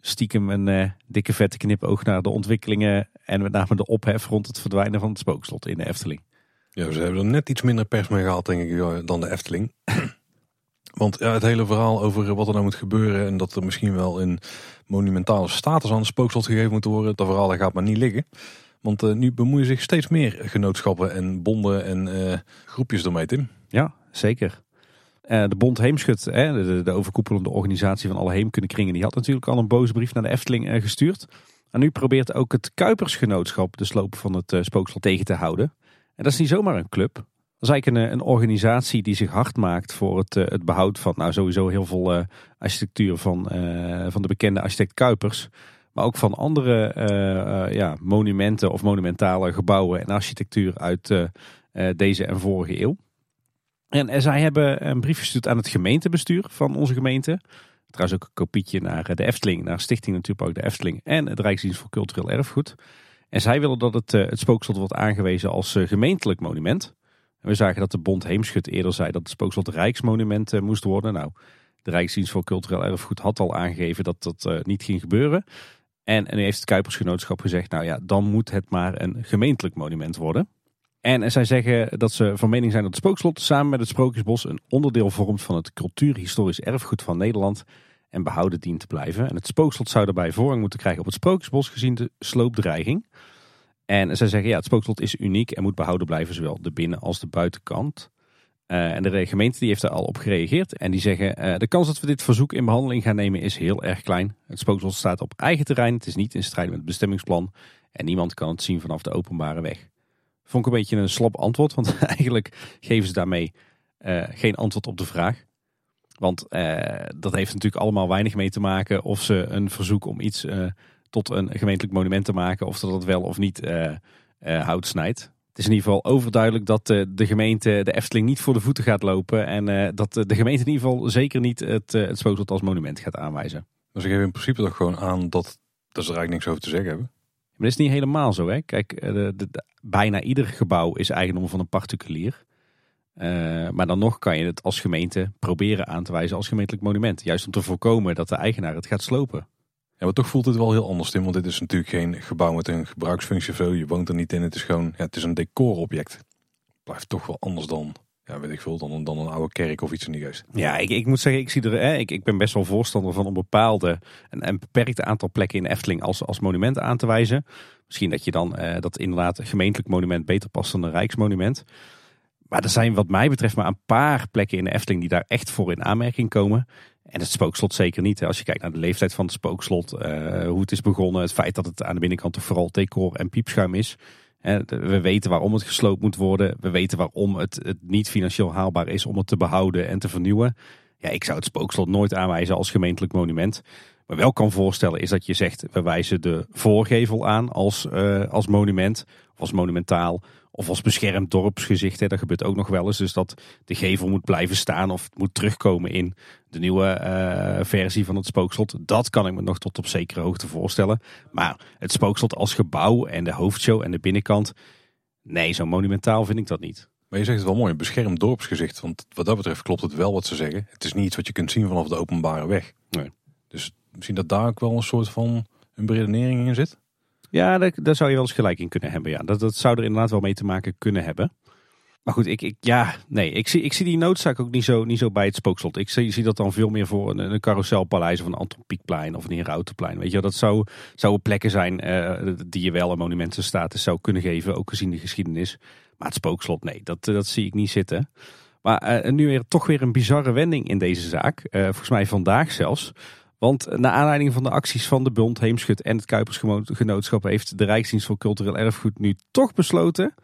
stiekem een dikke vette knipoog naar de ontwikkelingen en met name de ophef rond het verdwijnen van het spookslot in de Efteling. Ja, ze hebben er net iets minder pers mee gehaald, denk ik, dan de Efteling. Want ja, het hele verhaal over wat er nou moet gebeuren en dat er misschien wel een monumentale status aan het spookslot gegeven moet worden, dat verhaal gaat maar niet liggen. Want uh, nu bemoeien zich steeds meer genootschappen en bonden en uh, groepjes ermee, Tim. Ja, zeker. Uh, de Bond Heemschut, hè, de, de, overkoepelende organisatie van alle heemkundekringen, die had natuurlijk al een boze brief naar de Efteling gestuurd. En nu probeert ook het Kuipersgenootschap de sloop van het spookslot tegen te houden. En dat is niet zomaar een club. Dat is eigenlijk een, een organisatie die zich hard maakt voor het, het behoud van nou, sowieso heel veel architectuur van, van de bekende architect Kuipers. Maar ook van andere ja, monumenten of monumentale gebouwen en architectuur uit deze en vorige eeuw. En zij hebben een brief gestuurd aan het gemeentebestuur van onze gemeente. Trouwens ook een kopietje naar de Efteling, naar Stichting Natuurpark de Efteling en het Rijksdienst voor Cultureel Erfgoed. En zij willen dat het, het spookslot wordt aangewezen als gemeentelijk monument. En we zagen dat de Bond Heemschut eerder zei dat het spookslot Rijksmonument moest worden. Nou, de Rijksdienst voor Cultureel Erfgoed had al aangegeven dat dat niet ging gebeuren. En, nu heeft het Kuipersgenootschap gezegd, nou ja, dan moet het maar een gemeentelijk monument worden. En zij zeggen dat ze van mening zijn dat het spookslot samen met het Sprookjesbos een onderdeel vormt van het cultuurhistorisch erfgoed van Nederland en behouden dient te blijven. En het spookslot zou daarbij voorrang moeten krijgen op het Sprookjesbos gezien de sloopdreiging. En zij zeggen ja, het spookslot is uniek en moet behouden blijven, zowel de binnen- als de buitenkant. Uh, en de gemeente die heeft er al op gereageerd. En die zeggen, uh, de kans dat we dit verzoek in behandeling gaan nemen is heel erg klein. Het spookslot staat op eigen terrein. Het is niet in strijd met het bestemmingsplan. En niemand kan het zien vanaf de openbare weg. Vond ik een beetje een slap antwoord. Want eigenlijk geven ze daarmee uh, geen antwoord op de vraag. Want dat heeft natuurlijk allemaal weinig mee te maken of ze een verzoek om iets tot een gemeentelijk monument te maken. Of dat het wel of niet hout snijdt. Het is in ieder geval overduidelijk dat eh, de gemeente de Efteling niet voor de voeten gaat lopen. En eh, dat de gemeente in ieder geval zeker niet het, eh, het spookslot als monument gaat aanwijzen. Dus ik geef in principe toch gewoon aan dat, dat ze er eigenlijk niks over te zeggen hebben. Maar dat is niet helemaal zo. Hè? Kijk, de, de, bijna ieder gebouw is eigendom van een particulier. maar dan nog kan je het als gemeente proberen aan te wijzen als gemeentelijk monument. Juist om te voorkomen dat de eigenaar het gaat slopen. Ja, maar toch voelt het wel heel anders in, want dit is natuurlijk geen gebouw met een gebruiksfunctie of. Je woont er niet in, het is gewoon, ja, het is een decorobject. Blijft toch wel anders dan, ja, weet ik veel, dan, dan een oude kerk of iets in die geest. Ja, ik, ik moet zeggen, ik, zie er, hè, ik, ik ben best wel voorstander van om bepaalde, een, een beperkt aantal plekken in Efteling als, als monument aan te wijzen. Misschien dat je dan eh, dat inderdaad een gemeentelijk monument beter past dan een rijksmonument. Maar er zijn wat mij betreft maar een paar plekken in de Efteling die daar echt voor in aanmerking komen. En het spookslot zeker niet. Als je kijkt naar de leeftijd van het spookslot, uh, hoe het is begonnen, het feit dat het aan de binnenkant toch vooral decor en piepschuim is. we weten waarom het gesloopt moet worden. We weten waarom het, niet financieel haalbaar is om het te behouden en te vernieuwen. Ja, ik zou het spookslot nooit aanwijzen als gemeentelijk monument. Maar wel kan voorstellen is dat je zegt, we wijzen de voorgevel aan als, uh, als monument als monumentaal. Of als beschermd dorpsgezicht. Hè. Dat gebeurt ook nog wel eens. Dus dat de gevel moet blijven staan of moet terugkomen in de nieuwe uh, versie van het spookslot. Dat kan ik me nog tot op zekere hoogte voorstellen. Maar het spookslot als gebouw en de hoofdshow en de binnenkant. Nee, zo monumentaal vind ik dat niet. Maar je zegt het wel mooi, een beschermd dorpsgezicht. Want wat dat betreft klopt het wel wat ze zeggen. Het is niet iets wat je kunt zien vanaf de openbare weg. Nee. Dus misschien dat daar ook wel een soort van een beredenering in zit. Ja, daar, zou je wel eens gelijk in kunnen hebben. Ja. Dat, dat zou er inderdaad wel mee te maken kunnen hebben. Maar goed, ik, ik, ja, nee, ik, zie, ik zie die noodzaak ook niet zo, niet zo bij het spookslot. Ik zie, zie dat dan veel meer voor een, een carouselpaleis of een Anton Pieckplein of een Herautenplein. Weet je, dat zou, zouden plekken zijn uh, die je wel een monumentenstatus zou kunnen geven, ook gezien de geschiedenis. Maar het spookslot, nee, dat, dat zie ik niet zitten. Maar uh, nu weer toch weer een bizarre wending in deze zaak. Uh, volgens mij vandaag zelfs. Want naar aanleiding van de acties van de Bond, Heemschut en het Kuipersgenootschap heeft de Rijksdienst voor Cultureel Erfgoed nu toch besloten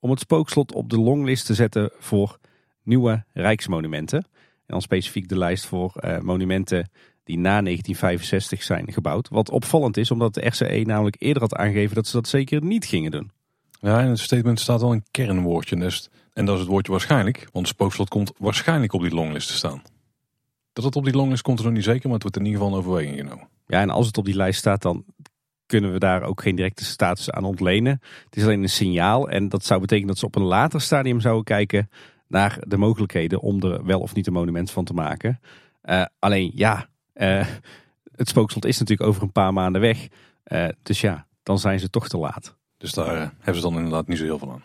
om het spookslot op de longlist te zetten voor nieuwe rijksmonumenten. En dan specifiek de lijst voor uh, monumenten die na 1965 zijn gebouwd. Wat opvallend is, omdat de RCE namelijk eerder had aangegeven dat ze dat zeker niet gingen doen. Ja, in het statement staat wel een kernwoordje. Dus, en dat is het woordje waarschijnlijk, want het spookslot komt waarschijnlijk op die longlist te staan. Dat het op die longlist komt er nog niet zeker, maar het wordt in ieder geval een overweging genomen. Ja, en als het op die lijst staat, dan kunnen we daar ook geen directe status aan ontlenen. Het is alleen een signaal en dat zou betekenen dat ze op een later stadium zouden kijken naar de mogelijkheden om er wel of niet een monument van te maken. Uh, alleen ja, uh, het spookslot is natuurlijk over een paar maanden weg. Uh, dus ja, dan zijn ze toch te laat. Dus daar hebben ze dan inderdaad niet zo heel veel aan.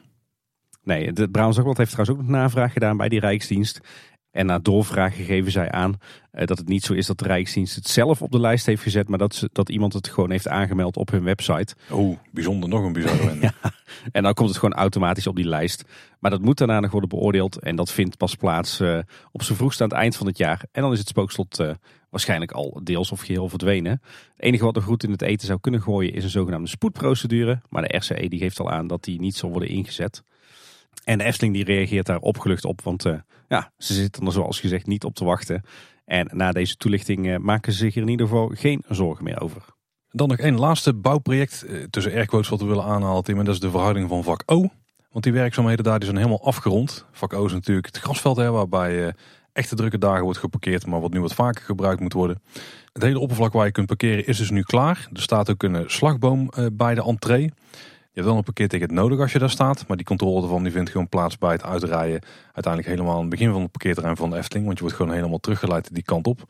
Nee, het Brabants Dagblad heeft trouwens ook nog navraag gedaan bij die Rijksdienst. En na doorvraag geven zij aan uh, dat het niet zo is dat de Rijksdienst het zelf op de lijst heeft gezet, maar dat, ze, dat iemand het gewoon heeft aangemeld op hun website. Oh, bijzonder, nog een bijzonder. ja, en dan komt het gewoon automatisch op die lijst. Maar dat moet daarna nog worden beoordeeld en dat vindt pas plaats uh, op zijn vroegst aan het eind van het jaar. En dan is het spookslot uh, waarschijnlijk al deels of geheel verdwenen. Het enige wat er goed in het eten zou kunnen gooien is een zogenaamde spoedprocedure. Maar de RCE die geeft al aan dat die niet zal worden ingezet. En de Efteling die reageert daar opgelucht op, want uh, ja, ze zitten er zoals gezegd niet op te wachten. En na deze toelichting uh, maken ze zich er in ieder geval geen zorgen meer over. Dan nog één laatste bouwproject uh, tussen airquotes wat we willen aanhalen, Tim. En dat is de verhouding van vak O. Want die werkzaamheden daar die zijn helemaal afgerond. Vak O is natuurlijk het grasveld hè, waarbij echte drukke dagen wordt geparkeerd, maar wat nu wat vaker gebruikt moet worden. Het hele oppervlak waar je kunt parkeren is dus nu klaar. Er staat ook een slagboom bij de entree. Je hebt wel een parkeerticket nodig als je daar staat. Maar die controle ervan die vindt gewoon plaats bij het uitrijden. Uiteindelijk helemaal aan het begin van het parkeerterrein van de Efteling. Want je wordt gewoon helemaal teruggeleid die kant op.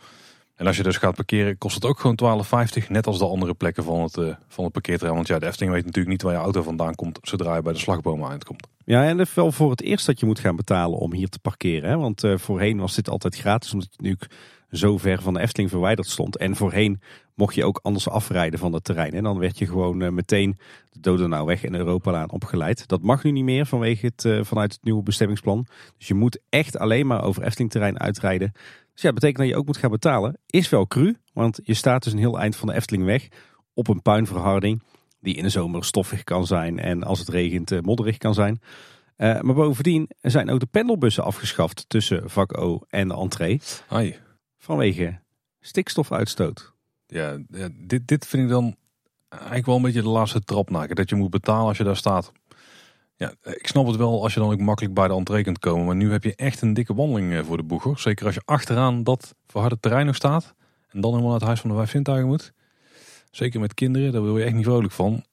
En als je dus gaat parkeren kost het ook gewoon 12,50. Net als de andere plekken van het, uh, van het parkeerterrein. Want ja, de Efteling weet natuurlijk niet waar je auto vandaan komt. Zodra je bij de slagbomen uitkomt. Ja, en het wel voor het eerst dat je moet gaan betalen om hier te parkeren. Hè? Want uh, voorheen was dit altijd gratis. Omdat je nu zo ver van de Efteling verwijderd stond. En voorheen mocht je ook anders afrijden van het terrein. En dan werd je gewoon uh, meteen de Dodenauweg en Europalaan opgeleid. Dat mag nu niet meer vanwege het, uh, vanuit het nieuwe bestemmingsplan. Dus je moet echt alleen maar over Efteling terrein uitrijden. Dus ja, dat betekent dat je ook moet gaan betalen. Is wel cru, want je staat dus een heel eind van de Efteling weg op een puinverharding. Die in de zomer stoffig kan zijn en als het regent uh, modderig kan zijn. Maar bovendien zijn ook de pendelbussen afgeschaft tussen vak O en de entree. Vanwege stikstofuitstoot. Ja, ja, dit, dit vind ik dan eigenlijk wel een beetje de laatste trap naken. Dat je moet betalen als je daar staat. Ja, ik snap het wel als je dan ook makkelijk bij de entree kunt komen. Maar nu heb je echt een dikke wandeling eh, voor de boeger. Zeker als je achteraan dat verharde terrein nog staat. En dan helemaal naar het huis van de vijf zintuigen moet. Zeker met kinderen, daar wil je echt niet vrolijk van.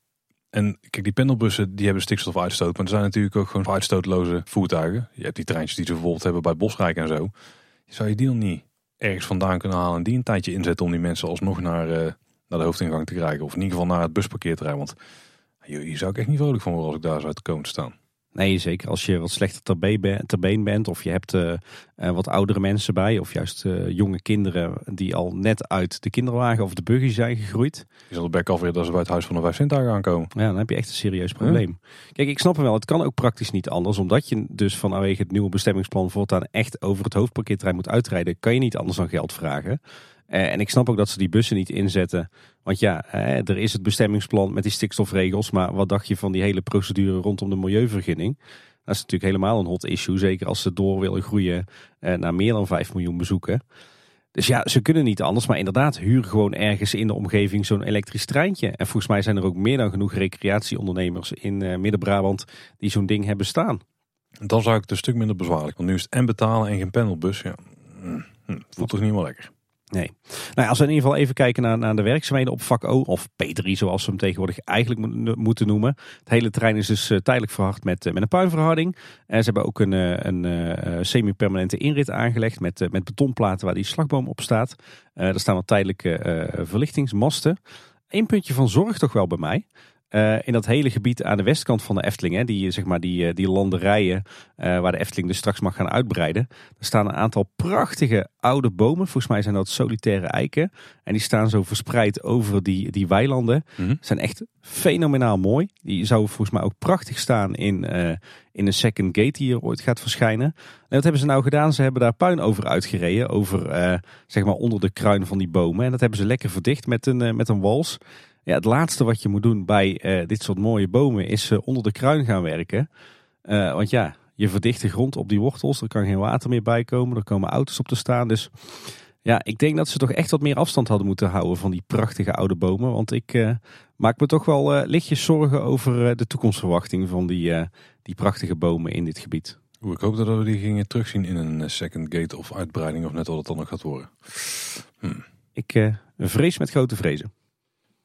En kijk, die pendelbussen die hebben stikstofuitstoot. Maar er zijn natuurlijk ook gewoon uitstootloze voertuigen. Je hebt die treintjes die ze bijvoorbeeld hebben bij Bosrijk en zo. Zou je die dan niet ergens vandaan kunnen halen en die een tijdje inzetten om die mensen alsnog naar, uh, naar de hoofdingang te krijgen. Of in ieder geval naar het busparkeerterrein. Want hier zou ik echt niet vrolijk van worden als ik daar zou komen te staan. Nee, zeker als je wat slechter ter been, bent, ter been bent of je hebt uh, wat oudere mensen bij of juist uh, jonge kinderen die al net uit de kinderwagen of de buggy zijn gegroeid. Je zal de bek alweer dat ze bij het huis van de vijf Sintuigen aankomen. Ja, dan heb je echt een serieus probleem. Ja. Kijk, ik snap hem wel, het kan ook praktisch niet anders, omdat je dus vanwege het nieuwe bestemmingsplan voortaan echt over het hoofdparkeerterrein moet uitrijden, kan je niet anders dan geld vragen. Uh, en ik snap ook dat ze die bussen niet inzetten. Want ja, uh, er is het bestemmingsplan met die stikstofregels. Maar wat dacht je van die hele procedure rondom de milieuvergunning? Dat is natuurlijk helemaal een hot issue. Zeker als ze door willen groeien uh, naar meer dan 5 miljoen bezoeken. Dus ja, ze kunnen niet anders. Maar inderdaad, huur gewoon ergens in de omgeving zo'n elektrisch treintje. En volgens mij zijn er ook meer dan genoeg recreatieondernemers in Midden-Brabant die zo'n ding hebben staan. Dan zou ik het een stuk minder bezwaarlijk. Want nu is het en betalen en geen pendelbus. Ja, hm, voelt toch niet meer lekker. Nee. Nou, als we in ieder geval even kijken naar, naar de werkzaamheden op vak O, of P3 zoals we hem tegenwoordig eigenlijk moeten noemen. Het hele terrein is dus uh, tijdelijk verhard met, uh, met een puinverharding. En ze hebben ook een, een semi-permanente inrit aangelegd met, met betonplaten waar die slagboom op staat. er staan wat tijdelijke verlichtingsmasten. Eén puntje van zorg toch wel bij mij. Uh, in dat hele gebied aan de westkant van de Efteling, hè, die, zeg maar, die, die landerijen uh, waar de Efteling dus straks mag gaan uitbreiden. Er staan een aantal prachtige oude bomen. Volgens mij zijn dat solitaire eiken. En die staan zo verspreid over die, die weilanden. Mm -hmm. Zijn echt fenomenaal mooi. Die zouden volgens mij ook prachtig staan in, uh, in een second gate die hier ooit gaat verschijnen. En wat hebben ze nou gedaan? Ze hebben daar puin over uitgereden. Over, zeg maar, onder de kruin van die bomen. En dat hebben ze lekker verdicht met een, met een wals. Ja, het laatste wat je moet doen bij uh, dit soort mooie bomen is uh, onder de kruin gaan werken. Uh, want ja, je verdicht de grond op die wortels. Er kan geen water meer bij komen. Er komen auto's op te staan. Dus ja, ik denk dat ze toch echt wat meer afstand hadden moeten houden van die prachtige oude bomen. Want ik maak me toch wel lichtjes zorgen over de toekomstverwachting van die, die prachtige bomen in dit gebied. Oeh, ik hoop dat we die gingen terugzien in een second gate of uitbreiding of net wat het dan nog gaat worden. Hm. Ik vrees met grote vrezen.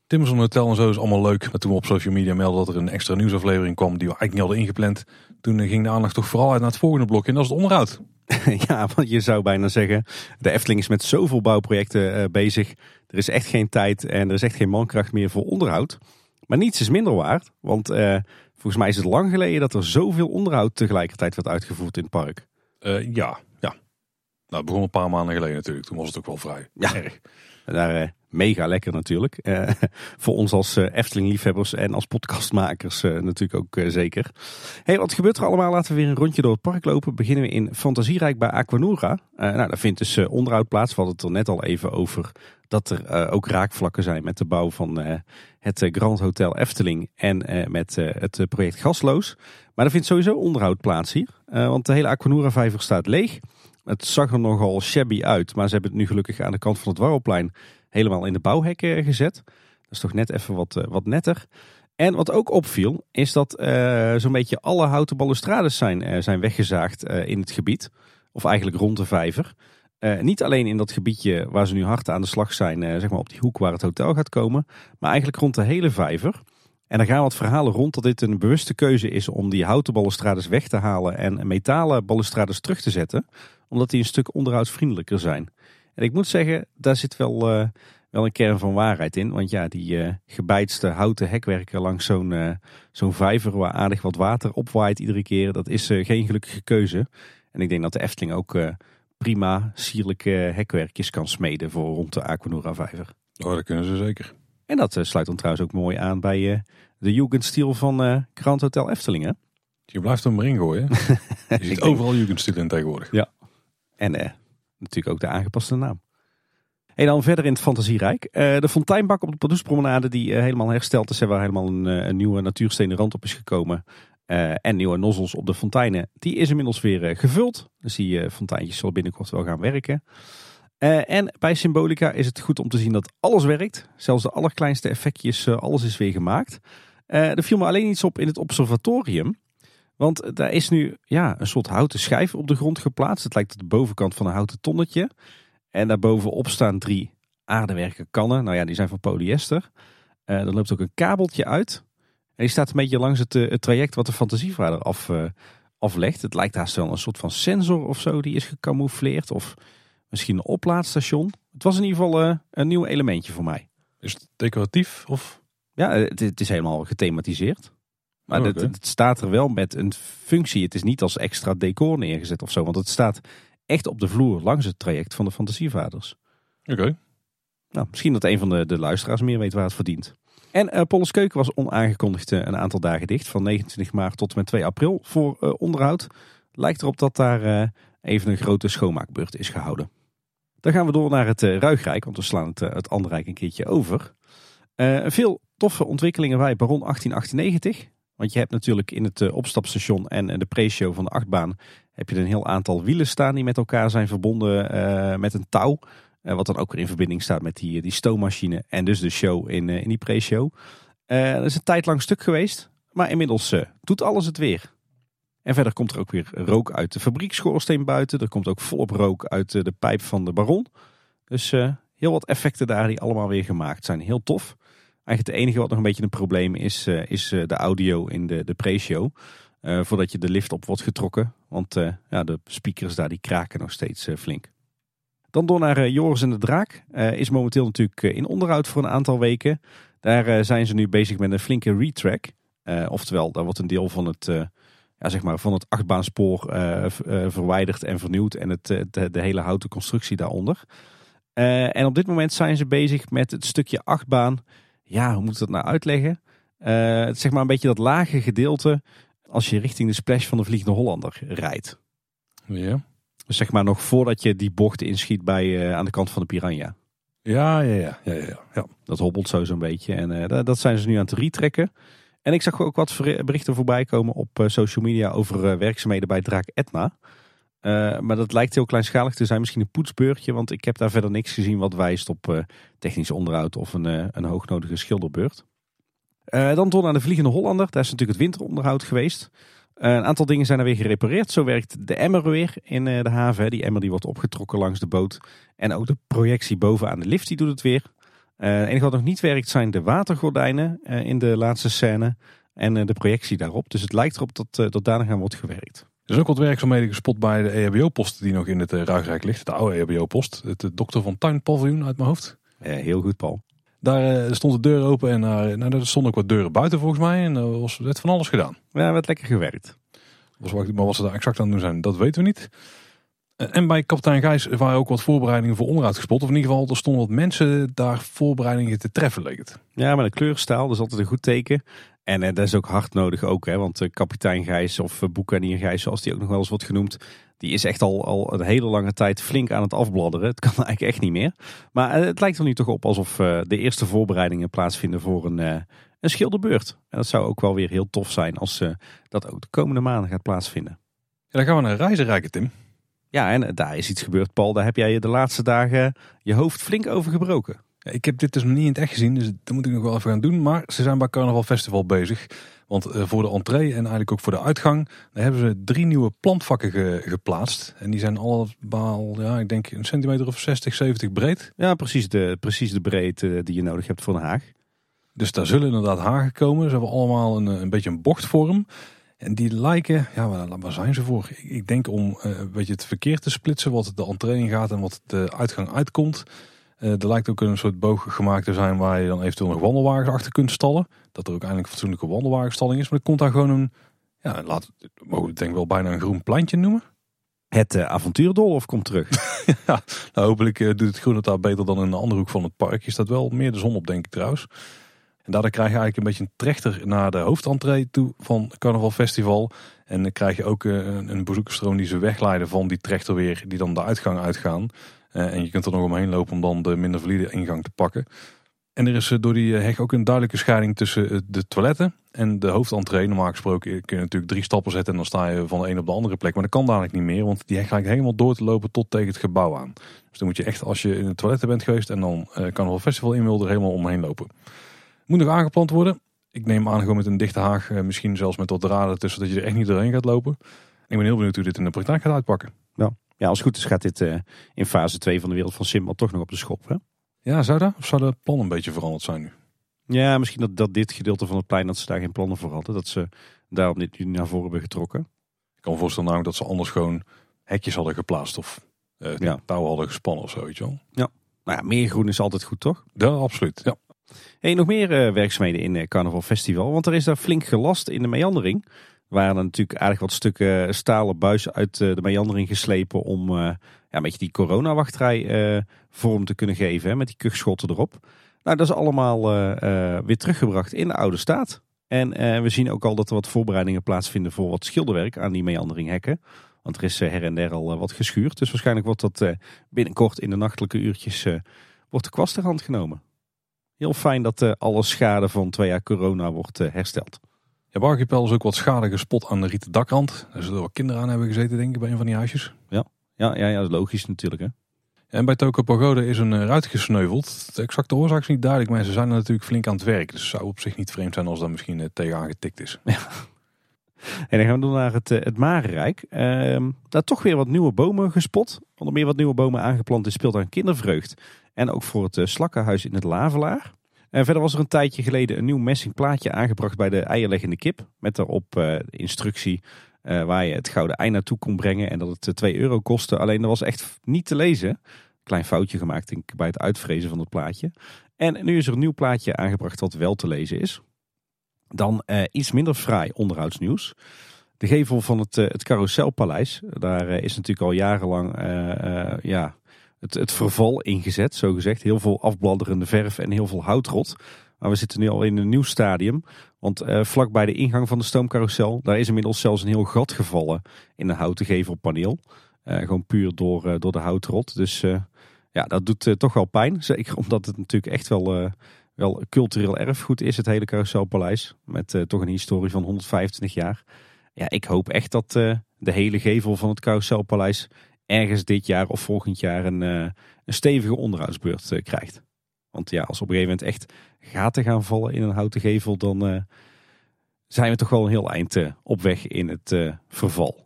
Timmerson Hotel en zo is allemaal leuk. Maar toen we op social media melden dat er een extra nieuwsaflevering kwam die we eigenlijk niet hadden ingepland. Toen ging de aandacht toch vooral uit naar het volgende blokje en dat is het onderhoud. ja, want je zou bijna zeggen, de Efteling is met zoveel bouwprojecten uh, bezig. Er is echt geen tijd en er is echt geen mankracht meer voor onderhoud. Maar niets is minder waard, want uh, volgens mij is het lang geleden dat er zoveel onderhoud tegelijkertijd werd uitgevoerd in het park. Uh, ja, ja. Nou, het begon een paar maanden geleden natuurlijk. Toen was het ook wel vrij ja. erg. Daar mega lekker natuurlijk. Uh, voor ons als uh, Efteling-liefhebbers en als podcastmakers natuurlijk ook zeker. Hey, wat gebeurt er allemaal? Laten we weer een rondje door het park lopen. Beginnen we in Fantasierijk bij Aquanura. nou, daar vindt dus onderhoud plaats. We hadden het er net al even over dat er ook raakvlakken zijn met de bouw van het Grand Hotel Efteling en met het project Gasloos. Maar er vindt sowieso onderhoud plaats hier. want de hele Aquanura-vijver staat leeg. Het zag er nogal shabby uit, maar ze hebben het nu gelukkig aan de kant van het Warrelplein helemaal in de bouwhekken gezet. Dat is toch net even wat, eh, wat netter. En wat ook opviel, is dat uh, zo'n beetje alle houten balustrades zijn, zijn weggezaagd in het gebied. Of eigenlijk rond de vijver. niet alleen in dat gebiedje waar ze nu hard aan de slag zijn, zeg maar op die hoek waar het hotel gaat komen. Maar eigenlijk rond de hele vijver. En er gaan wat verhalen rond dat dit een bewuste keuze is om die houten balustrades weg te halen en metalen balustrades terug te zetten. Omdat die een stuk onderhoudsvriendelijker zijn. En ik moet zeggen, daar zit wel, uh, wel een kern van waarheid in. Want ja, die uh, gebeitste houten hekwerken langs zo'n uh, zo'n vijver waar aardig wat water opwaait iedere keer. Dat is geen gelukkige keuze. En ik denk dat de Efteling ook prima sierlijke hekwerkjes kan smeden voor rond de Aquanura vijver. Oh, dat kunnen ze zeker. En dat sluit dan trouwens ook mooi aan bij de Jugendstil van Grand Hotel Efteling. Hè? Je blijft hem erin gooien. Je ziet overal Jugendstil in tegenwoordig. Ja. En natuurlijk ook de aangepaste naam. En dan verder in het fantasierijk. Uh, de fonteinbak op de Pardoespromenade die uh, helemaal hersteld is. En waar helemaal een, een, nieuwe natuurstenen rand op is gekomen. en nieuwe nozzels op de fonteinen. Die is inmiddels weer gevuld. Dus die fonteintjes zullen binnenkort wel gaan werken. en bij Symbolica is het goed om te zien dat alles werkt. Zelfs de allerkleinste effectjes, alles is weer gemaakt. er viel me alleen iets op in het observatorium. Want daar is nu ja, een soort houten schijf op de grond geplaatst. Het lijkt op de bovenkant van een houten tonnetje. En daarbovenop staan drie aardewerken kannen. Nou ja, die zijn van polyester. Uh, er loopt ook een kabeltje uit. En die staat een beetje langs het, uh, het traject wat de fantasievader af, uh, aflegt. Het lijkt haast wel een soort van sensor of zo. Die is gecamoufleerd. Of misschien een oplaadstation. Het was in ieder geval een nieuw elementje voor mij. Is het decoratief? Of? Ja, het, het is helemaal gethematiseerd. Maar oh, het, staat er wel met een functie. Het is niet als extra decor neergezet of zo. Want het staat echt op de vloer langs het traject van de fantasievaders. Oké. Nou, misschien dat een van de, de luisteraars meer weet waar het verdient. En uh, Polles Keuken was onaangekondigd uh, een aantal dagen dicht. Van 29 maart tot en met 2 april voor uh, onderhoud. Lijkt erop dat daar even een grote schoonmaakbeurt is gehouden. Dan gaan we door naar het Ruigrijk. Want we slaan het, het Anderrijk een keertje over. veel toffe ontwikkelingen bij Baron 1898. Want je hebt natuurlijk in het eh, opstapstation en de pre-show van de achtbaan heb je een heel aantal wielen staan die met elkaar zijn verbonden uh, met een touw. Wat dan ook weer in verbinding staat met die, die stoommachine en dus de show in, in die pre-show. dat is een tijd lang stuk geweest, maar inmiddels doet alles het weer. En verder komt er ook weer rook uit de fabriekschoorsteen buiten. Er komt ook volop rook uit de pijp van de baron. Dus heel wat effecten daar die allemaal weer gemaakt zijn. Heel tof. Eigenlijk het enige wat nog een beetje een probleem is, uh, is uh, de audio in de, de pre-show. Uh, voordat je de lift op wordt getrokken. Want ja, de speakers daar die kraken nog steeds flink. Dan door naar Joris en de Draak. is momenteel natuurlijk in onderhoud voor een aantal weken. Daar zijn ze nu bezig met een flinke retrack. oftewel, daar wordt een deel van het, ja, zeg maar van het achtbaanspoor verwijderd en vernieuwd. En het, de hele houten constructie daaronder. en op dit moment zijn ze bezig met het stukje achtbaan ja, hoe moet ik dat nou uitleggen? Uh, het zeg maar een beetje dat lage gedeelte als je richting de splash van de Vliegende Hollander rijdt. Ja. Dus zeg maar nog voordat je die bocht inschiet bij, uh, aan de kant van de Piranha. Ja, ja, ja. ja, ja, ja. Dat hobbelt zo zo'n beetje. En uh, dat zijn ze nu aan het retrekken. En ik zag ook wat berichten voorbij komen op social media over werkzaamheden bij Draak Etna. Uh, maar dat lijkt heel kleinschalig te zijn. Misschien een poetsbeurtje. Want ik heb daar verder niks gezien wat wijst op uh, technisch onderhoud of een, uh, een hoognodige schilderbeurt. dan door naar de Vliegende Hollander. Daar is natuurlijk het winteronderhoud geweest. een aantal dingen zijn er weer gerepareerd. Zo werkt de emmer weer in de haven. Die emmer die wordt opgetrokken langs de boot. En ook de projectie bovenaan de lift die doet het weer. het enige wat nog niet werkt zijn de watergordijnen in de laatste scène. En de projectie daarop. Dus het lijkt erop dat, dat daar aan wordt gewerkt. Er is ook wat werkzaamheden gespot bij de EHBO-post die nog in het uh, Ruigrijk ligt. De oude EHBO-post. Het dokter van Tuinpaviljoen uit mijn hoofd. Ja, heel goed, Paul. Daar stond de deur open en uh, nou, er stonden ook wat deuren buiten volgens mij. En er was net van alles gedaan. Ja, werd lekker gewerkt. Was, maar wat ze daar exact aan doen zijn, dat weten we niet. En bij kapitein Gijs waren ook wat voorbereidingen voor onderhoud gespot. Of in ieder geval, er stonden wat mensen daar voorbereidingen te treffen, leek het. Ja, met een kleurstaal, dat is altijd een goed teken. En eh, dat is ook hard nodig ook, hè, want uh, kapitein Gijs of uh, boekanier Gijs, zoals die ook nog wel eens wordt genoemd, die is echt al, al een hele lange tijd flink aan het afbladderen. Het kan eigenlijk echt niet meer. Maar het lijkt er nu toch op alsof de eerste voorbereidingen plaatsvinden voor een, een schilderbeurt. En dat zou ook wel weer heel tof zijn als dat ook de komende maanden gaat plaatsvinden. Ja, dan gaan we naar Reizenrijken, Tim. Ja, en daar is iets gebeurd, Paul. Daar heb jij je de laatste dagen je hoofd flink over gebroken. Ik heb dit dus nog niet in het echt gezien, dus dat moet ik nog wel even gaan doen. Maar ze zijn bij Carnaval Festival bezig. Want eh, voor de entree en eigenlijk ook voor de uitgang, daar hebben ze drie nieuwe plantvakken geplaatst. En die zijn allemaal, ja, ik denk een centimeter of 60, 70 breed. Ja, precies de, precies de breedte die je nodig hebt voor een haag. Dus daar zullen inderdaad hagen komen. Ze hebben allemaal een, een beetje een bochtvorm. En die lijken, ja, waar, waar zijn ze voor? Ik, denk om uh, een beetje het verkeer te splitsen, wat de entree gaat en wat de uitgang uitkomt. Uh, er lijkt ook een soort boog gemaakt te zijn waar je dan eventueel nog wandelwagens achter kunt stallen. Dat er ook eindelijk een fatsoenlijke wandelwagenstalling is. Maar er komt daar gewoon een, ja, laat, mogen we denk wel bijna een groen plantje noemen. Het uh, avontuurdolf komt terug. ja, nou, hopelijk doet het groen het daar beter dan in een andere hoek van het park. Je staat wel meer de zon op, denk ik trouwens. En daardoor krijg je eigenlijk een beetje een trechter naar de hoofdentree toe van Carnaval Festival. En dan krijg je ook eh, een, een bezoekersstroom die ze wegleiden van die trechter weer, die dan de uitgang uitgaan. Uh, en je kunt er nog omheen lopen om dan de minder valide ingang te pakken. En er is eh, door die heg ook een duidelijke scheiding tussen de toiletten en de hoofdentree. Normaal gesproken kun je natuurlijk drie stappen zetten en dan sta je van de een op de andere plek. Maar dat kan dadelijk niet meer, want die heg lijkt helemaal door te lopen tot tegen het gebouw aan. Dus dan moet je echt, als je in de toiletten bent geweest en dan uh, Carnaval Festival in wil, er helemaal omheen lopen. Moet nog aangeplant worden. Ik neem aan gewoon met een dichte haag, eh, misschien zelfs met wat draden tussen, dat je er echt niet doorheen gaat lopen. Ik ben heel benieuwd hoe dit in de praktijk gaat uitpakken. Ja, als het goed is gaat dit uh, in fase 2 van de wereld van Simbad toch nog op de schop. Hè? Ja, zou dat? Of zou de plan een beetje veranderd zijn nu? Ja, misschien dat, dat dit gedeelte van het plein, dat ze daar geen plannen voor hadden. Dat ze daarom dit nu naar voren hebben getrokken. Ik kan me voorstellen namelijk dat ze anders gewoon hekjes hadden geplaatst of uh, ja. touwen hadden gespannen of zo, weet je wel. Ja, nou ja, meer groen is altijd goed, toch? Ja, absoluut. Ja. Hey, nog meer uh, werkzaamheden in Carnaval Festival. Want er is daar flink gelast in de meandering. Waren er natuurlijk aardig wat stukken stalen buizen uit uh, de meandering geslepen. Om ja, een beetje die coronawachtrij vorm te kunnen geven. Hè, met die kuchschotten erop. Nou, dat is allemaal weer teruggebracht in de oude staat. En we zien ook al dat er wat voorbereidingen plaatsvinden voor wat schilderwerk aan die meanderinghekken. Want er is her en der al wat geschuurd. Dus waarschijnlijk wordt dat binnenkort in de nachtelijke uurtjes wordt de kwast ter hand genomen. Heel fijn dat uh, alle schade van twee jaar corona wordt uh, hersteld. Ja, Archipel is ook wat schade gespot aan de rieten dakrand. Daar zullen wat kinderen aan hebben gezeten, denk ik, bij een van die huisjes. Ja, ja, ja, ja dat is logisch natuurlijk. Hè. En bij Toko Pagode is een uh, ruit gesneuveld. De exacte oorzaak is niet duidelijk, maar ze zijn er natuurlijk flink aan het werk. Dus het zou op zich niet vreemd zijn als dat misschien uh, tegenaan getikt is. Ja. En dan gaan we door naar het, het Marenrijk. Ehm, daar toch weer wat nieuwe bomen gespot. Onder meer wat nieuwe bomen aangeplant in speeltuin Kindervreugd. En ook voor het slakkenhuis in het Lavelaar. En verder was er een tijdje geleden een nieuw messing plaatje aangebracht bij de eierleggende kip. Met daarop de instructie uh, waar je het gouden ei naartoe kon brengen. En dat het 2 euro kostte. Alleen dat was echt niet te lezen. Klein foutje gemaakt bij het uitvrezen van het plaatje. En nu is er een nieuw plaatje aangebracht wat wel te lezen is. Dan iets minder fraai onderhoudsnieuws. De gevel van het, het Carouselpaleis. Daar is natuurlijk al jarenlang ja, het, het verval ingezet, zo gezegd. Heel veel afbladderende verf en heel veel houtrot. Maar we zitten nu al in een nieuw stadium. Want uh, vlak bij de ingang van de stoomcarousel, daar is inmiddels zelfs een heel gat gevallen in een houten gevelpaneel. Uh, gewoon puur door, uh, door de houtrot. Dus ja, dat doet toch wel pijn. Zeker omdat het natuurlijk echt wel, wel cultureel erfgoed is, het hele carouselpaleis. Met toch een historie van 125 jaar. Ja, ik hoop echt dat de hele gevel van het carouselpaleis ergens dit jaar of volgend jaar een, uh, een stevige onderhoudsbeurt uh, krijgt. Want ja, als op een gegeven moment echt gaten gaan vallen in een houten gevel, dan uh, zijn we toch wel een heel eind op weg in het verval.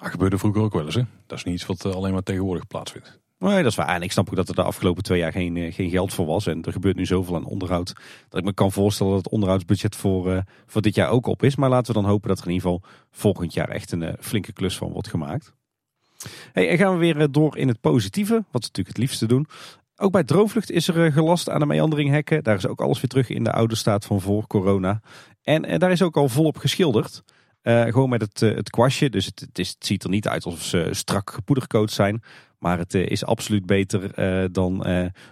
Dat gebeurde vroeger ook wel eens. Hè? Dat is niet iets wat alleen maar tegenwoordig plaatsvindt. Nee, dat is waar. En ik snap ook dat er de afgelopen twee jaar geen, eh, geen geld voor was. En er gebeurt nu zoveel aan onderhoud. Dat ik me kan voorstellen dat het onderhoudsbudget voor, uh, voor dit jaar ook op is. Maar laten we dan hopen dat er in ieder geval volgend jaar echt een uh, flinke klus van wordt gemaakt. Hey, en gaan we weer door in het positieve. Wat we natuurlijk het liefste doen. Ook bij Droomvlucht is er gelast aan de meanderinghekken. Daar is ook alles weer terug in de oude staat van voor corona. En daar is ook al volop geschilderd. Gewoon met het, het kwastje. Dus het, het, is, het, ziet er niet uit alsof ze strak gepoedercoat zijn. Maar het is absoluut beter dan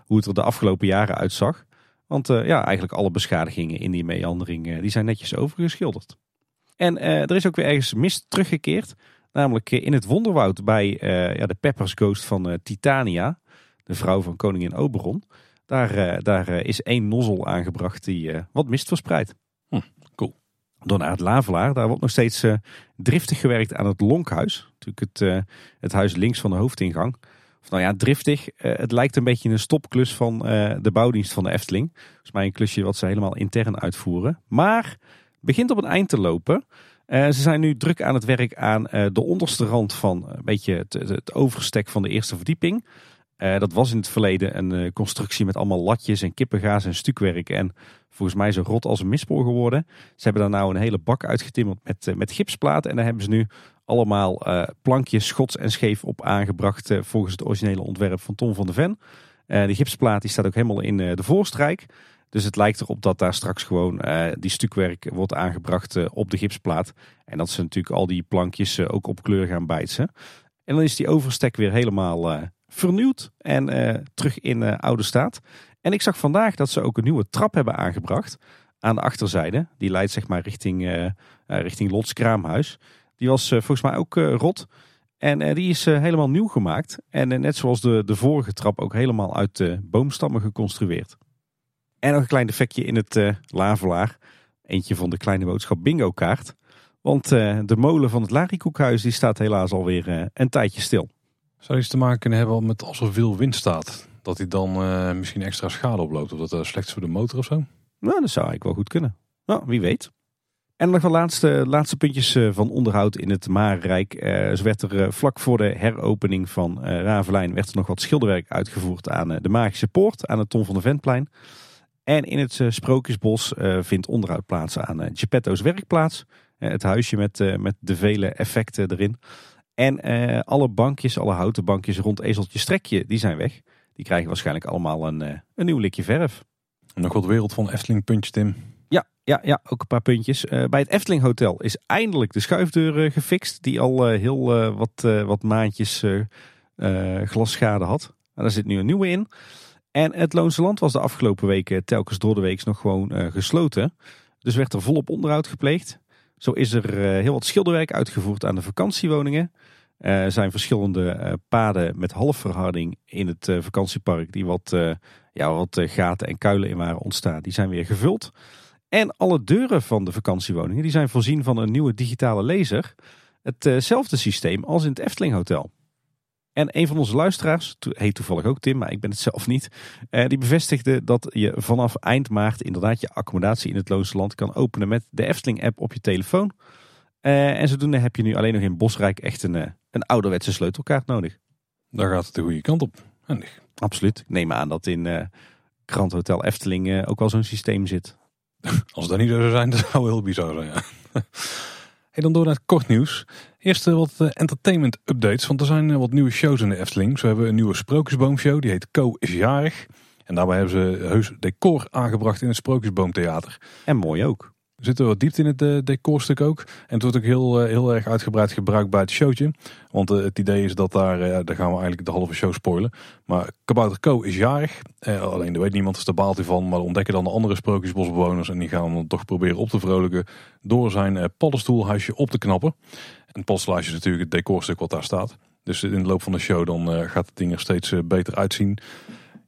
hoe het er de afgelopen jaren uitzag. Want ja, eigenlijk alle beschadigingen in die meandering die zijn netjes overgeschilderd. En er is ook weer ergens mist teruggekeerd. Namelijk in het Wonderwoud bij ja, de Peppers Ghost van Titania. De vrouw van koningin Oberon. Daar, daar is één nozzel aangebracht die wat mist verspreidt. Hm, cool. Door naar het Lavelaar. Daar wordt nog steeds driftig gewerkt aan het Lonkhuis. Natuurlijk het, het huis links van de hoofdingang. Of nou ja, driftig. Het lijkt een beetje een stopklus van de bouwdienst van de Efteling. Volgens mij een klusje wat ze helemaal intern uitvoeren. Maar begint op een eind te lopen. Ze zijn nu druk aan het werk aan de onderste rand van een beetje het, het overstek van de eerste verdieping. Dat was in het verleden een constructie met allemaal latjes en kippengaas en stukwerk. En volgens mij zo rot als een mispoor geworden. Ze hebben daar nou een hele bak uitgetimmerd met, met gipsplaten. En daar hebben ze nu allemaal plankjes schots en scheef op aangebracht. volgens het originele ontwerp van Tom van de Ven. de gipsplaat die staat ook helemaal in de voorstrijk. Dus het lijkt erop dat daar straks gewoon die stukwerk wordt aangebracht op de gipsplaat. En dat ze natuurlijk al die plankjes ook op kleur gaan bijtsen. En dan is die overstek weer helemaal vernieuwd en terug in oude staat. En ik zag vandaag dat ze ook een nieuwe trap hebben aangebracht aan de achterzijde. Die leidt zeg maar richting, richting Lots Kraamhuis. Die was volgens mij ook rot. En die is helemaal nieuw gemaakt. En net zoals de, de vorige trap ook helemaal uit boomstammen geconstrueerd. En nog een klein defectje in het lavelaar. Eentje van de kleine boodschap bingo kaart. Want de molen van het Larikoekhuis die staat helaas alweer een tijdje stil. Zou iets te maken kunnen hebben met als er veel wind staat? Dat hij dan uh, misschien extra schade oploopt? Of dat uh, slecht voor de motor of zo? Nou, dat zou eigenlijk wel goed kunnen. Nou, wie weet. En nog de laatste, laatste puntjes eh, van onderhoud in het Marenrijk. zo werd er vlak voor de heropening van Ravelijn werd er nog wat schilderwerk uitgevoerd aan de Magische Poort, aan het Tom van de Ventplein. En in het Sprookjesbos vindt onderhoud plaats aan Geppetto's werkplaats. het huisje met, met de vele effecten erin. En alle bankjes, alle houten bankjes rond Ezeltje Strekje, die zijn weg. Die krijgen waarschijnlijk allemaal een, een nieuw likje verf. En nog wat wereld van Efteling puntjes, Tim. Ja, ja, ja, ook een paar puntjes. Uh, bij het Efteling Hotel is eindelijk de schuifdeur gefixt. Die al heel wat, wat maandjes glasschade had. Nou, daar zit nu een nieuwe in. En het Loonse Land was de afgelopen weken telkens door de week nog gewoon gesloten. Dus werd er volop onderhoud gepleegd. Zo is er heel wat schilderwerk uitgevoerd aan de vakantiewoningen. Er zijn verschillende paden met halfverharding in het vakantiepark die wat, ja, wat gaten en kuilen in waren ontstaan. Die zijn weer gevuld. En alle deuren van de vakantiewoningen die zijn voorzien van een nieuwe digitale laser. Hetzelfde systeem als in het Efteling Hotel. En een van onze luisteraars, heet toevallig ook Tim, maar ik ben het zelf niet. die bevestigde dat je vanaf eind maart inderdaad je accommodatie in het Loonse Land kan openen met de Efteling app op je telefoon. Uh, en zodoende heb je nu alleen nog in Bosrijk echt een, uh, een ouderwetse sleutelkaart nodig. Daar gaat het de goede kant op. Handig. Absoluut. Ik neem aan dat in uh, Grand Hotel Efteling ook wel zo'n systeem zit. Als dat niet zo zou zijn, dat zou heel bizar zijn. Ja. Dan door naar het kort nieuws. Eerst wat entertainment updates, want er zijn wat nieuwe shows in de Efteling. Zo hebben we een nieuwe Sprookjesboomshow, die heet Co is jarig. En daarbij hebben ze heus decor aangebracht in het Sprookjesboomtheater. En mooi ook. Er zit wat diepte in het uh, decorstuk ook. En het wordt ook heel, uh, heel erg uitgebreid gebruikt bij het showtje. Want uh, het idee is dat daar, daar gaan we eigenlijk de halve show spoilen. Maar Kabouter Co is jarig. alleen er weet niemand, dus daar baalt van. Maar ontdekken dan de andere sprookjesbosbewoners. En die gaan hem toch proberen op te vrolijken door zijn paddenstoelhuisje op te knappen. En het paddenstoelhuisje is natuurlijk het decorstuk wat daar staat. Dus in de loop van de show dan gaat het ding er steeds beter uitzien.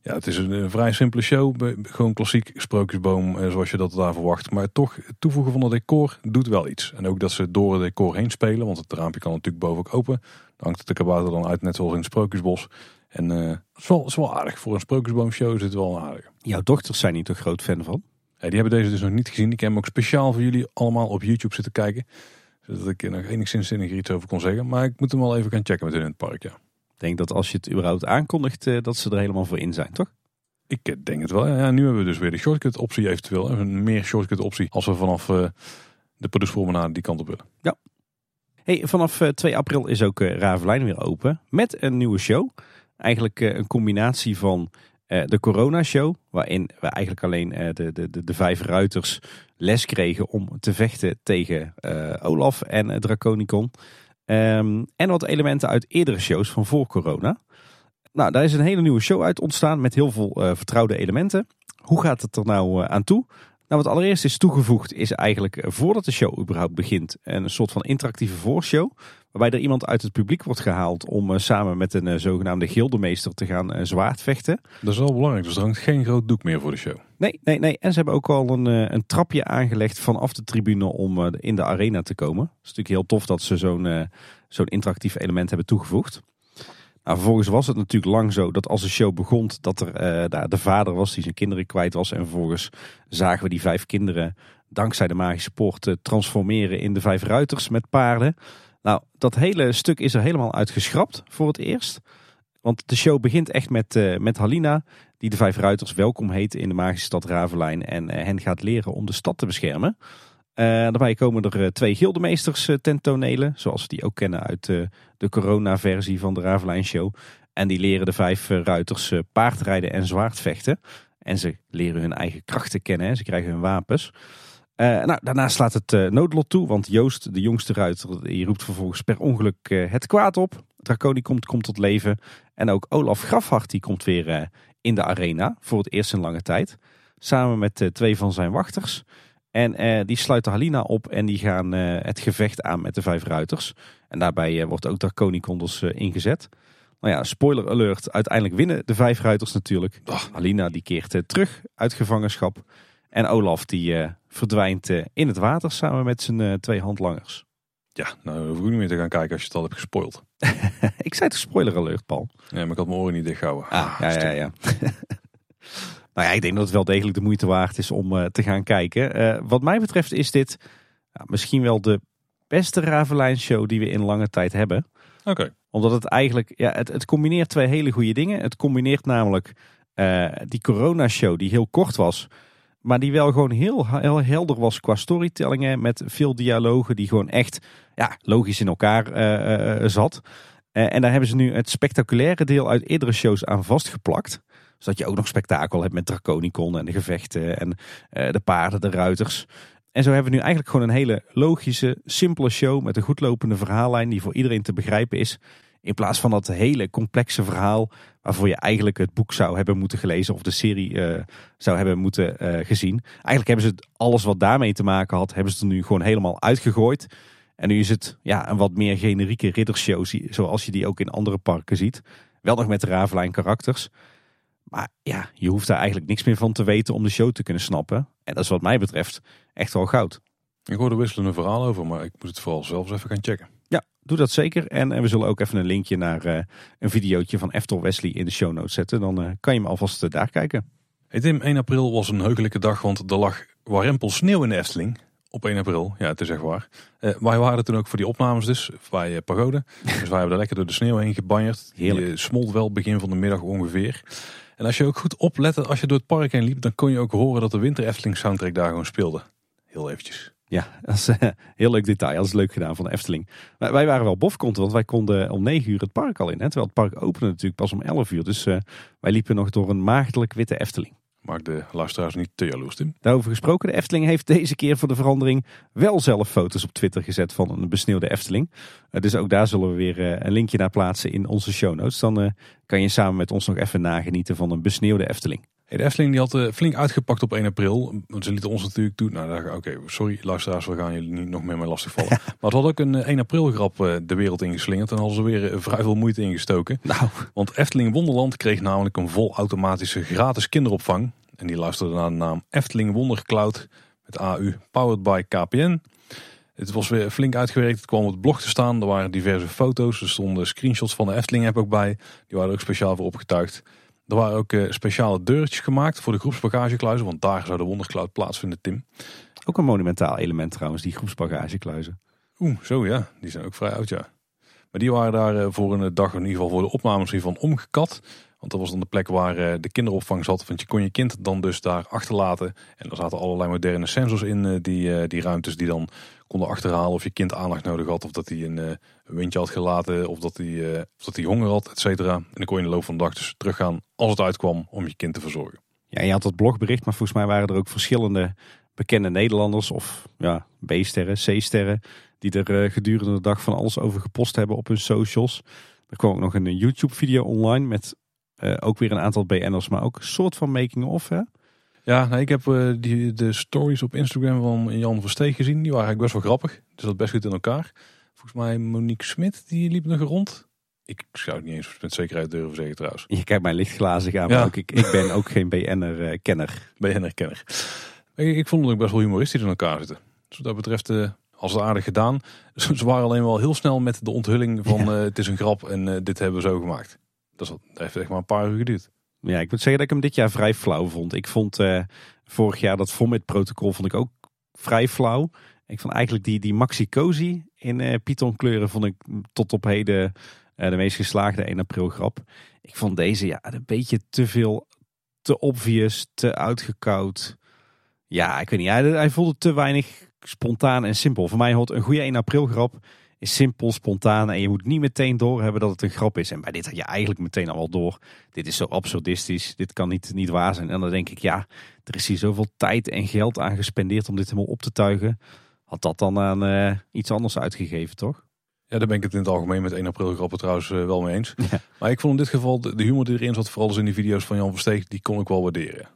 Ja, het is een, vrij simpele show. Gewoon klassiek sprookjesboom eh, zoals je dat daar verwacht. Maar toch, het toevoegen van het decor doet wel iets. En ook dat ze door het decor heen spelen. Want het raampje kan natuurlijk boven ook open. Dan hangt het de kabouter dan uit, net zoals in het sprookjesbos. En uh, het, is wel, is wel aardig. Voor een sprookjesboomshow is het wel aardig. Jouw dochters zijn niet een groot fan van? die hebben deze dus nog niet gezien. Ik heb hem ook speciaal voor jullie allemaal op YouTube zitten kijken. Zodat ik er nog enigszins zinniger iets over kon zeggen. Maar ik moet hem wel even gaan checken met hun in het park, ja. Ik denk dat als je het überhaupt aankondigt, eh, dat ze er helemaal voor in zijn, toch? Ik eh, denk het wel. Ja, nu hebben we dus weer de shortcut optie eventueel. Een meer shortcut optie als we vanaf uh, de productpromenade die kant op willen. Ja. Hey, vanaf 2 april is ook Ravelijn weer open met een nieuwe show. Eigenlijk een combinatie van de Corona Show, waarin we eigenlijk alleen de, de, de, de vijf ruiters les kregen om te vechten tegen Olaf en Draconicon. Um, en wat elementen uit eerdere shows van voor corona. Nou, daar is een hele nieuwe show uit ontstaan met heel veel uh, vertrouwde elementen. Hoe gaat het er nou uh, aan toe? Nou, wat allereerst is toegevoegd is eigenlijk uh, voordat de show überhaupt begint een soort van interactieve voorshow. Waarbij er iemand uit het publiek wordt gehaald om samen met een zogenaamde gildemeester te gaan zwaardvechten. Dat is wel belangrijk, dus er hangt geen groot doek meer voor de show. Nee, nee, nee. En ze hebben ook al een, een trapje aangelegd vanaf de tribune om in de arena te komen. Het is natuurlijk heel tof dat ze zo'n zo'n interactief element hebben toegevoegd. Nou, vervolgens was het natuurlijk lang zo dat als de show begon, dat er de vader was die zijn kinderen kwijt was. En vervolgens zagen we die vijf kinderen dankzij de magische poort transformeren in de vijf ruiters met paarden. Nou, dat hele stuk is er helemaal uitgeschrapt voor het eerst. Want de show begint echt met, uh, met Halina, die de vijf ruiters welkom heet in de magische stad Ravelijn. En hen gaat leren om de stad te beschermen. Uh, daarbij komen er uh, twee gildemeesters ten tonele, zoals we die ook kennen uit de corona-versie van de Ravelijn Show. En die leren de vijf ruiters paardrijden en zwaardvechten. En ze leren hun eigen krachten kennen, ze krijgen hun wapens. nou, daarna slaat het noodlot toe, want Joost, de jongste ruiter, die roept vervolgens per ongeluk het kwaad op. Draconi komt, komt tot leven. En ook Olaf Grafhart die komt weer in de arena voor het eerst in lange tijd. Samen met twee van zijn wachters. En eh, die sluiten Halina op en die gaan eh, het gevecht aan met de vijf ruiters. En daarbij eh, wordt ook Draconicondos uh, ingezet. Nou ja, spoiler alert. Uiteindelijk winnen de vijf ruiters natuurlijk. Halina die keert terug uit gevangenschap. En Olaf die verdwijnt in het water samen met zijn twee handlangers. Ja, nou hoef ik niet meer te gaan kijken als je het al hebt gespoild. ik zei het spoiler alert, Paul. Ja, maar ik had mijn oren niet dichtgehouden. Ah, ja, ja, ja. Nou ja, ik denk dat het wel degelijk de moeite waard is om uh, te gaan kijken. Uh, wat mij betreft is dit misschien wel de beste Ravelijn show die we in lange tijd hebben. Oké. Omdat het eigenlijk, ja, het, het combineert twee hele goede dingen. Het combineert namelijk uh, die corona show die heel kort was. Maar die wel gewoon heel, heel helder was qua storytellingen. Met veel dialogen die gewoon echt ja, logisch in elkaar zat. en daar hebben ze nu het spectaculaire deel uit eerdere shows aan vastgeplakt zodat je ook nog spektakel hebt met Draconicon en de gevechten en de paarden, de ruiters. En zo hebben we nu eigenlijk gewoon een hele logische, simpele show met een goed lopende verhaallijn die voor iedereen te begrijpen is. In plaats van dat hele complexe verhaal waarvoor je eigenlijk het boek zou hebben moeten gelezen of de serie uh, zou hebben moeten uh, gezien. Eigenlijk hebben ze alles wat daarmee te maken had, hebben ze er nu gewoon helemaal uitgegooid. En nu is het ja, een wat meer generieke riddershow zoals je die ook in andere parken ziet. Wel nog met Ravelijn karakters. Maar ja, je hoeft daar eigenlijk niks meer van te weten om de show te kunnen snappen. En dat is wat mij betreft echt wel goud. Ik hoor er wisselende verhaal over, maar ik moet het vooral zelf even gaan checken. Doe dat zeker. En, en we zullen ook even een linkje naar uh, een videootje van Eftel Wesley in de show notes zetten. Dan uh, kan je hem alvast uh, daar kijken. Hey Tim, 1 april was een heugelijke dag, want er lag warempel sneeuw in de Efteling. Op 1 april, ja het is echt waar. wij waren toen ook voor die opnames dus, bij Pagode. dus wij hebben er lekker door de sneeuw heen gebanjerd. Heerlijk. Die smolt wel begin van de middag ongeveer. En als je ook goed oplette, als je door het park heen liep, dan kon je ook horen dat de Winter Efteling soundtrack daar gewoon speelde. Heel eventjes. Ja, dat is een eh, heel leuk detail. Dat is leuk gedaan van de Efteling. Maar wij waren wel bofkonten, want wij konden om 9 uur het park al in. Hè? Terwijl het park opende natuurlijk pas om 11 uur. Dus uh, wij liepen nog door een maagdelijk witte Efteling. Maak de luisteraars niet te jaloers, Tim. Daarover gesproken, de Efteling heeft deze keer voor de verandering wel zelf foto's op Twitter gezet van een besneeuwde Efteling. Uh, dus ook daar zullen we weer uh, een linkje naar plaatsen in onze show notes. Dan kan je samen met ons nog even nagenieten van een besneeuwde Efteling. Hey, de Efteling die had flink uitgepakt op 1 april. Want ze lieten ons natuurlijk toe. Nou, oké, sorry luisteraars, we gaan jullie niet nog meer mee lastigvallen. maar het had ook een 1 april grap de wereld ingeslingerd. En hadden ze weer vrij veel moeite ingestoken. Nou. Want Efteling Wonderland kreeg namelijk een vol automatische gratis kinderopvang. En die luisterde naar de naam Efteling Wondercloud met AU, powered by KPN. Het was weer flink uitgewerkt. Het kwam op het blog te staan. Er waren diverse foto's. Er stonden screenshots van de Efteling app ook bij. Die waren ook speciaal voor opgetuigd. Er waren ook uh, speciale deurtjes gemaakt voor de groepsbagagekluizen. Want daar zou de Wondercloud plaatsvinden, Tim. Ook een monumentaal element trouwens, die groepsbagagekluizen. Oeh, zo ja. Die zijn ook vrij oud, ja. Maar die waren daar eh, voor een dag, in ieder geval voor de opnames hiervan, omgekat. Want dat was dan de plek waar eh, de kinderopvang zat. Want je kon je kind dan dus daar achterlaten. En er zaten allerlei moderne sensors in eh, die, die ruimtes die dan konden achterhalen of je kind aandacht nodig had. Of dat hij een, een windje had gelaten. Of dat hij, of dat hij honger had, et cetera. En dan kon je in de loop van de dag dus teruggaan als het uitkwam om je kind te verzorgen. Ja, je had dat blogbericht, maar volgens mij waren er ook verschillende bekende Nederlanders of ja, B-sterren, C-sterren, die er uh, gedurende de dag van alles over gepost hebben op hun socials. Er kwam ook nog een YouTube-video online met ook weer een aantal BN'ers, maar ook een soort van making-of. Ja, nou, ik heb uh, die, de stories op Instagram van Jan Versteeg gezien. Die waren eigenlijk best wel grappig. Dus dat best goed in elkaar. Volgens mij Monique Smit, die liep nog rond. Ik zou het niet eens met zekerheid durven zeggen trouwens. Je kijkt mij lichtglazig aan, maar ook, ik, ik ben ook geen BN'er-kenner. BN'er-kenner. Ik, ik vond het ook best wel humoristisch in elkaar zitten. Dus wat dat betreft, uh, als het aardig gedaan. Ze waren alleen wel heel snel met de onthulling van uh, het is een grap en dit hebben we zo gemaakt. Dat, dat heeft echt maar een paar uur geduurd. Ja, ik moet zeggen dat ik hem dit jaar vrij flauw vond. Ik vond vorig jaar dat Vomit-protocol vond ik ook vrij flauw. Ik vond eigenlijk die, die Maxi Cozy in Python kleuren vond ik tot op heden de meest geslaagde 1 april grap. Ik vond deze ja, een beetje te veel, te obvious, te uitgekoud. Ja, ik weet niet. Hij, hij voelde te weinig spontaan en simpel. Voor mij hoort een goede 1 april grap is simpel, spontaan en je moet niet meteen doorhebben dat het een grap is. En bij dit had je eigenlijk meteen al wel door. Dit is zo absurdistisch, dit kan niet, niet waar zijn. En dan denk ik, ja, er is hier zoveel tijd en geld aan gespendeerd om dit helemaal op te tuigen. Had dat dan aan uh, iets anders uitgegeven, toch? Ja, daar ben ik het in het algemeen met 1 april grappen trouwens uh, wel mee eens. Maar ik vond in dit geval de, humor die erin zat, vooral dus in die video's van Jan Versteeg, die kon ik wel waarderen.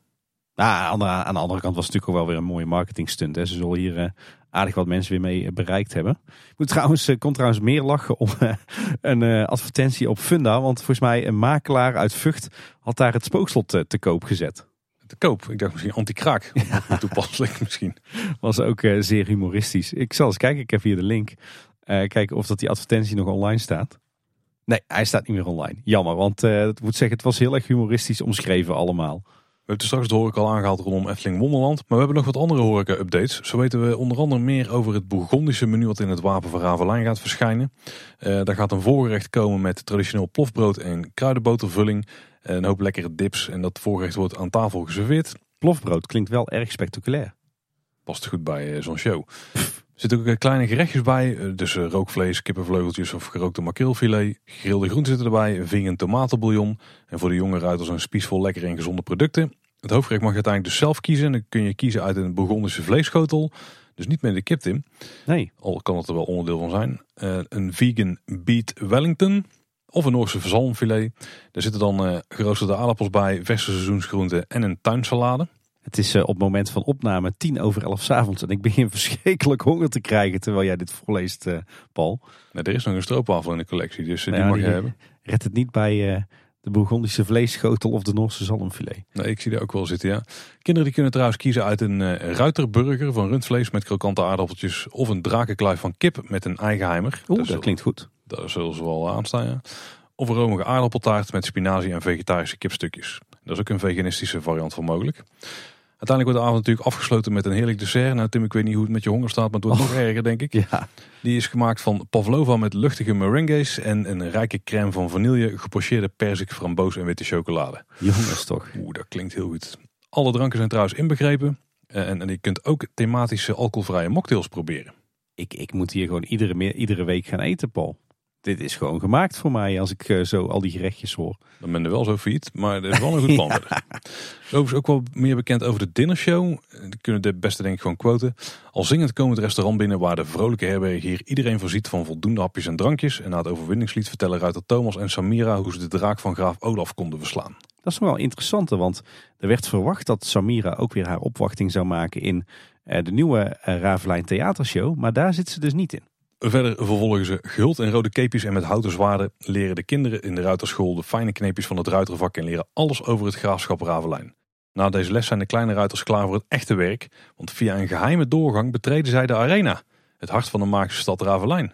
Nou, aan de, andere kant was het natuurlijk ook wel weer een mooie marketing stunt. Hè. Ze zullen hier uh, aardig wat mensen weer mee bereikt hebben. Ik moet trouwens, uh, komt trouwens meer lachen om uh, een advertentie op Funda. Want volgens mij een makelaar uit Vught had daar het spookslot te koop gezet. Te koop? Ik dacht misschien anti-kraak. Ja. Toepasselijk misschien. Was ook zeer humoristisch. Ik zal eens kijken, ik heb hier de link. kijken of dat die advertentie nog online staat. Nee, hij staat niet meer online. Jammer, want ik moet zeggen, het was heel erg humoristisch omschreven allemaal. We hebben straks de horeca al aangehaald rondom Efteling Wonderland. Maar we hebben nog wat andere horeca-updates. Zo weten we onder andere meer over het Bourgondische menu wat in het Wapen van Ravelijn gaat verschijnen. Uh, daar gaat een voorgerecht komen met traditioneel plofbrood en kruidenbotervulling. Een hoop lekkere dips en dat voorgerecht wordt aan tafel geserveerd. Plofbrood klinkt wel erg spectaculair. Past goed bij uh, zo'n show. Er zitten ook eh, kleine gerechtjes bij, dus rookvlees, kippenvleugeltjes of gerookte makreelfilet. Gegrilde groenten zitten erbij, een ving en tomatenbouillon. En voor de jonge ruiters een spiesvol lekkere en gezonde producten. Het hoofdgerecht mag je uiteindelijk dus zelf kiezen. Dan kun je kiezen uit een Bourgondische vleesschotel. Dus niet met de kip, Tim. Nee. Al kan het er wel onderdeel van zijn. Uh, een vegan beet Wellington. Of een Noorse verzalmfilet. Er zitten dan uh, geroosterde aardappels bij, verse seizoensgroenten en een tuinsalade. Het is uh, op het moment van opname tien over elf s avonds. En ik begin verschrikkelijk honger te krijgen terwijl jij dit voorleest, Paul. Nee, er is nog een stroopwafel in de collectie, dus die mag je hebben. Red het niet bij de Bourgondische vleesschotel of de Noorse zalmfilet. Nee, ik zie daar ook wel zitten, ja. Kinderen die kunnen trouwens kiezen uit een uh, ruiterburger van rundvlees met krokante aardappeltjes. Of een drakenkluif van kip met een eigenheimer. Oeh, dat, klinkt goed. Daar zullen ze wel aanstaan, ja. Of een romige aardappeltaart met spinazie en vegetarische kipstukjes. Dat is ook een veganistische variant van mogelijk. Uiteindelijk wordt de avond natuurlijk afgesloten met een heerlijk dessert. Nou Tim, ik weet niet hoe het met je honger staat, maar het wordt nog erger denk ik. Ja. Die is gemaakt van pavlova met luchtige meringues en een rijke crème van vanille, gepocheerde perzik, framboos en witte chocolade. Jongens toch. Oeh, dat klinkt heel goed. Alle dranken zijn trouwens inbegrepen. Eh, en, en je kunt ook thematische alcoholvrije mocktails proberen. Ik, ik moet hier gewoon iedere, iedere week gaan eten, Paul dit is gewoon gemaakt voor mij als ik eh, zo al die gerechtjes hoor. Dan ben je wel zo failliet, maar er is wel een goed plan. ja. Overigens ook wel meer bekend over de dinnershow. Die kunnen de beste denk ik gewoon quoten. Al zingend komen het restaurant binnen waar de vrolijke herbergier iedereen voorziet van voldoende hapjes en drankjes. En na het overwinningslied vertellen ruiter Thomas en Samira hoe ze de draak van graaf Olaf konden verslaan. Dat is wel interessant, want er werd verwacht dat Samira ook weer haar opwachting zou maken in eh, de nieuwe uh, Ravelijn theatershow. Maar daar zit ze dus niet in. Verder vervolgen ze gehuld in rode keepjes en met houten zwaarden leren de kinderen in de ruiterschool de fijne kneepjes van het ruitervak en leren alles over het graafschap Ravelijn. Na deze les zijn de kleine ruiters klaar voor het echte werk, want via een geheime doorgang betreden zij de arena, het hart van de magische stad Ravelijn.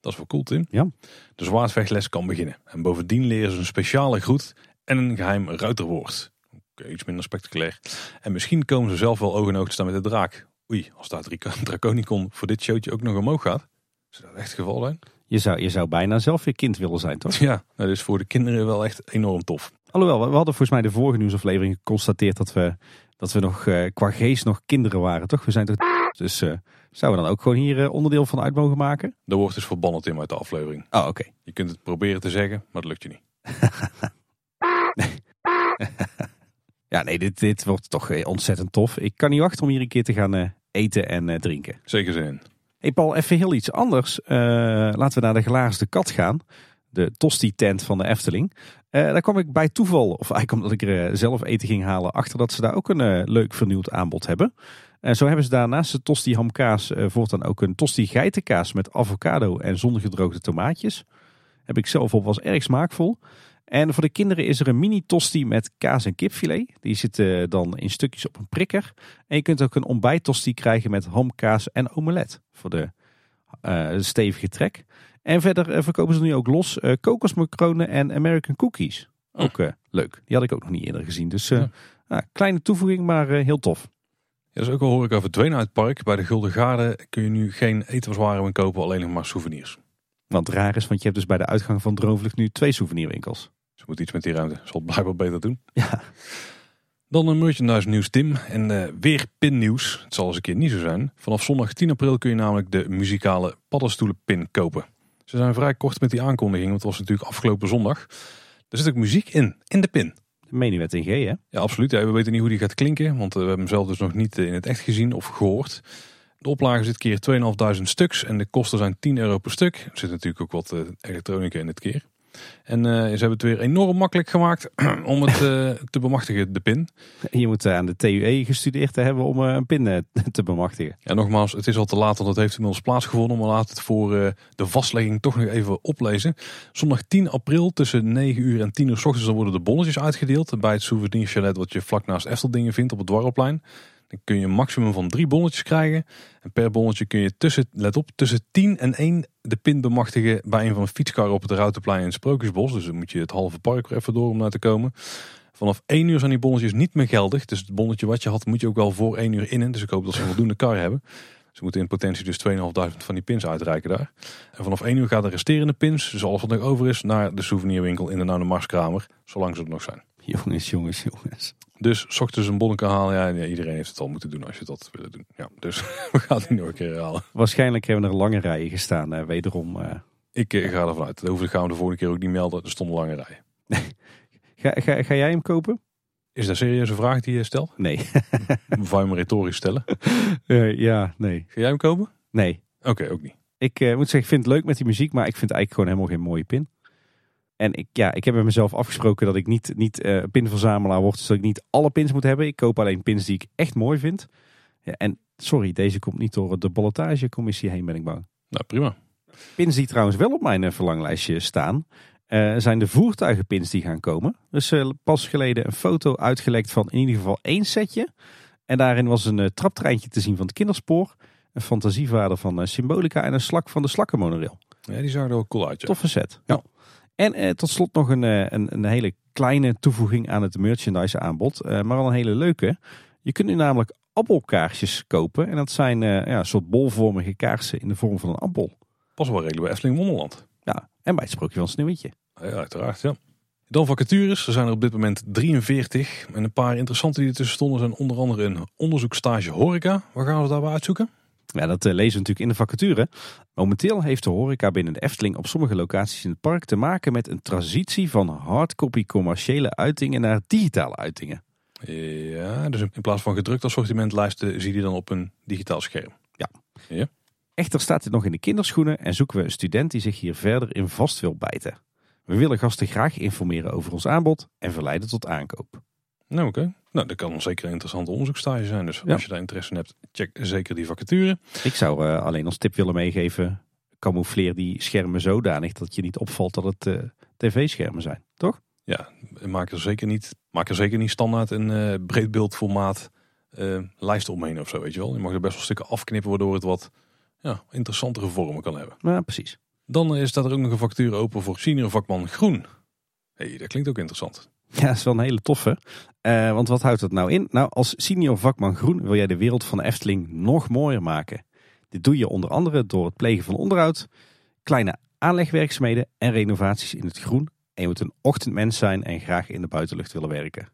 Dat is wel cool, Tim. Ja. De zwaardvechtles kan beginnen. En bovendien leren ze een speciale groet en een geheim ruiterwoord. Okay, iets minder spectaculair. En misschien komen ze zelf wel oog in oog te staan met de draak. Oei, als daar Draconicon voor dit showtje ook nog omhoog gaat. Is dat echt het geval zijn? Je zou, je zou bijna zelf weer kind willen zijn, toch? Ja, dat is voor de kinderen wel echt enorm tof. Alhoewel, we hadden volgens mij de vorige nieuwsaflevering geconstateerd dat we, dat we nog uh, qua geest nog kinderen waren, toch? We zijn toch... Dus uh, zouden we dan ook gewoon hier uh, onderdeel van uit mogen maken? Dat wordt dus verbannen in uit de aflevering. Oh, oké. Je kunt het proberen te zeggen, maar dat lukt je niet. ja, nee, dit, dit wordt toch ontzettend tof. Ik kan niet wachten om hier een keer te gaan eten en drinken. Zeker zin. Hey Paul, even heel iets anders. laten we naar de glazen kat gaan de tosti-tent van de Efteling. Uh, daar kwam ik bij toeval, of eigenlijk omdat ik er eh, zelf eten ging halen, achter dat ze daar ook een leuk vernieuwd aanbod hebben. En zo hebben ze daar naast de tosti hamkaas voortaan ook een tosti geitenkaas met avocado en zonnegedroogde tomaatjes. Heb ik zelf op, was erg smaakvol. En voor de kinderen is er een mini tosti met kaas en kipfilet. Die zitten dan in stukjes op een prikker. En je kunt ook een ontbijttosti krijgen met hamkaas en omelet voor de stevige trek. En verder eh, verkopen ze nu ook los uh, kokosmacronen en American cookies. Ook uh, leuk. Die had ik ook nog niet eerder gezien. Dus ja. kleine toevoeging, maar heel tof. Ja, dus ook al hoor ik verdwenen uit het park. Bij de Gulden Garde kun je nu geen etenswaren meer kopen, alleen nog maar souvenirs. Want raar is, want je hebt dus bij de uitgang van Droomvlucht nu twee souvenirwinkels. Ze moet iets met die ruimte. Zal het blijkbaar beter doen. Ja. Dan een merchandise nieuws Tim. En uh, weer pinnieuws. Het zal eens een keer niet zo zijn. Vanaf zondag 10 april kun je namelijk de muzikale paddenstoelen pin kopen. Ze zijn vrij kort met die aankondiging, want het was natuurlijk afgelopen zondag. Er zit ook muziek in, in de pin. De menu in G, hè? Ja, absoluut. Ja, we weten niet hoe die gaat klinken, want we hebben hem zelf dus nog niet eh, in het echt gezien of gehoord. De oplage zit keer 2.500 stuks en de kosten zijn 10 euro per stuk. Er zit natuurlijk ook wat eh, elektronica in het keer. En uh, ze hebben het weer enorm makkelijk gemaakt om het uh, te bemachtigen, de pin. Je moet aan de TUE gestudeerd te hebben om een pin te bemachtigen. Ja, nogmaals, het is al te laat, want het heeft inmiddels plaatsgevonden. Maar laat het voor de vastlegging toch nog even oplezen. Zondag 10 april tussen 9 uur en 10 uur s ochtends dan worden de bonnetjes uitgedeeld. Bij het souvenir chalet wat je vlak naast Efteldingen vindt op het Dwarrelplein. Kun je een maximum van drie bonnetjes krijgen. En per bonnetje kun je tussen, let op, tussen 10 en 1 de pin bemachtigen bij een van de fietskarren op het Routenplein in het Sprookjesbos. Dus dan moet je het halve park er even door om naar te komen. Vanaf 1 uur zijn die bonnetjes niet meer geldig. Dus het bonnetje wat je had moet je ook wel voor 1 uur innen. Dus ik hoop dat ze voldoende kar hebben. Ze moeten in potentie dus 2.500 van die pins uitreiken daar. En vanaf 1 uur gaat de resterende pins, dus alles wat nog over is, naar de souvenirwinkel in de Noude Marskramer. Zolang ze er nog zijn. Jongens, jongens, jongens. Dus s ochtends een bonnetje halen. Ja, iedereen heeft het al moeten doen als je dat willen doen. Ja, dus we gaan het nog een keer herhalen. Waarschijnlijk hebben er lange rijen gestaan, uh, wederom. Uh... Ik uh, ga ervan uit. Dat gaan we de volgende keer ook niet melden. Er stonden lange rijen. ga, ga, ga jij hem kopen? Is dat serieus een vraag die je stelt? Nee. Wou je me retorisch stellen? ja, nee. Ga jij hem kopen? Nee. Oké, ook niet. Ik moet zeggen, ik vind het leuk met die muziek, maar ik vind eigenlijk gewoon helemaal geen mooie pin. En ik, ja, ik heb met mezelf afgesproken dat ik niet, niet uh, pinverzamelaar word. Dus dat ik niet alle pins moet hebben. Ik koop alleen pins die ik echt mooi vind. Ja, en sorry, deze komt niet door de ballotagecommissie heen, ben ik bang. Nou, prima. Pins die trouwens wel op mijn eh, verlanglijstje staan, uh, zijn de voertuigenpins die gaan komen. Dus uh, pas geleden een foto uitgelekt van in ieder geval één setje. En daarin was een traptreintje te zien van het kinderspoor. Een fantasievader van Symbolica en een slak van de slakkenmonorail. Ja, die zag er ook cool uit. Ja. Toffe set. Ja. En eh, tot slot nog een, eh, een, een, hele kleine toevoeging aan het merchandise aanbod. Eh, maar wel een hele leuke. Je kunt nu namelijk appelkaarsjes kopen. En dat zijn ja, een soort bolvormige kaarsen in de vorm van een appel. Pas wel redelijk bij Efteling Wonderland. Ja, en bij het sprookje van Sneeuwwitje. Ja, uiteraard, ja. Dan vacatures. Er zijn er op dit moment 43. En een paar interessante die ertussen stonden zijn onder andere een onderzoekstage horeca. Waar gaan we daarbij uitzoeken? Ja, dat eh, lezen we natuurlijk in de vacature. Momenteel heeft de horeca binnen de Efteling op sommige locaties in het park te maken met een transitie van hardcopy commerciële uitingen naar digitale uitingen. Ja, dus in plaats van gedrukt assortimentlijsten zie je dan op een digitaal scherm. Ja. ja. Echter staat dit nog in de kinderschoenen en zoeken we een student die zich hier verder in vast wil bijten. We willen gasten graag informeren over ons aanbod en verleiden tot aankoop. Nou oké, nou dat kan zeker een interessante onderzoekstage zijn. Dus als je daar interesse in hebt, check zeker die vacature. Ik zou uh, alleen als tip willen meegeven, camoufleer die schermen zodanig dat je niet opvalt dat het uh, tv-schermen zijn, toch? Ja, maak er zeker niet, maak er zeker niet standaard een uh, breedbeeldformaat lijst omheen of zo, weet je wel. Je mag er best wel stukken afknippen waardoor het wat ja, interessantere vormen kan hebben. Ja, precies. Dan staat er ook nog een vacature open voor senior vakman groen. hey, dat klinkt ook interessant. Ja, dat is wel een hele toffe. Uh, want wat houdt dat nou in? Nou, als senior vakman groen wil jij de wereld van de Efteling nog mooier maken. Dit doe je onder andere door het plegen van onderhoud, kleine aanlegwerkzaamheden en renovaties in het groen. En je moet een ochtendmens zijn en graag in de buitenlucht willen werken. Nou,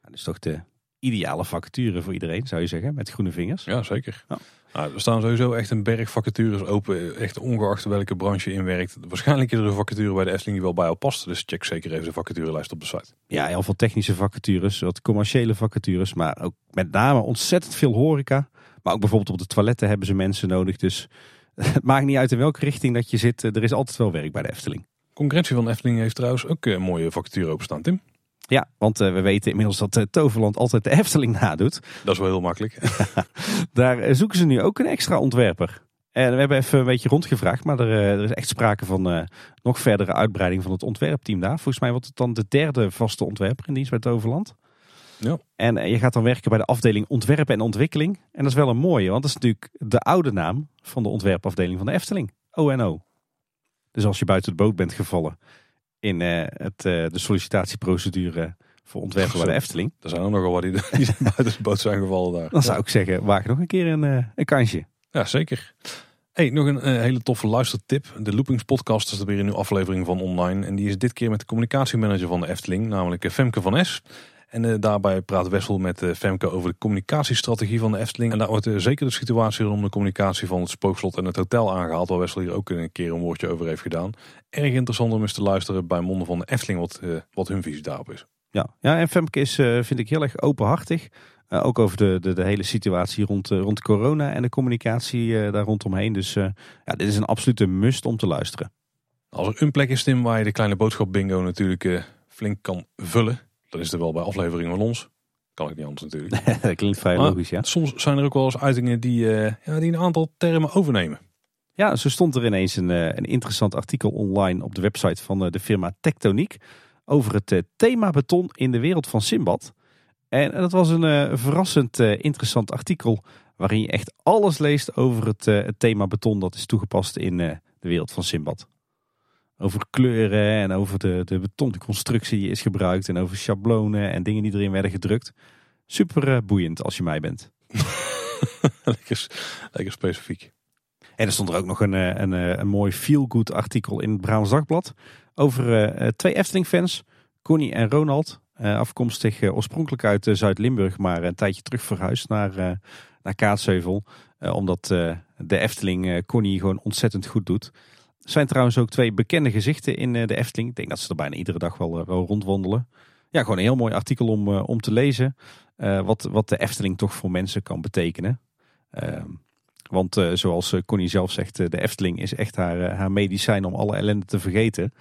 dat is toch de ideale vacature voor iedereen, zou je zeggen, met groene vingers. Ja, zeker. Ja. Nou, er staan sowieso echt een berg vacatures open, echt ongeacht welke branche je inwerkt. Waarschijnlijk is er een vacature bij de Efteling die wel bij jou past, dus check zeker even de vacaturelijst op de site. Ja, heel veel technische vacatures, wat commerciële vacatures, maar ook met name ontzettend veel horeca. Maar ook bijvoorbeeld op de toiletten hebben ze mensen nodig, dus het maakt niet uit in welke richting dat je zit. Er is altijd wel werk bij de Efteling. Concurrentie van de Efteling heeft trouwens ook een mooie vacature openstaan, Tim. Ja, want eh, we weten inmiddels dat eh, Toverland altijd de Efteling nadoet. Dat is wel heel makkelijk. Daar eh, zoeken ze nu ook een extra ontwerper. En we hebben even een beetje rondgevraagd, maar er, er is echt sprake van nog verdere uitbreiding van het ontwerpteam daar. Volgens mij wordt het dan de derde vaste ontwerper in dienst bij Toverland. Ja. En je gaat dan werken bij de afdeling ontwerpen en ontwikkeling. En dat is wel een mooie, want dat is natuurlijk de oude naam van de ontwerpafdeling van de Efteling. ONO. Dus als je buiten de boot bent gevallen in het, de sollicitatieprocedure voor ontwerpen bij de Efteling. Er zijn er nogal wat die, die buiten de boot zijn gevallen daar. Dan zou ik zeggen, waag nog een keer een, een kansje. Ja, zeker. Hey, nog een, een hele toffe luistertip. De Loopings podcast is er weer een nieuwe aflevering van online. En die is dit keer met de communicatiemanager van de Efteling, namelijk Femke van S. En uh, daarbij praat Wessel met uh, Femke over de communicatiestrategie van de Efteling. En daar wordt uh, zeker de situatie rondom de communicatie van het spookslot en het hotel aangehaald. Waar Wessel hier ook een keer een woordje over heeft gedaan. Erg interessant om eens te luisteren bij monden van de Efteling wat, wat hun visie daarop is. Ja, ja en Femke is, vind ik, heel erg openhartig. ook over de, de, de, hele situatie rond, rond corona en de communicatie daar rondomheen. Dus ja, dit is een absolute must om te luisteren. Als er een plek is, Tim, waar je de kleine boodschap bingo natuurlijk flink kan vullen dan is er wel bij afleveringen van ons. Kan ik niet anders natuurlijk. dat klinkt vrij Maar logisch, ja. Soms zijn er ook wel eens uitingen die, eh, ja, die een aantal termen overnemen. Ja, zo stond er ineens een, eh, een interessant artikel online op de website van eh, de firma Tectoniek over het thema beton in de wereld van Simbad. En dat was een verrassend interessant artikel waarin je echt alles leest over het, het thema beton dat is toegepast in de wereld van Simbad. Over kleuren en over de, de betonnen constructie die is gebruikt en over schablonen en dingen die erin werden gedrukt. Super eh, boeiend als je mij bent. lekker, lekker specifiek. En er stond er ook nog een, eh, een, eh, een mooi feel-good artikel in het Brabants Dagblad over twee Efteling-fans, Connie en Ronald. afkomstig oorspronkelijk uit Zuid-Limburg, maar een tijdje terug verhuisd naar, naar Kaatsheuvel. Omdat de Efteling Connie gewoon ontzettend goed doet. Er zijn trouwens ook twee bekende gezichten in eh, de Efteling. Ik denk dat ze er bijna iedere dag wel, eh, rondwandelen. Ja, gewoon een heel mooi artikel om, eh, om te lezen. wat, wat de Efteling toch voor mensen kan betekenen. Ehm, want zoals Connie zelf zegt, de Efteling is echt haar, haar medicijn om alle ellende te vergeten.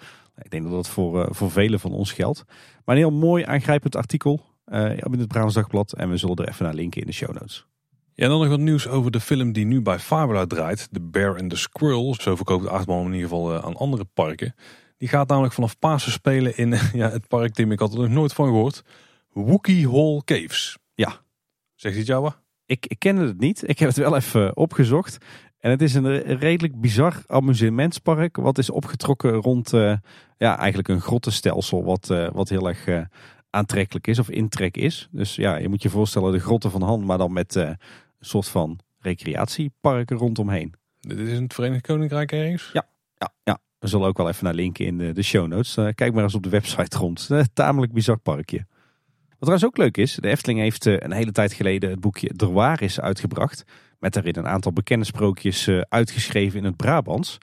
Ik denk dat dat voor, voor velen van ons geldt. Maar een heel mooi aangrijpend artikel in het Brabants Dagblad. En we zullen er even naar linken in de show notes. Ja, en dan nog wat nieuws over de film die nu bij Fabula draait. The Bear and the Squirrel. Zo verkoopt de achtbaan in ieder geval eh, aan andere parken. Die gaat namelijk vanaf Pasen spelen in ja, het park, Tim, ik had er nog nooit van gehoord. Wookie Hall Caves. Ja. Zegt hij jou? Ik, ik kende het niet. Ik heb het wel even eh, opgezocht. En het is een redelijk bizar amusementspark. Wat is opgetrokken rond eh, ja, eigenlijk een grottenstelsel. Wat, wat heel erg aantrekkelijk is of intrek is. Dus ja, je moet je voorstellen de grotten van Han. Maar dan met eh, een soort van recreatieparken rondomheen. Dit is in het Verenigd Koninkrijk ergens? Ja, ja. We zullen ook wel even naar linken in de, de show notes. Eh, kijk maar eens op de website rond. Eh, tamelijk bizar parkje. Wat trouwens ook leuk is, de Efteling heeft een hele tijd geleden het boekje Der Waar uitgebracht. Met daarin een aantal bekende sprookjes uitgeschreven in het Brabants.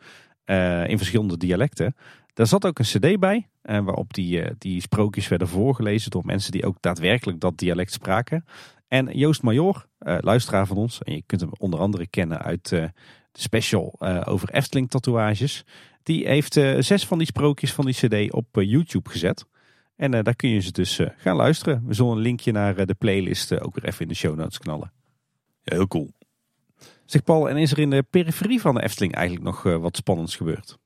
in verschillende dialecten. Daar zat ook een cd bij, eh, waarop die, eh, die sprookjes werden voorgelezen door mensen die ook daadwerkelijk dat dialect spraken. En Joost Major, eh, luisteraar van ons, en je kunt hem onder andere kennen uit de special over Efteling tatoeages. Die heeft zes van die sprookjes van die cd op YouTube gezet. En daar kun je ze dus gaan luisteren. We zullen een linkje naar de playlist ook weer even in de show notes knallen. Ja, heel cool. Zeg Paul, en is er in de periferie van de Efteling eigenlijk nog wat spannends gebeurd?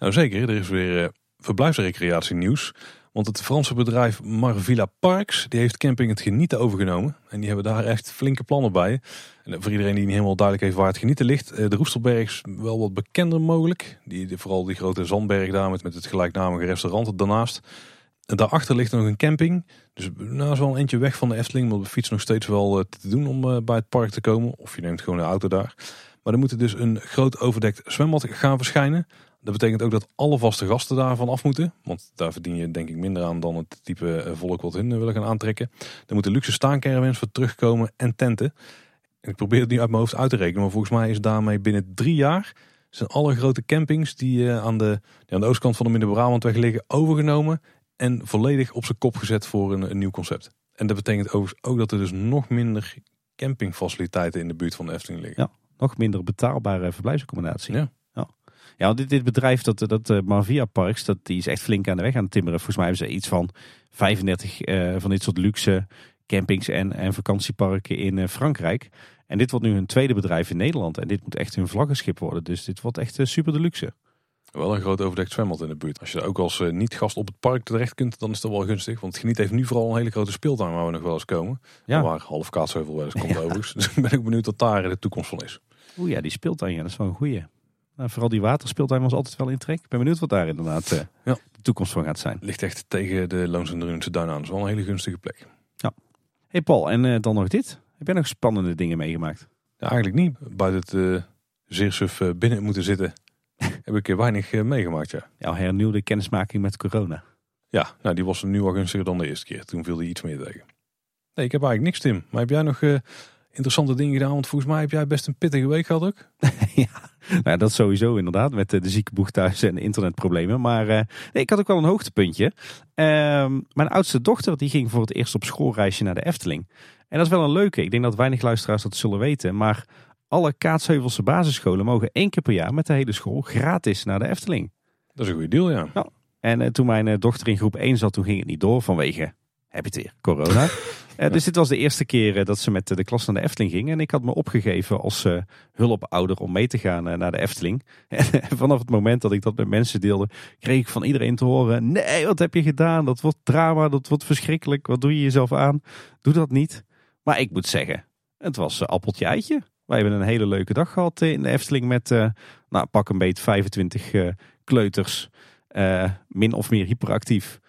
Nou zeker, er is weer eh, verblijfsrecreatie nieuws. Want het Franse bedrijf Marvilla Parks die heeft camping het genieten overgenomen. En die hebben daar echt flinke plannen bij. En eh, voor iedereen die niet helemaal duidelijk heeft waar het genieten ligt. eh, De Roestelberg is wel wat bekender mogelijk. Die, vooral die grote zandberg daar met, met het gelijknamige restaurant daarnaast. En daarachter ligt nog een camping. Dus nou is wel een eentje weg van de Efteling. Maar de fiets nog steeds wel te doen om bij het park te komen. Of je neemt gewoon de auto daar. Maar er moet dus een groot overdekt zwembad gaan verschijnen. Dat betekent ook dat alle vaste gasten daarvan af moeten. Want daar verdien je denk ik minder aan dan het type eh, volk wat hun eh, willen gaan aantrekken. Er moeten luxe staancaravans voor terugkomen en tenten. En ik probeer het nu uit mijn hoofd uit te rekenen. Maar volgens mij is daarmee binnen drie jaar... zijn alle grote campings die eh, aan, de, die aan de oostkant van de Midden-Brabantweg liggen overgenomen. En volledig op zijn kop gezet voor een, een nieuw concept. En dat betekent overigens ook dat er dus nog minder campingfaciliteiten in de buurt van de Efteling liggen. Ja. Nog minder betaalbare verblijfsaccommodatie. Ja. Ja, dit, dit bedrijf, dat, dat uh, Marvia Parks, dat, die is echt flink aan de weg aan het timmeren. Volgens mij hebben ze iets van 35 eh, van dit soort luxe campings en, en vakantieparken in eh, Frankrijk. En dit wordt nu hun tweede bedrijf in Nederland. En dit moet echt hun vlaggenschip worden. Dus dit wordt echt super de luxe. Wel een groot overdekt zwembad in de buurt. Als je ook als niet-gast op het park terecht kunt, dan is dat wel gunstig. Want Geniet heeft nu vooral een hele grote speeltuin waar we nog wel eens komen. Ja. Waar half Kaatsheuvel wel eens komt overigens. Dus ik ben ook benieuwd wat daar de toekomst van is. Oeh ja, die speeltuin, ja, dat is wel een goeie. Nou, vooral die waterspeeltuin was altijd wel in trek. Ik ben benieuwd wat daar inderdaad uh, Ja. de toekomst van gaat zijn. Ligt echt tegen de Loons en Drunense Duin aan. Dat is wel een hele gunstige plek. hey Paul, en eh, dan nog dit. Heb jij nog spannende dingen meegemaakt? Ja, eigenlijk niet. Buiten het eh, zeer suf eh, binnen moeten zitten heb ik weinig eh, meegemaakt, ja. Jouw hernieuwde kennismaking met corona. Ja, nou die was nu al gunstiger dan de eerste keer. Toen viel hij iets meer tegen. Nee, ik heb eigenlijk niks, Tim. Maar heb jij nog eh, interessante dingen gedaan? Want volgens mij heb jij best een pittige week gehad ook. ja, nou, dat sowieso inderdaad. Met eh, de ziekenboeg thuis en internetproblemen. Maar eh, nee, ik had ook wel een hoogtepuntje. Ehm, mijn oudste dochter die ging voor het eerst op schoolreisje naar de Efteling. En dat is wel een leuke. Ik denk dat weinig luisteraars dat zullen weten. Maar alle Kaatsheuvelse basisscholen mogen één keer per jaar met de hele school gratis naar de Efteling. Dat is een goede deal, ja. En eh, toen mijn dochter in groep 1 zat, toen ging het niet door vanwege, heb je het weer, corona. Eh, dus dit was de eerste keer eh, dat ze met eh, de klas naar de Efteling ging. En ik had me opgegeven als eh, hulpouder om mee te gaan naar de Efteling. En vanaf het moment dat ik dat met mensen deelde, kreeg ik van iedereen te horen... Nee, wat heb je gedaan? Dat wordt drama, dat wordt verschrikkelijk. Wat doe je jezelf aan? Doe dat niet. Maar ik moet zeggen, het was appeltje eitje. Wij hebben een hele leuke dag gehad eh, in de Efteling met, nou pak een beet 25 eh, kleuters... min of meer hyperactief.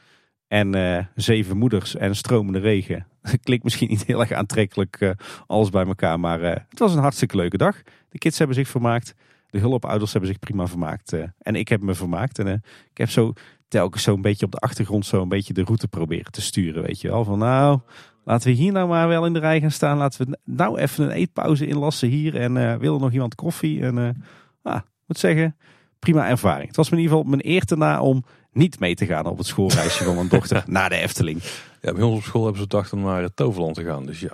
En eh, zeven moeders en stromende regen. Klinkt misschien niet heel erg aantrekkelijk eh, alles bij elkaar. Maar eh, het was een hartstikke leuke dag. De kids hebben zich vermaakt. De hulpouders hebben zich prima vermaakt. en ik heb me vermaakt. En ik heb zo telkens zo een beetje op de achtergrond zo een beetje de route proberen te sturen. Weet je wel. Van nou, laten we hier nou maar wel in de rij gaan staan. Laten we nou even een eetpauze inlassen hier. En wil er nog iemand koffie? En ah, moet zeggen, prima ervaring. Het was in ieder geval mijn eer na om niet mee te gaan op het schoolreisje van mijn dochter naar de Efteling. Ja, bij ons op school hebben ze gedacht om naar het Toverland te gaan. Dus ja,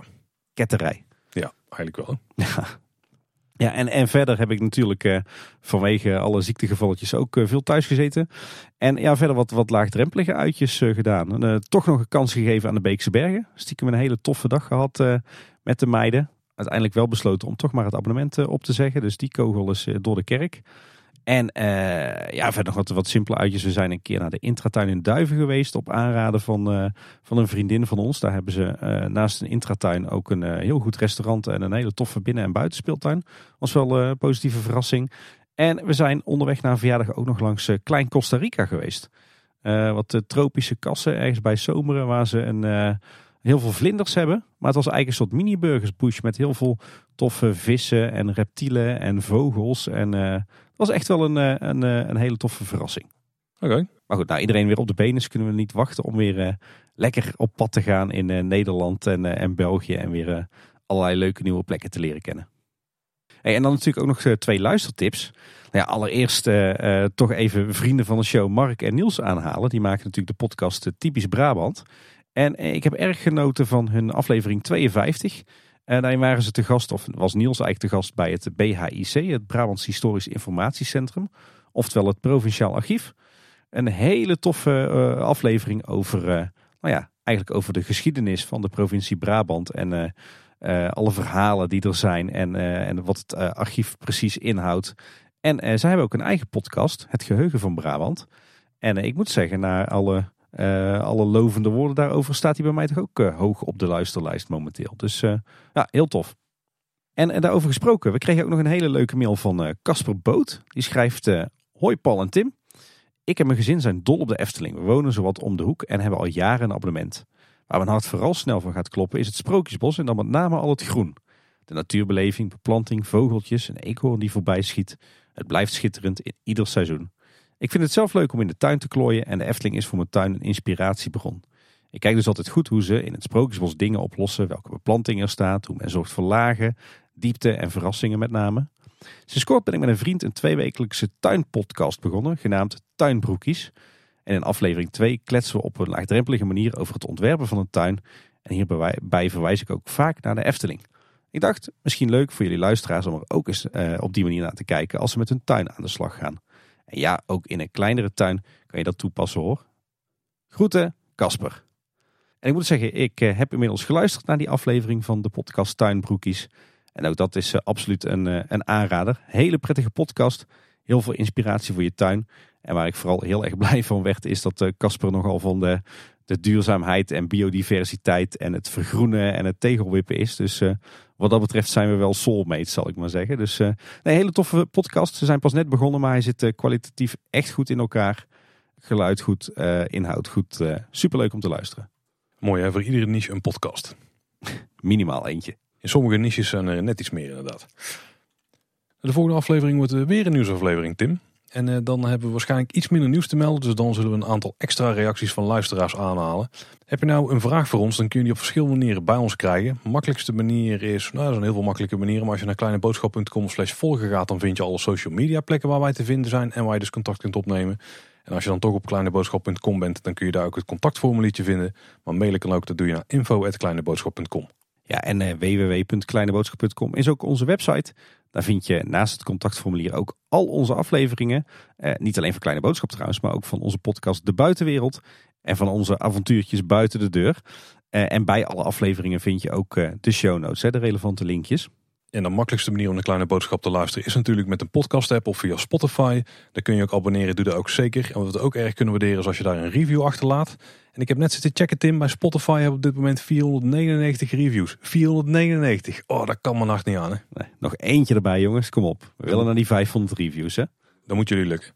Ketterij. ja eigenlijk wel. Ja, en, en verder heb ik natuurlijk eh, vanwege alle ziektegevalletjes ook eh, veel thuis gezeten. En ja, verder wat, wat laagdrempelige uitjes eh, gedaan. Toch nog een kans gegeven aan de Beekse Bergen. Stiekem een hele toffe dag gehad eh, met de meiden. Uiteindelijk wel besloten om toch maar het abonnement op te zeggen. Dus die kogel is door de kerk. En eh, ja, verder nog wat, wat simpele uitjes. We zijn een keer naar de Intratuin in Duiven geweest. Op aanraden van, eh, van een vriendin van ons. Daar hebben ze eh, naast een Intratuin ook een heel goed restaurant. En een hele toffe binnen- en buitenspeeltuin. Was wel een positieve verrassing. En we zijn onderweg naar een verjaardag ook nog langs Klein Costa Rica geweest. Wat tropische kassen ergens bij Zomeren. Waar ze een, heel veel vlinders hebben. Maar het was eigenlijk een soort mini-burgersbush. Met heel veel toffe vissen en reptielen en vogels. En eh, het was echt wel een, eh, een, eh, een hele toffe verrassing. Oké. Maar goed, nou, iedereen weer op de benen. Dus kunnen we niet wachten om weer lekker op pad te gaan in Nederland en, en België. En weer allerlei leuke nieuwe plekken te leren kennen. Hey, en dan natuurlijk ook nog twee luistertips. Nou ja, allereerst toch even vrienden van de show Mark en Niels aanhalen. Die maken natuurlijk de podcast Typisch Brabant. En eh, ik heb erg genoten van hun aflevering 52. En daarin waren ze te gast, of was Niels eigenlijk te gast bij het BHIC, het Brabants Historisch Informatiecentrum. Oftewel het Provinciaal Archief. Een hele toffe eh, aflevering over, eh, nou ja, eigenlijk over de geschiedenis van de provincie Brabant. En alle verhalen die er zijn en, en wat het archief precies inhoudt. En zij hebben ook een eigen podcast, Het Geheugen van Brabant. En ik moet zeggen, na alle, eh, alle lovende woorden daarover staat hij bij mij toch ook eh, hoog op de luisterlijst momenteel. Dus eh, ja, heel tof. En, en daarover gesproken, we kregen ook nog een hele leuke mail van Casper Boot. Die schrijft, hoi Paul en Tim. Ik en mijn gezin zijn dol op de Efteling. We wonen zowat om de hoek en hebben al jaren een abonnement. Waar mijn hart vooral snel van gaat kloppen is het Sprookjesbos en dan met name al het groen. De natuurbeleving, beplanting, vogeltjes, een eekhoorn die voorbij schiet. Het blijft schitterend in ieder seizoen. Ik vind het zelf leuk om in de tuin te klooien en de Efteling is voor mijn tuin een inspiratiebron. Ik kijk dus altijd goed hoe ze in het Sprookjesbos dingen oplossen, welke beplanting er staat, hoe men zorgt voor lagen, diepte en verrassingen met name. Sinds kort ben ik met een vriend een tweewekelijkse tuinpodcast begonnen, genaamd Tuinbroekies. En in aflevering 2 kletsen we op een laagdrempelige manier over het ontwerpen van een tuin. En hierbij verwijs ik ook vaak naar de Efteling. Ik dacht, misschien leuk voor jullie luisteraars om er ook eens uh, op die manier naar te kijken als ze met hun tuin aan de slag gaan. En ja, ook in een kleinere tuin kan je dat toepassen hoor. Groeten, Casper. En ik moet zeggen, ik uh, heb inmiddels geluisterd naar die aflevering van de podcast Tuinbroekies. En ook dat is uh, absoluut een, een aanrader. Hele prettige podcast. Heel veel inspiratie voor je tuin. En waar ik vooral heel erg blij van werd, is dat Casper nogal van de de duurzaamheid en biodiversiteit en het vergroenen en het tegelwippen is. Dus wat dat betreft zijn we wel soulmates, zal ik maar zeggen. Dus uh, een hele toffe podcast. Ze zijn pas net begonnen, maar hij zit uh, kwalitatief echt goed in elkaar. Geluid goed, inhoud goed. superleuk om te luisteren. Mooi hè, voor iedere niche een podcast. Minimaal eentje. In sommige niches zijn er net iets meer inderdaad. De volgende aflevering wordt weer een nieuwsaflevering, Tim. En uh, dan hebben we waarschijnlijk iets minder nieuws te melden. Dus dan zullen we een aantal extra reacties van luisteraars aanhalen. Heb je nou een vraag voor ons, dan kun je die op verschillende manieren bij ons krijgen. De makkelijkste manier is, nou er zijn heel veel makkelijke manieren. Maar als je naar kleineboodschap.com slash volgen gaat, dan vind je alle social media plekken waar wij te vinden zijn. En waar je dus contact kunt opnemen. En als je dan toch op kleineboodschap.com bent, dan kun je daar ook het contactformuliertje vinden. Maar mailen kan ook, dat doe je naar info.kleineboodschap.com. Ja, en uh, www.kleineboodschap.com is ook onze website. Daar vind je naast het contactformulier ook al onze afleveringen. Eh, niet alleen van Kleine Boodschap trouwens, maar ook van onze podcast De Buitenwereld. En van onze avontuurtjes buiten de deur. Eh, en bij alle afleveringen vind je ook de show notes, hè, de relevante linkjes. En de makkelijkste manier om een kleine boodschap te luisteren is natuurlijk met een podcast app of via Spotify. Daar kun je ook abonneren, doe dat ook zeker. En wat we ook erg kunnen waarderen is als je daar een review achterlaat. En ik heb net zitten checken Tim, bij Spotify hebben op dit moment 499 reviews. 499, oh dat kan mijn nacht niet aan hè. Nee, nog eentje erbij jongens, kom op. We willen naar die 500 reviews hè. Dan moet jullie lukken.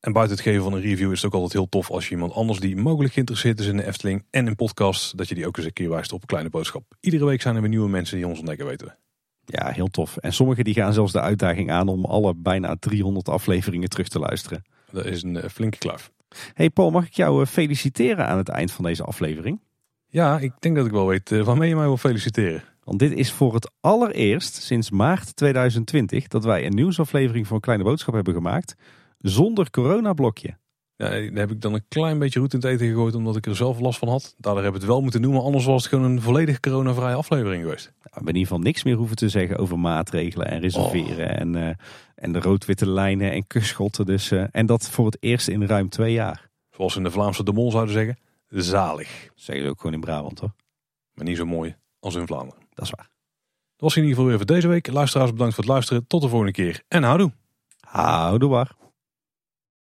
En buiten het geven van een review is het ook altijd heel tof als je iemand anders die mogelijk geïnteresseerd is in de Efteling en in podcasts, dat je die ook eens een keer wijst op een kleine boodschap. Iedere week zijn er weer nieuwe mensen die ons ontdekken, weten we. Ja, heel tof. En sommigen die gaan zelfs de uitdaging aan om alle bijna 300 afleveringen terug te luisteren. Dat is een uh, flinke kluif. Hey Paul, mag ik jou uh, feliciteren aan het eind van deze aflevering? Ja, ik denk dat ik wel weet uh, waarmee je mij wil feliciteren. Want dit is voor het allereerst sinds maart 2020 dat wij een nieuwsaflevering van Kleine Boodschap hebben gemaakt zonder coronablokje. Ja, daar heb ik dan een klein beetje roet in het eten gegooid omdat ik er zelf last van had. Daardoor heb ik het wel moeten noemen, anders was het gewoon een volledig coronavrije aflevering geweest. Nou, we hebben in ieder geval niks meer hoeven te zeggen over maatregelen en reserveren oh. en, uh, en de rood-witte lijnen en kuschotten. Dus, uh, en dat voor het eerst in ruim twee jaar. Zoals in de Vlaamse de Mol zouden zeggen, zalig. Zeggen ze ook gewoon in Brabant hoor. Maar niet zo mooi als in Vlaanderen. Dat is waar. Dat was in ieder geval weer voor deze week. Luisteraars bedankt voor het luisteren. Tot de volgende keer en houdoe. Houdoe waar.